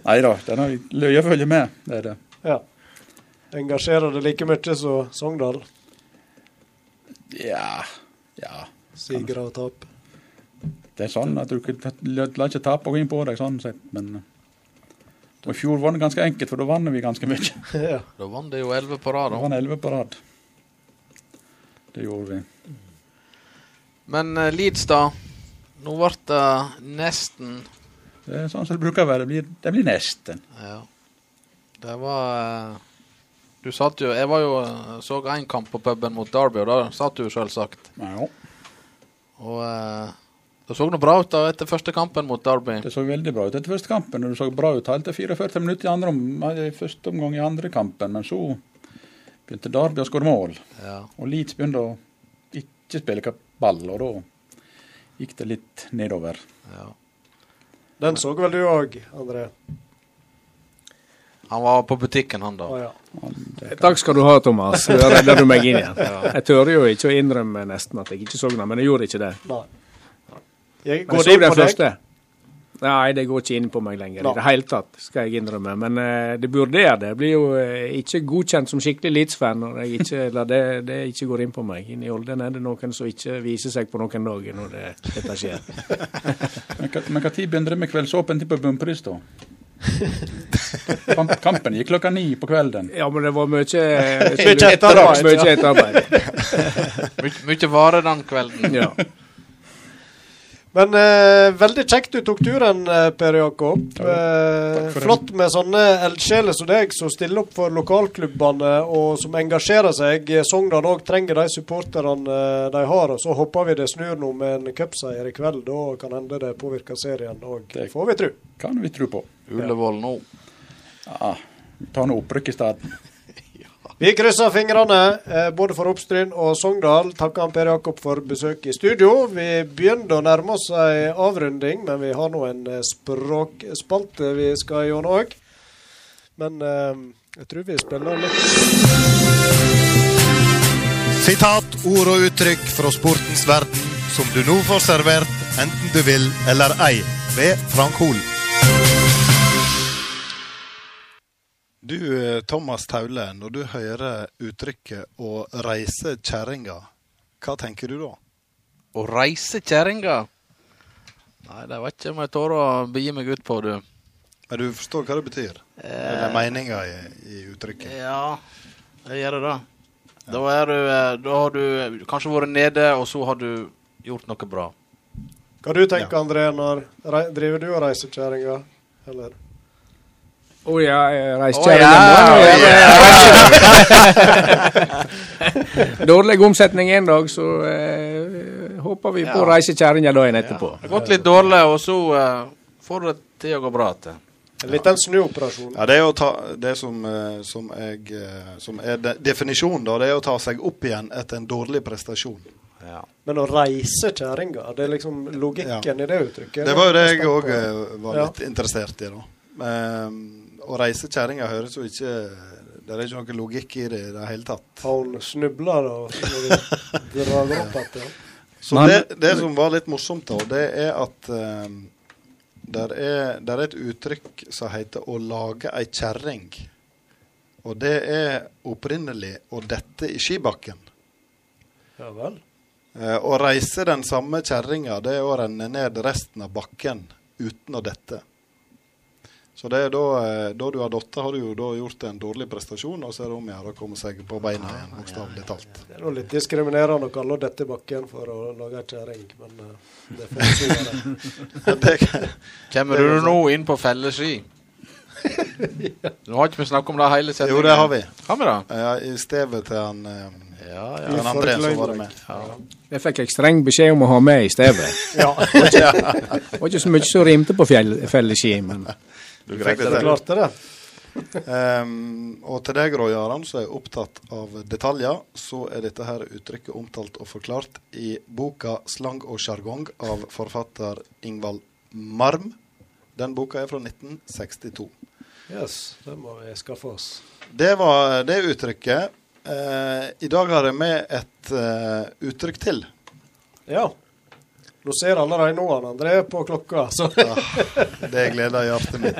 Nei da, den har løye følger med. Det er det. Ja. Engasjerer det like mye som Sogndal? Ja, ja. Sigre og tap? Det er sånn at du la lar ikke tape og gå inn på deg, sånn sett. Men eh, og i fjor var det ganske enkelt, for da vant vi ganske mye. ja. Da vant det jo elleve på rad. Da. vant elleve på rad. Det gjorde vi. Men uh, Leeds, da. Nå ble det nesten Det er sånn som det bruker å være. Det blir, det blir nesten. Ja. Det var uh, Du satt jo Jeg var jo eh, så én kamp på puben mot Derby, og da satt du selvsagt. Ja. Og uh, det så noe bra ut da etter første kampen mot Derby. Det så veldig bra ut etter første kampen. og Det så bra ut helt til 44 minutter i, andre om, i første omgang i andre kampen. Men så begynte Derby å skåre mål. Ja. Og Leeds begynte å ikke spille ball, og da gikk det litt nedover. ja. Den så vel du òg, André? Han var på butikken, han da. Oh, ja. Takk skal du ha, Thomas. Da redder du meg inn igjen. Jeg tør jo ikke å innrømme nesten at jeg ikke så den, men jeg gjorde ikke det. Nei. Jeg, Men går jeg så den første. Nei, det går ikke inn på meg lenger no. i det hele tatt, skal jeg innrømme. Men uh, det burde gjøre det. Jeg blir jo uh, ikke godkjent som skikkelig Leeds-fan når jeg ikke, eller det, det ikke går inn på meg. Inni i Olden er det noen som ikke viser seg på noen dager når det, dette skjer. Men når begynner det med kveldsåpent på Bunnpris, da? Kampen gikk klokka ni på kvelden. Ja, men det var mye Mye etterarbeid, Mye varer den kvelden. Ja. Men eh, veldig kjekt du tok turen, eh, Per Jakob. Eh, flott med sånne eldsjeler som deg, som stiller opp for lokalklubbene og som engasjerer seg. Sogndal òg trenger de supporterne eh, de har. og Så håper vi det snur nå med en cupseier i kveld. Da kan hende det påvirker serien òg, Det- får vi tro. Kan vi tro på. Ullevål nå. Ja, ta nå opprykk i stedet. Vi krysser fingrene eh, både for Oppstryn og Sogndal. Takker Per Jakob for besøket i studio. Vi begynner å nærme oss ei avrunding, men vi har nå en eh, språkspalte vi skal gjennom òg. Men eh, jeg tror vi spiller litt Sitat, ord og uttrykk fra sportens verden som du nå får servert, enten du vil eller ei, ved Frank Hol. Du, eh, Thomas Taule, når du hører uttrykket 'å reise kjerringa', hva tenker du da? Å reise kjerringa? Nei, det vet ikke om jeg tør å begi meg ut på, du. Men du forstår hva det betyr? Eller meninga i, i uttrykket? Ja, jeg gjør det da. Da, er du, eh, da har du kanskje vært nede, og så har du gjort noe bra. Hva du tenker André, når driver du og reiser kjerringa? Eller? Å ja, jeg Å, reiskjerringa ja, må Dårlig omsetning en dag, så eh, håper vi på Ja. å reise kjerringa dagen etterpå. Det har gått litt dårlig, og så eh, får det til å gå bra til. En liten snuoperasjon. Ja, det er å ta det som, eh, som, jeg, eh, som er de, definisjonen, da. Det er å ta seg opp igjen etter en dårlig prestasjon. Ja. Men å reise kjerringa, det er liksom logikken i det uttrykket. Det var jo det jeg òg var Ja. litt interessert i, da. Um, å reise kjerringa høres jo ikke Det er ikke noe logikk i det i det hele tatt. Har hun snubla og drar opp igjen? Så det, det som var litt morsomt, da, det er at um, der er, der er et uttrykk som heter 'å lage ei kjerring'. Og det er opprinnelig å dette i skibakken. Ja vel. Eh, å reise den samme kjerringa, det er å renne ned resten av bakken uten å dette. Så det er da, eh, da du har datt, har du jo da gjort en dårlig prestasjon, og så er det om å gjøre å komme seg på beina igjen, bokstavelig talt. Det er nå litt diskriminerende å kalle dette bakken for å lage ei kjerring, men eh, det får være. Det, Kommer du nå inn på felleski? Nå har ikke vi snakket om det hele sendingen. jo, det har vi. Har vi det? Ja, I stedet til han, eh, Ja, ja. han André som var med. med. Jeg fikk jeg streng beskjed om å ha med i stedet. Ja, Det var ikke så mye som rimte på felleski, men Du fikk det det til. klarte det. um, og til deg, Roy Aran, som er opptatt av detaljer, så er dette her uttrykket omtalt og forklart i boka 'Slang og sjargong' av forfatter Ingvald Marm. Den boka er fra 1962. Yes, den må vi skaffe oss. Det var det uttrykket. Uh, I dag har jeg med et uh, uttrykk til. Ja. Nå ser allerede nå han André på klokka, så Det gleder hjertet mitt.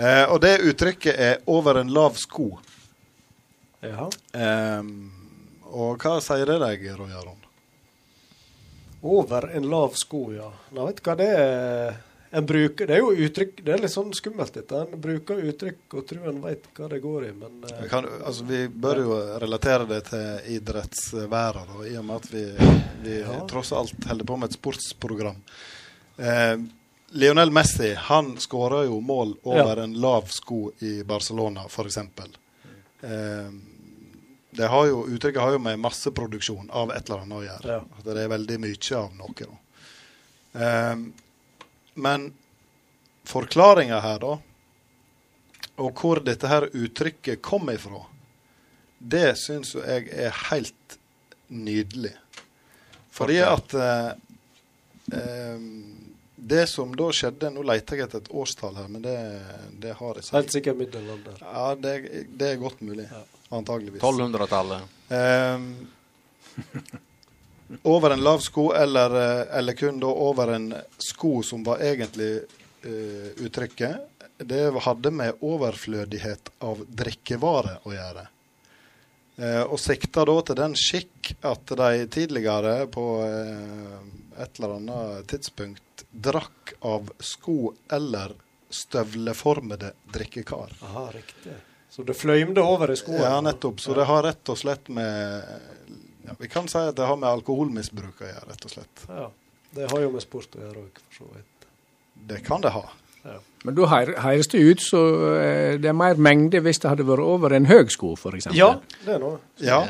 Eh, og det uttrykket er 'over en lav sko'. Ja. Eh, og hva sier det deg, Roy Aron? Over en lav sko, ja. Nå vet du hva det er. En bruker, det er jo uttrykk, det er litt sånn skummelt dette. En bruker uttrykk og tror en vet hva det går i, men uh, Vi, kan, altså, vi bør jo relatere det til idrettsverden, i og med at vi, vi Ja. tross alt holder på med et sportsprogram. Eh, Lionel Messi han skåra jo mål over en lav sko i Barcelona, f.eks. Eh, det har jo, uttrykket har jo med masseproduksjon av et eller annet å gjøre. Ja. At det er veldig mye av noe. Da. Eh, men forklaringa her, da, og hvor dette her uttrykket kom ifra, det syns jo jeg er helt nydelig. Fordi at eh, eh, Det som da skjedde Nå leter jeg etter et årstall her, men det, det har jeg helt sikkert middelalder. Ja, det, det er godt mulig. Antageligvis. 1200-tallet. Ehm, over en lav sko, eller, eh, eller kun da over en sko som var egentlig uh, uttrykket, det hadde med overflødighet av drikkevare å gjøre. Uh, og sikta da til den skikk at de tidligere på uh, et eller annet tidspunkt drakk av sko eller støvleformede drikkekar. Aha, riktig. Så det fløymde over i skoene? Ja, nettopp. Så det har rett og slett med ja, Vi kan si at det har med alkoholmisbruk å gjøre, rett og slett. Ja. Det har jo med sport å gjøre òg, for så vidt. Det kan det ha. Men da høres det ut så eh, det er mer mengde hvis det hadde vært over en høg sko, f.eks. Ja, det er noe. Ja,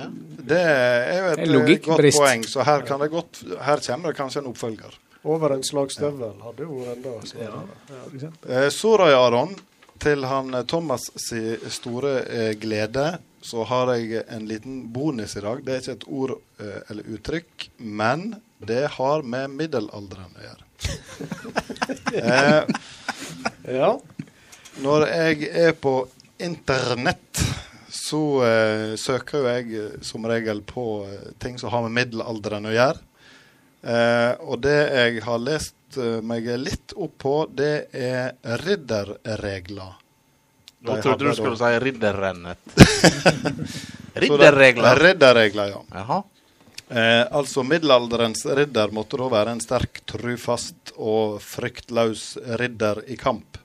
det er jo et er godt poeng. Så her, kan det godt, her kommer det kanskje en oppfølger. Over en slags støvel hadde jo vært enda svarere. Eh, Sorayaron, til han eh, Thomas si store glede, så har jeg en liten bonus i dag. Det er ikke et ord eh, eller uttrykk, men det har med middelalderen å gjøre. eh, Ja. Når jeg er på internett, så eh, søker jo jeg eh, som regel på eh, ting som har med middelalderen å gjøre. Eh, og det jeg har lest meg litt opp på, det er ridderregler. Nå trodde du skulle si ridderrennet. Ridderregler. Ridderregler, ja. Jaha. Eh, altså middelalderens ridder måtte da være en sterk, trufast og fryktløs ridder i kamp.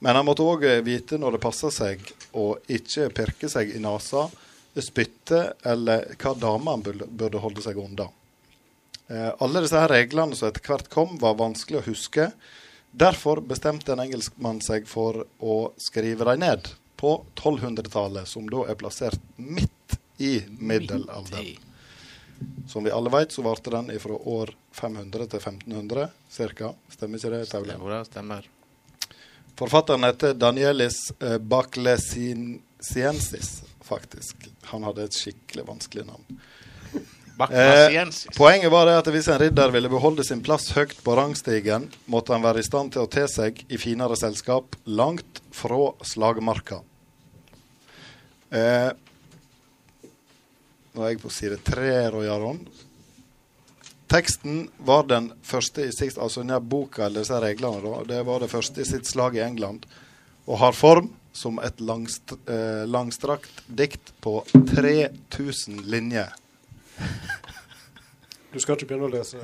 Men han måtte òg vite når det passer seg å ikke pirke seg i nesa, spytte eller hva dame han burde, burde holde seg unna. Eh, alle disse her reglene som etter hvert kom, var vanskelig å huske. Derfor bestemte en engelskmann seg for å skrive dem ned på 1200-tallet, som da er plassert midt i middelalderen. Som vi alle vet, så varte den fra år 500 til 1500 ca. Stemmer ikke det, Taule? Det stemmer. Forfatteren heter Danielis Baklesiensis, Baclesiensis, faktisk. Han hadde et skikkelig vanskelig navn. Eh, poenget var det at hvis en ridder ville beholde sin plass høyt på rangstigen, måtte han være i stand til å te seg i finere selskap langt fra slagmarka. Eh, nå er jeg på side tre, Rojaron. Teksten var den første i sitt Altså denne boka, eller disse reglene, da, det var det første i sitt slag i England. Og har form som et langst, eh, langstrakt dikt på 3000 linjer. Du skal ikke begynne å lese.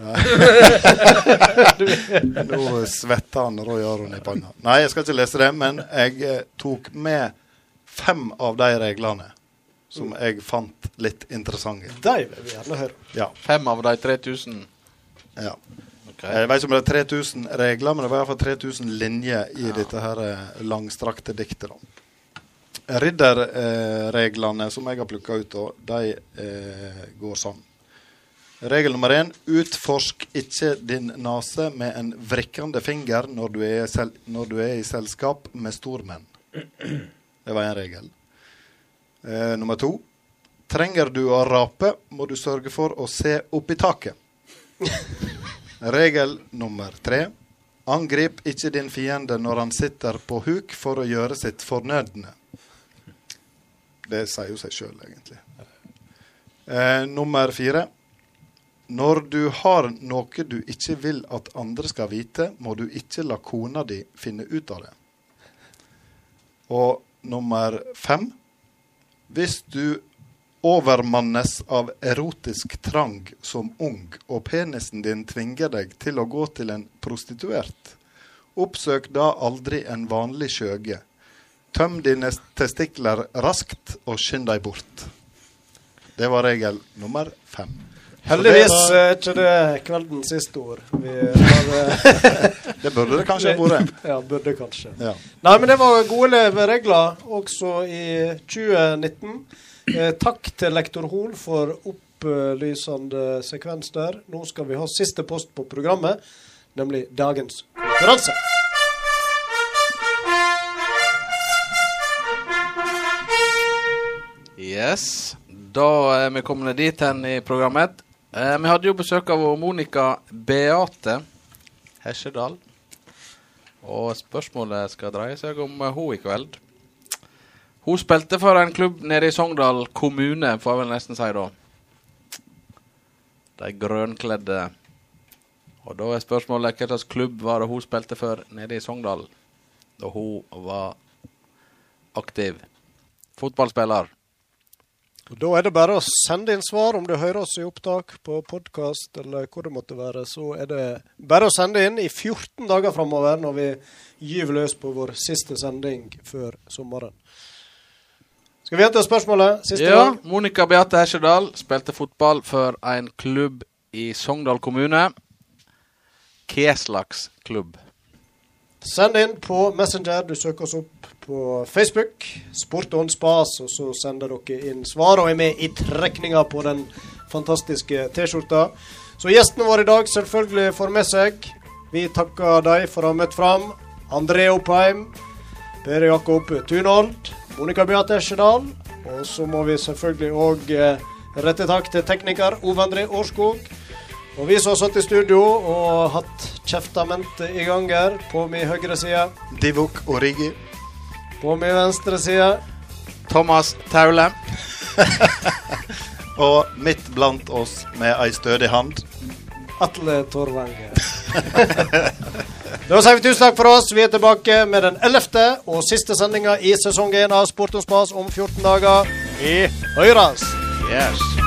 Nå svetter han Roy Aron i panna. Nei, jeg skal ikke lese det, men jeg eh, tok med fem av de reglene som jeg fant litt interessante. De vil vi gjerne høre. Ja. Fem av de 3000. ja. Okay. Jeg vet ikke om det er 3000 regler, men det var iallfall 3000 linjer i dette her eh, langstrakte diktet. da. Ridderreglene som jeg har plukka ut, de eh, går sånn. Regel nummer én utforsk ikke din nese med en vrikkende finger når du, når du er i selskap med stormenn. Det var en regel. Eh, nummer to trenger du å rape, må du sørge for å se opp i taket. Regel nummer tre. Angrip ikke din fiende når han sitter på huk for å gjøre sitt fornødne. Det sier jo seg sjøl, egentlig. Eh, nummer fire. Når du har noe du ikke vil at andre skal vite, må du ikke la kona di finne ut av det. Og nummer fem. Hvis du overmannes av erotisk trang som ung, og penisen din tvinger deg til å gå til en prostituert. Oppsøk da aldri en vanlig skjøge. Tøm dine testikler raskt, og skynd deg bort. Det var regel nummer fem. Heldigvis er ikke det kveldens siste ord. Eh, Det burde det kanskje vært. ja, burde kanskje. Ja. Nei, men det var gode leveregler også i 2019. Eh, takk til lektor Hoel for opplysende sekvens der. Nå skal vi ha siste post på programmet, nemlig dagens konkurranse. Yes. Da er vi kommet dit hen i programmet. Eh, vi hadde jo besøk av Monica Beate Hesjedal. Og spørsmålet skal dreie seg om hun i kveld. Hun spilte for en klubb nede i Sogndal kommune, får jeg vel nesten si da. De grønkledde. Og da er spørsmålet hva slags klubb var det hun spilte for nede i Sogndal da hun var aktiv fotballspiller? Og Da er det bare å sende inn svar om du hører oss i opptak på podkast eller hvor det måtte være. Så er det bare å sende inn i 14 dager framover når vi gyver løs på vår siste sending før sommeren. Skal vi gjenta spørsmålet? Siste Ja, gang? Monica Beate Hesjedal spilte fotball for en klubb i Sogndal kommune. Hva slags klubb? Send inn på Messenger. Du søker oss opp på Facebook. Sport on spas, og så sender dere inn svar og er med i trekninga på den fantastiske T-skjorta. Så gjestene våre i dag selvfølgelig får med seg. Vi takker dem for å ha møtt fram. André Oppheim, Per Jakob Tunhold, Monica Beate Esjedal. Og så må vi selvfølgelig òg eh, rette takk til tekniker Ove André Årskog. Og vi som har satt i studio og hatt kjeftamentet i gang her, på min høyre side. Divok Origi. På min venstre side. Thomas Taule. Og midt blant oss med ei stødig hand. Atle Torvanger. da sier vi tusen takk for oss. Vi er tilbake med den ellevte og siste sendinga i sesong én av Sport og Spas om 14 dager. Vi høyres! Yes.